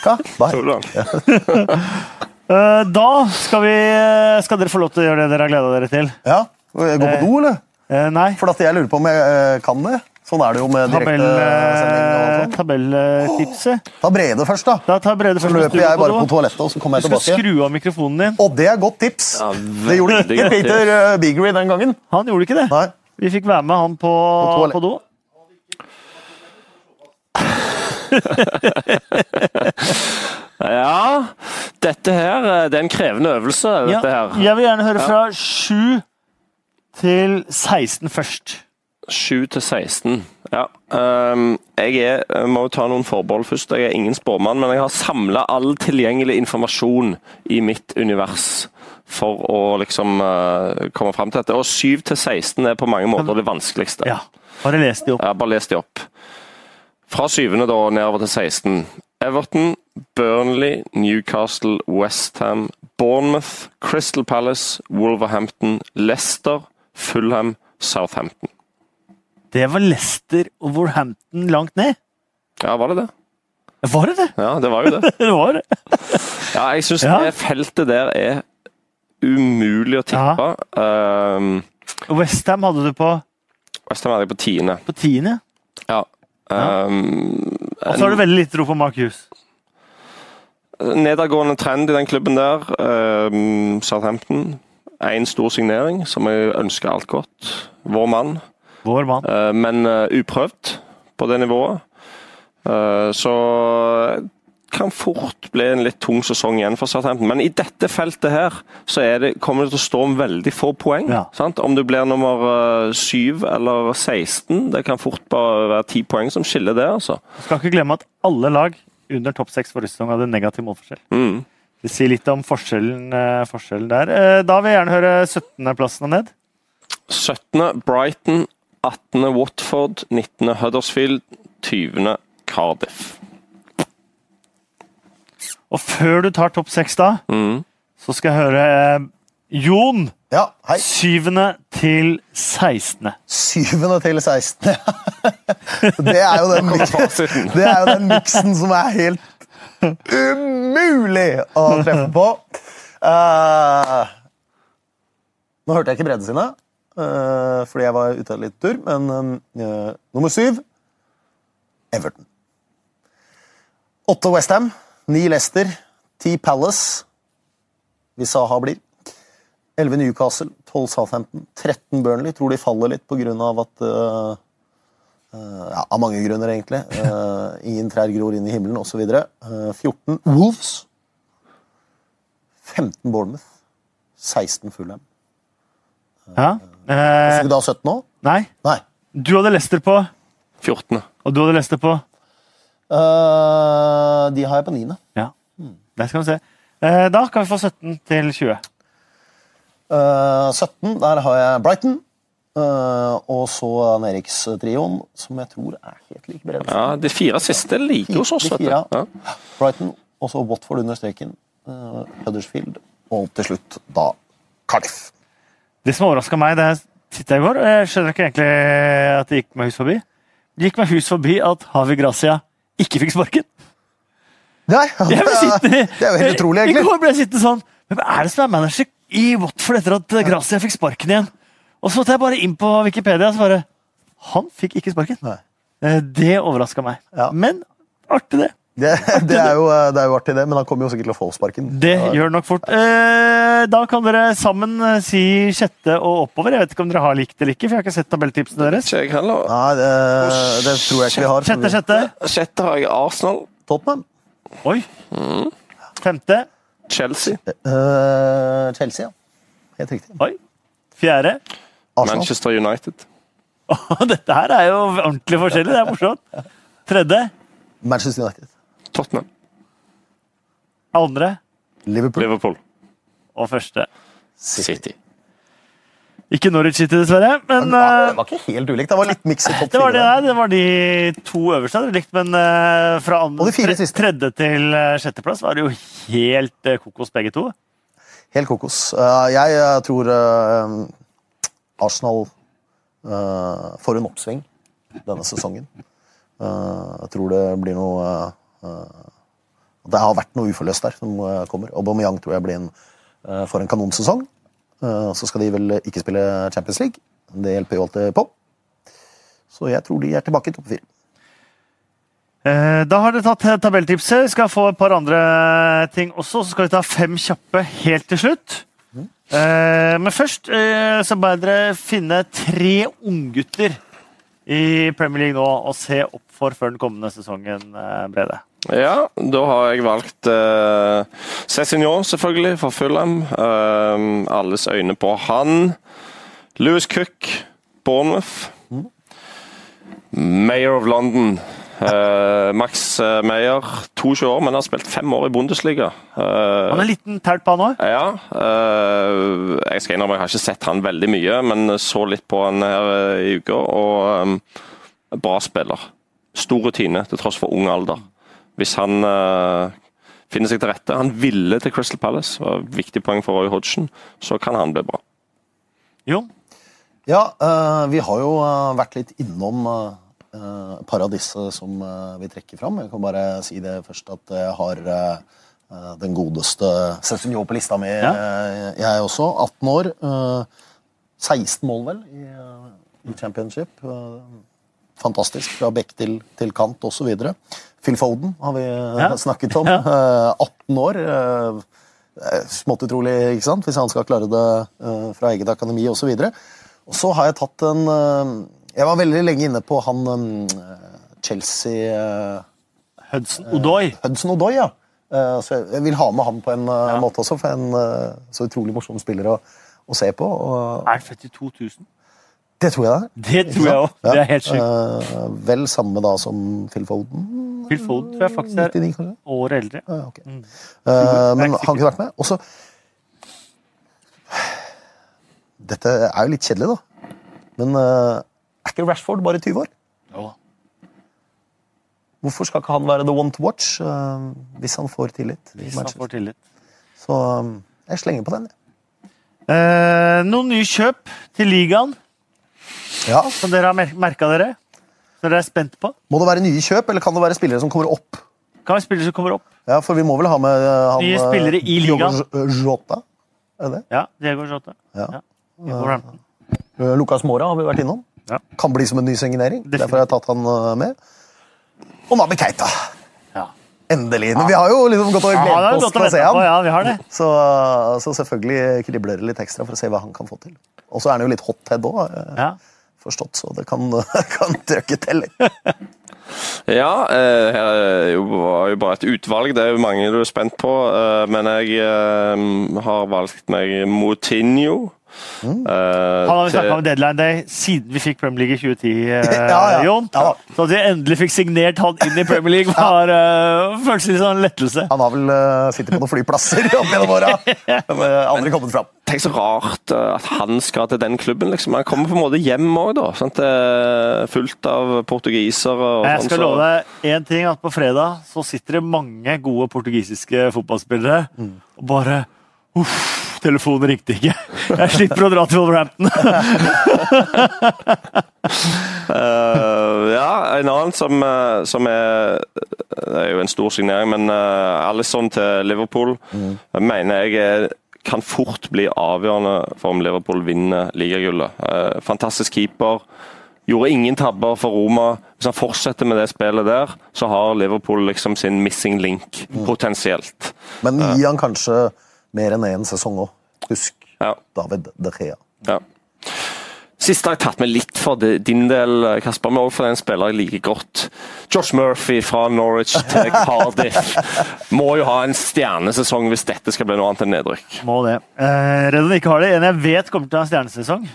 Hva? Bye. Du? Eh, da skal vi Skal dere få lov til å gjøre det dere har gleda dere til? Ja, Gå på do, eller? Eh, nei. For at jeg lurer på om jeg eh, kan det. Sånn er det jo med Tabell, direktesending eh, tabelltipset. Ta Brede først, da. Da tar Brede først, Så løper jeg bare på toalettet, og så kommer Du jeg skal tilbake. skru av mikrofonen din. Og det er godt tips! Ja, Det gjorde ikke. Peter eh, Biggery den gangen. Han gjorde ikke det. Nei. Vi fikk være med han på, på, på do. Ja, dette her eh, Det er en krevende øvelse, Ja, jeg vil gjerne høre fra 7 til 16 først. 7 til 16. Ja. ehm, jeg er, jeg må jo ta noen forbehold først. Jeg er ingen spåmann, men jeg har samla all tilgjengelig informasjon i mitt univers for å liksom eh, komme fram til dette. Og 7 til 16 er på mange måter det vanskeligste. Ja. Bare les de opp. Ja, bare les de opp. Fra syvende da nedover til 16. Everton, Burnley, Newcastle, Westham, Bournemouth, Crystal Palace, Wolverhampton, Leicester, Fulham, Southampton. Det var Leicester og Wolverhampton langt ned. Ja, var det det? Var det det? Ja, det var jo det. Det var det. Ja, jeg syns Ja. det feltet der er umulig å tippe. Um, Westham hadde du på, Westham hadde jeg på tiende. på tiende. Ja. Um, Og så har du veldig lite tro på Mark Hughes. Nedadgående trend i den klubben der. Um, Southampton. Én stor signering som jeg ønsker alt godt. Vår mann. Vår mann. Uh, men uh, uprøvd på det nivået. Uh, så kan fort bli en litt tung sesong igjen for Southampton. Men i dette feltet her så er det, kommer det til å stå om veldig få poeng. Ja. Sant? Om du blir nummer uh, 7 eller 16, det kan fort bare være 10 poeng som skiller det. altså. Skal ikke glemme at alle lag under topp seks forrige sesong hadde negativ målforskjell. Mm. Det sier litt om forskjellen, eh, forskjellen der. Eh, Da vil jeg gjerne høre 17.-plassen og ned. 17. Brighton, 18. Watford, 19. Huddersfield, 20. Cardiff. Og før du tar topp seks da, Mm. så skal jeg høre eh, Jon. Ja, hei. Syvende til 16. Syvende til 16. Det er jo den det er jo den miksen som er helt umulig å treffe på. Uh, nå hørte jeg ikke bredden sine, uh, fordi jeg var ute litt tur, men uh, nummer syv Everton. Åtte Westham, ni Leicester, ti Palace, hvis Saha blir. 11 Newcastle, 12 Southampton, 13 Burnley. Tror de faller litt pga. at uh, uh, ja, Av mange grunner, egentlig. Uh, ingen trær gror inn i himmelen, osv. Uh, 14 Wolves. 15 Bournemouth. 16 Fulham. Ja. Eh, Skal vi da ha 17 nå? nei, Nei. du hadde Leicester på, 14. og du hadde Leicester på. Uh, de har jeg på niende. Ja, der skal vi se. Uh, da kan vi få 17 til 20. Uh, 17, der har jeg Brighton. Uh, og så Nedrykks-trioen, som jeg tror er helt like bred. Ja, De fire siste er like hos oss. Ja. Brighton, og så Watford under streken. Uh, Huddersfield, og til slutt da Cardiff. Det som overraska meg da jeg tittet i går Jeg skjønner ikke egentlig at det gikk meg hus forbi. Det gikk meg hus forbi at Havi Gracia ikke fikk sparken. Nei, det, sittende, det er jo helt utrolig, I egentlig. går ble jeg sittende sånn Hvem er det som er manager i Watford etter at Gracia fikk sparken igjen? Og så måtte jeg bare inn på Wikipedia og så bare Han fikk ikke sparken. Nei. Eh, Det overraska meg. Ja. Men artig, det. Det, det, er jo, det er jo artig, det, men han kommer jo sikkert til å få sparken. Det Ja. gjør det nok fort. Eh, Da kan dere sammen eh, si sjette og oppover. Jeg vet ikke om dere har likt eller ikke, for jeg har ikke sett tabelltipsene deres. Ikke jeg heller. Nei, det, det tror jeg ikke vi har. Sjette, sjette. Sjette har jeg Arsenal, Tottenham. Oi. Femte. Chelsea, Eh, Chelsea, ja. Helt riktig. Oi. Fjerde. Arsenal. Manchester United, Dette her er jo ordentlig forskjellig. Det er morsomt. Tredje. Manchester United. Tottenham, Andre. Liverpool. Liverpool, Og første. City. Ikke Norwich City, dessverre. Men Men det var, eh, det var ikke helt ulikt. Det var litt miks i topp fire. det, det var de to øverste hadde likt, men eh, fra andre, de fire siste. tredje til eh, sjetteplass var det jo helt kokos, begge to. Helt kokos. Jeg tror Arsenal eh, får en oppsving denne sesongen. Eh, jeg tror det blir noe Det har vært noe uforløst der som eh, kommer. Aubameyang tror jeg blir en, eh, får en kanonsesong. Eh, så skal de vel ikke spille Champions League. Det hjelper jo alltid på. Så jeg tror de er tilbake i topp fire. Eh, Da har dere tatt eh, tabelltipset. Vi skal få et par andre ting også. Så skal vi ta fem kjappe helt til slutt. Mm. Men først eh, så bare dere finne tre unggutter i Premier League nå og se opp for før den kommende sesongen, eh, Brede. Ja, da har jeg valgt uh, Cézinho, selvfølgelig, for Fulham. Uh, alles øyne på han. Louis Cook, Bournemouth. Mayor of London. Uh, Max eh, Meyer, 22 år, men har spilt fem år i Bundesliga. Uh, Han er en liten telt på han òg. ja. Uh, jeg skal innrømme jeg har ikke sett han veldig mye, men så litt på han her eh, i uka. Og um, bra spiller. Stor rutine til tross for ung alder. Hvis han eh, finner seg til rette Han ville til Crystal Palace, og viktig poeng for Roy Hodgson, så kan han bli bra. Jon? Ja, eh, vi har jo eh, vært litt innom paradiset som vi trekker fram. Jeg kan bare si det først at jeg har den godeste Cézinho på lista mi, Ja. jeg også. 18 år. eh, 16 mål, vel, i, i championship. Fantastisk. Fra bekk til, til kant osv. Phil Foden har vi eh, Ja. snakket om. Ja. Eh, 18 år. eh, eh, Smått utrolig, ikke sant? Hvis han skal klare det eh, fra eget akademi osv. Og så har jeg tatt en eh, Jeg var veldig lenge inne på han eh, Chelsea eh, Hudson Odoi. Hudson Odoi, ja. Eh, Så jeg vil ha med han på en ja. måte også, for en eh, så utrolig morsom spiller å, å se på. Og Er født i 2000? Det tror jeg det. Det tror jeg òg. Det er helt sjukt. Uh, vel samme da som Phil Foden. Phil Foden tror jeg faktisk er 99, år eldre. Uh, okay. Mm. uh, men ikke han kunne vært med. Og så Dette er jo litt kjedelig, da. Men eh, er ikke Rashford bare 20 år? Ja. Hvorfor skal ikke han være the one to watch eh, hvis han får tillit? Hvis han får tillit. Så eh, jeg slenger på den. jeg. Eh, noen nye kjøp til ligaen Ja. som dere har mer merka dere? Som dere er spent på? Må det være nye kjøp, eller kan det være spillere som kommer opp? Kan være spillere som kommer opp? Ja, For vi må vel ha med eh, han Nye eh, spillere i ligaen. Diogo Jota? Er det det? Ja, Diego Jota. Ja. Ja. Eh, Lucas Mora har vi vært innom. Ja. Kan bli som en ny signering. Derfor har jeg tatt han eh, med. Og Nabi Keita. Endelig. Men vi har jo liksom gått og gledet oss til å se ham. han. Ja, vi har det. Så, så selvfølgelig kribler det litt ekstra for å se hva han kan få til. Og så er han jo litt hothead òg, Ja. forstått, så det kan, kan trøkke til litt. Ja, det her er var jo bare et utvalg. Det er jo mange du er spent på. eh, men jeg eh, har valgt meg Moutinho. Eh, Han har vi snakka om deadline day siden vi fikk Premier League i 2010, uh, Ja, ja. Jon. Ja. Så at vi endelig fikk signert han inn i Premier League, var uh, føltes litt sånn lettelse. Han har vel uh, sittet på noen flyplasser opp gjennom åra. Men uh, aldri kommet fram. Tenk så rart eh, at han skal til den klubben. liksom. Han kommer på en måte hjem òg, da. Sant? Fullt av portugisere. og Jeg sånn, skal så- love deg én ting, at på fredag så sitter det mange gode portugisiske fotballspillere og bare Uff, telefonen ringte ikke. Jeg slipper å dra til Wolverhampton. uh, ja, en annen som, eh, som er Det er jo en stor signering, men uh, Alison til Liverpool mener jeg er, kan fort bli avgjørende for om Liverpool vinner ligagullet. Uh, fantastisk keeper. Gjorde ingen tabber for Roma. Hvis han fortsetter med det spillet der, så har Liverpool liksom sin missing link, potensielt. Men gi han kanskje mer enn én sesong òg. Husk Ja. David De Gea. Ja. Siste har jeg tatt med litt for din del, Kasper, men også for den spiller jeg liker godt. Josh Murphy fra Norwich til Cardiff. Må jo ha en stjernesesong hvis dette skal bli noe annet enn nedrykk. Må det. Eh, Redd han ikke har det. En jeg vet kommer til å ha en stjernesesong.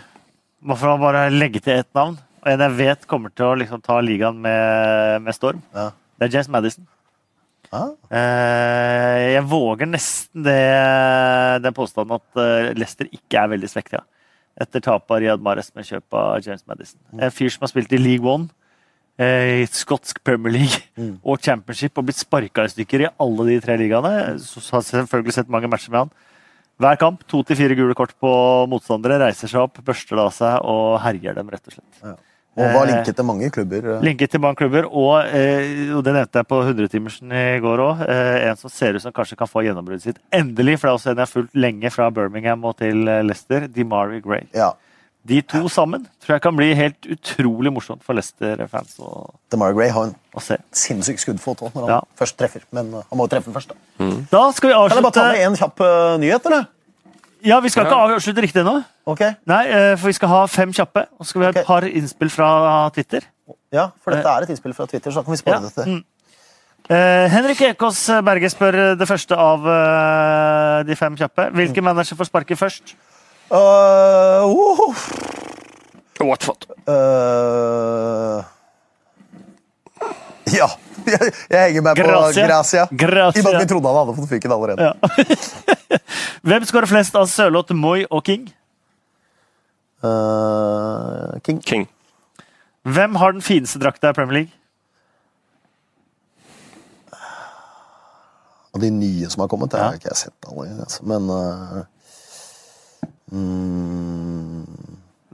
Hvorfor for å bare legge til ett navn. Og en jeg vet kommer til å liksom ta ligaen med, med storm. Ja. Det er James Madison. Ah, Eh, jeg våger nesten det, den påstanden at eh, Leicester ikke er veldig svekka etter tapet av Riyad Mahrez med kjøp av James Madison. En fyr som har spilt i League One, eh, i skotsk Premier League og Championship og blitt sparka i stykker i alle de tre ligaene. Så har jeg selvfølgelig sett mange matcher med han. Hver kamp to til fire gule kort på motstandere, reiser seg opp, børster det av seg og herjer dem, rett og slett. Og var Eh, linket til mange klubber. eh. Linket til mange klubber, og, eh, og det nevnte jeg på 100-timersen i går òg. Eh, en som ser ut som kanskje kan få gjennombruddet sitt. Endelig, for det er også en jeg har fulgt lenge fra Birmingham og til Leicester. DeMarie Gray. Ja. De to sammen tror jeg kan bli helt utrolig morsomt for Leicester-fans å, DeMar Gray har en sinnssyk skuddfot når han Ja. først treffer. Men han må jo treffe først. da. Da skal vi Kan jeg bare ta med avslutte en kjapp uh, nyhet, eller? Ja, vi skal ikke avslutte riktig ennå. Ok? Nei, eh, for vi skal ha fem kjappe. Og så skal vi ha et par innspill fra Twitter. Ja, for dette er et innspill fra Twitter, så da kan vi spare Ja, dette. mm. Uh, Henrik Ekås Berge spør det første av uh, de fem kjappe. Hvilken manager får sparket først? Uh, uh, Watford. uh, Jeg, jeg henger meg på Gracia. Gracia. Gracia. I og med at vi trodde han hadde fått fyken allerede. Ja. Hvem skårer flest av Sørloth, Moi og King? Eh, King. King. Hvem har den fineste drakta i Premier League? Av de nye som har kommet, det Ja. har ikke jeg sett alle. Altså. Men uh, mm,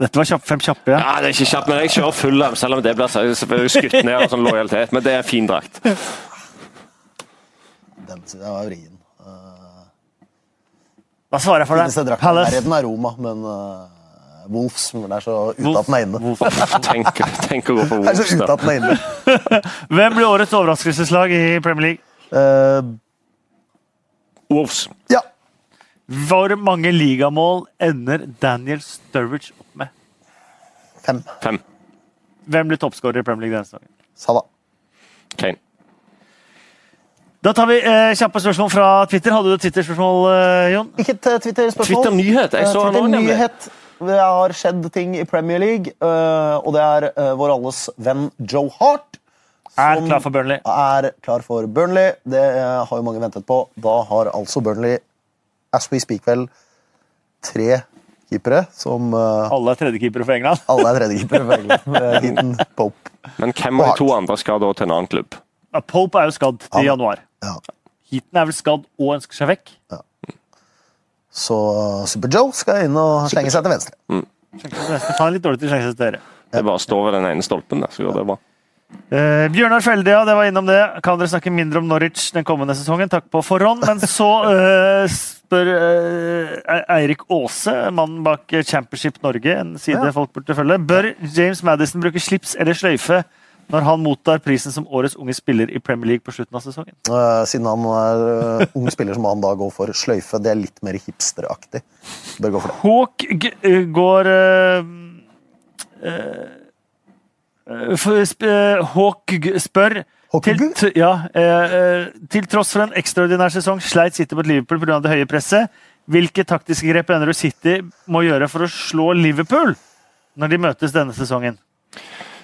Dette var kjapp, fem kjappe. Ja. Ja, det er ikke kjapt, men jeg kjører full, av, selv om det blir skutt ned av sånn lojalitet. Men det er en fin drakt. Den synes jeg var vrien. Uh, Hva svarer jeg for Fineste deg? drakten i Palace. nærheten er Roma, men uh, Wolves det er så ute med inne. Tenk, tenk å gå er Wolves. da. Hvem blir årets overraskelseslag i Premier League? Uh, Wolves. ja. Hvor mange ligamål ender Daniel Sturridge opp med? Fem. Fem. Hvem blir toppskårer i Premier League denne sesongen? Salah. Kane. Da tar vi eh, kjappe spørsmål fra Twitter. Hadde du et Twitter-spørsmål, eh, Jon? Ikke et eh, Twitter-spørsmål. Twitter-nyhet. Jeg så Twitter han òg, nemlig. Det har skjedd ting i Premier League, eh, og det er eh, vår alles venn Joe Hart. Er klar for Burnley. er klar for Burnley. Det eh, har jo mange ventet på. Da har altså Burnley, as we speak vel, tre keepere som Alle er tredjekeepere for England. alle er tredjekeepere for England. Eh, Heaton, Pope. Men hvem av de to andre skal da til en annen klubb? Pope er jo skadd til januar. Ja. Heaton er vel skadd og ønsker seg vekk. Så eh, Super Joe skal inn og slenge seg til venstre. Er litt dårlig til sjanse til dere. Det bare står ved den ene stolpen der, så går det bra. Eh, Bjørnar Felde, ja, det var innom det. Kan dere snakke mindre om Norwich den kommende sesongen? Takk på forhånd. Men så eh, spør eh, Eirik Aase, mannen bak Championship Norge, en side Ja. folk burde følge. Bør James Madison bruke slips eller sløyfe når han mottar prisen som årets unge spiller i Premier League på slutten av sesongen? Uh, siden han er uh, ung spiller, så må han da gå for sløyfe. Det er litt mer hipsteraktig. Bør gå for det. Hawk eh, går eh, eh, eh, Hawk g spør til, ja, eh, eh, til tross for en ekstraordinær sesong sleit City mot Liverpool pga. det høye presset. Hvilke taktiske grep mener du City må gjøre for å slå Liverpool når de møtes denne sesongen?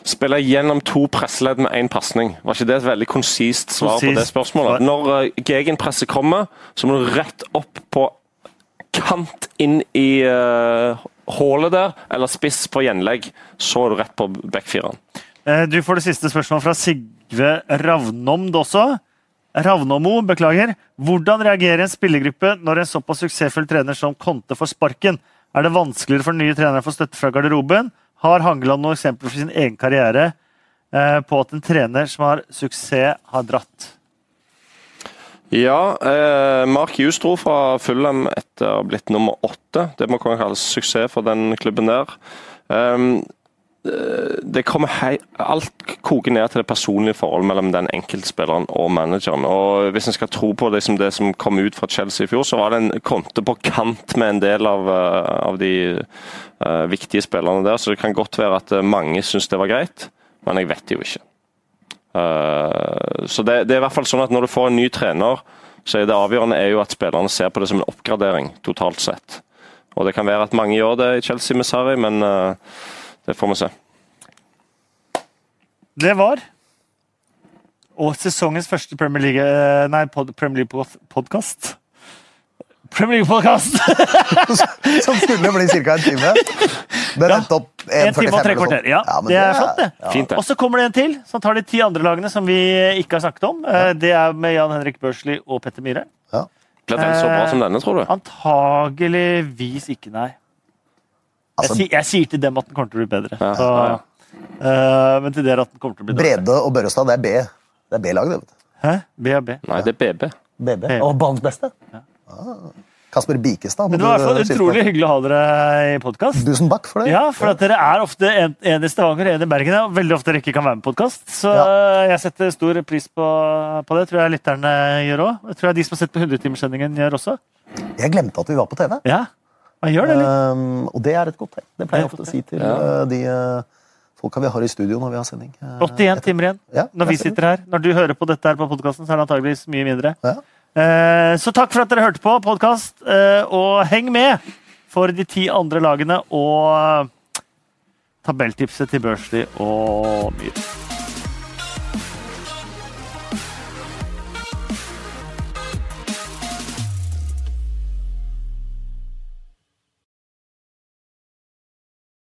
Spille gjennom to presseledd med én pasning. Var ikke det et veldig konsist svar på det spørsmålet? Når uh, gegenpresset kommer, så må du rett opp på kant inn i uh, hullet der, eller spiss på gjenlegg. Så er du rett på backfireren. Eh, Du får det siste spørsmålet fra Sigve Ravnomd også. Ravnomo, beklager. Hvordan reagerer en spillergruppe når en såpass suksessfull trener som Conte får sparken? Er det vanskeligere for nye trenere å få støtte fra garderoben? Har Hangeland noen eksempler for sin egen karriere eh, på at en trener som har suksess, har dratt? Ja, eh, Mark dro fra Fulham etter å ha blitt nummer åtte. Det må kunne kalles suksess for den klubben der. Um, det kommer hei, Alt koker ned til det personlige forholdet mellom den enkeltspilleren og manageren. og Hvis en skal tro på det som, det som kom ut fra Chelsea i fjor, så var det en konte på kant med en del av, eh, av de uh, viktige spillerne der. Så det kan godt være at eh, mange syns det var greit, men jeg vet jo ikke. Uh, Så det, det er i hvert fall sånn at Når du får en ny trener, så er det avgjørende er jo at spillerne ser på det som en oppgradering totalt sett. Og Det kan være at mange gjør det i Chelsea med Sarri, men eh, det får vi se. Det var og sesongens første Premier League eh, Nei, pod, Premier League-podkast. Premier League-podkast! Som skulle bli ca. en time. Den Ja. endte opp En time og 1,45 tre kvarter. Ja, Ja, det, det er flott, det. ja. Fint, det. Og så kommer det en til, som tar de ti andre lagene som vi ikke har snakket om. Eh, Det er med Jan Henrik Børsli og Petter Myhre. Ja. Blir den så bra Eh, som denne, tror du? Antageligvis ikke, nei. Jeg, Altså, sier- jeg sier til dem at den kommer til å bli bedre. Ja, Så, ja, Uh, men til dere at den kommer til å bli dårligere. Brede og Børrestad, det er B. Det er B-lag, det. vet du. Hæ? B og B. Nei, det er BB. BB. BB. Og banens beste. Ah. Kasper Bikestad. Men det var i hvert fall utrolig hyggelig å ha dere i podkast. Tusen takk for det. Ja, for at dere er ofte en, en i Stavanger en i Bergen. Og veldig ofte dere ikke kan være med på podkast. Så Ja. jeg setter stor pris på, på det. Tror jeg lytterne gjør òg. Tror jeg de som har sett på 100-timerssendingen, gjør også. Jeg glemte at vi var på TV. Ja, man gjør det litt. Um, og det er et godt tegn. Det pleier jeg ofte å si til Ja. uh, de uh, folka vi har i studio når vi har sending. Uh, 81 timer igjen. Ja, Når vi sitter her. Når du hører på dette her på podkasten, så er det antageligvis mye mindre. Ja. Uh, Så takk for at dere hørte på podkast, og heng med for de ti andre lagene og tabelltipset til Børsli og Myhre.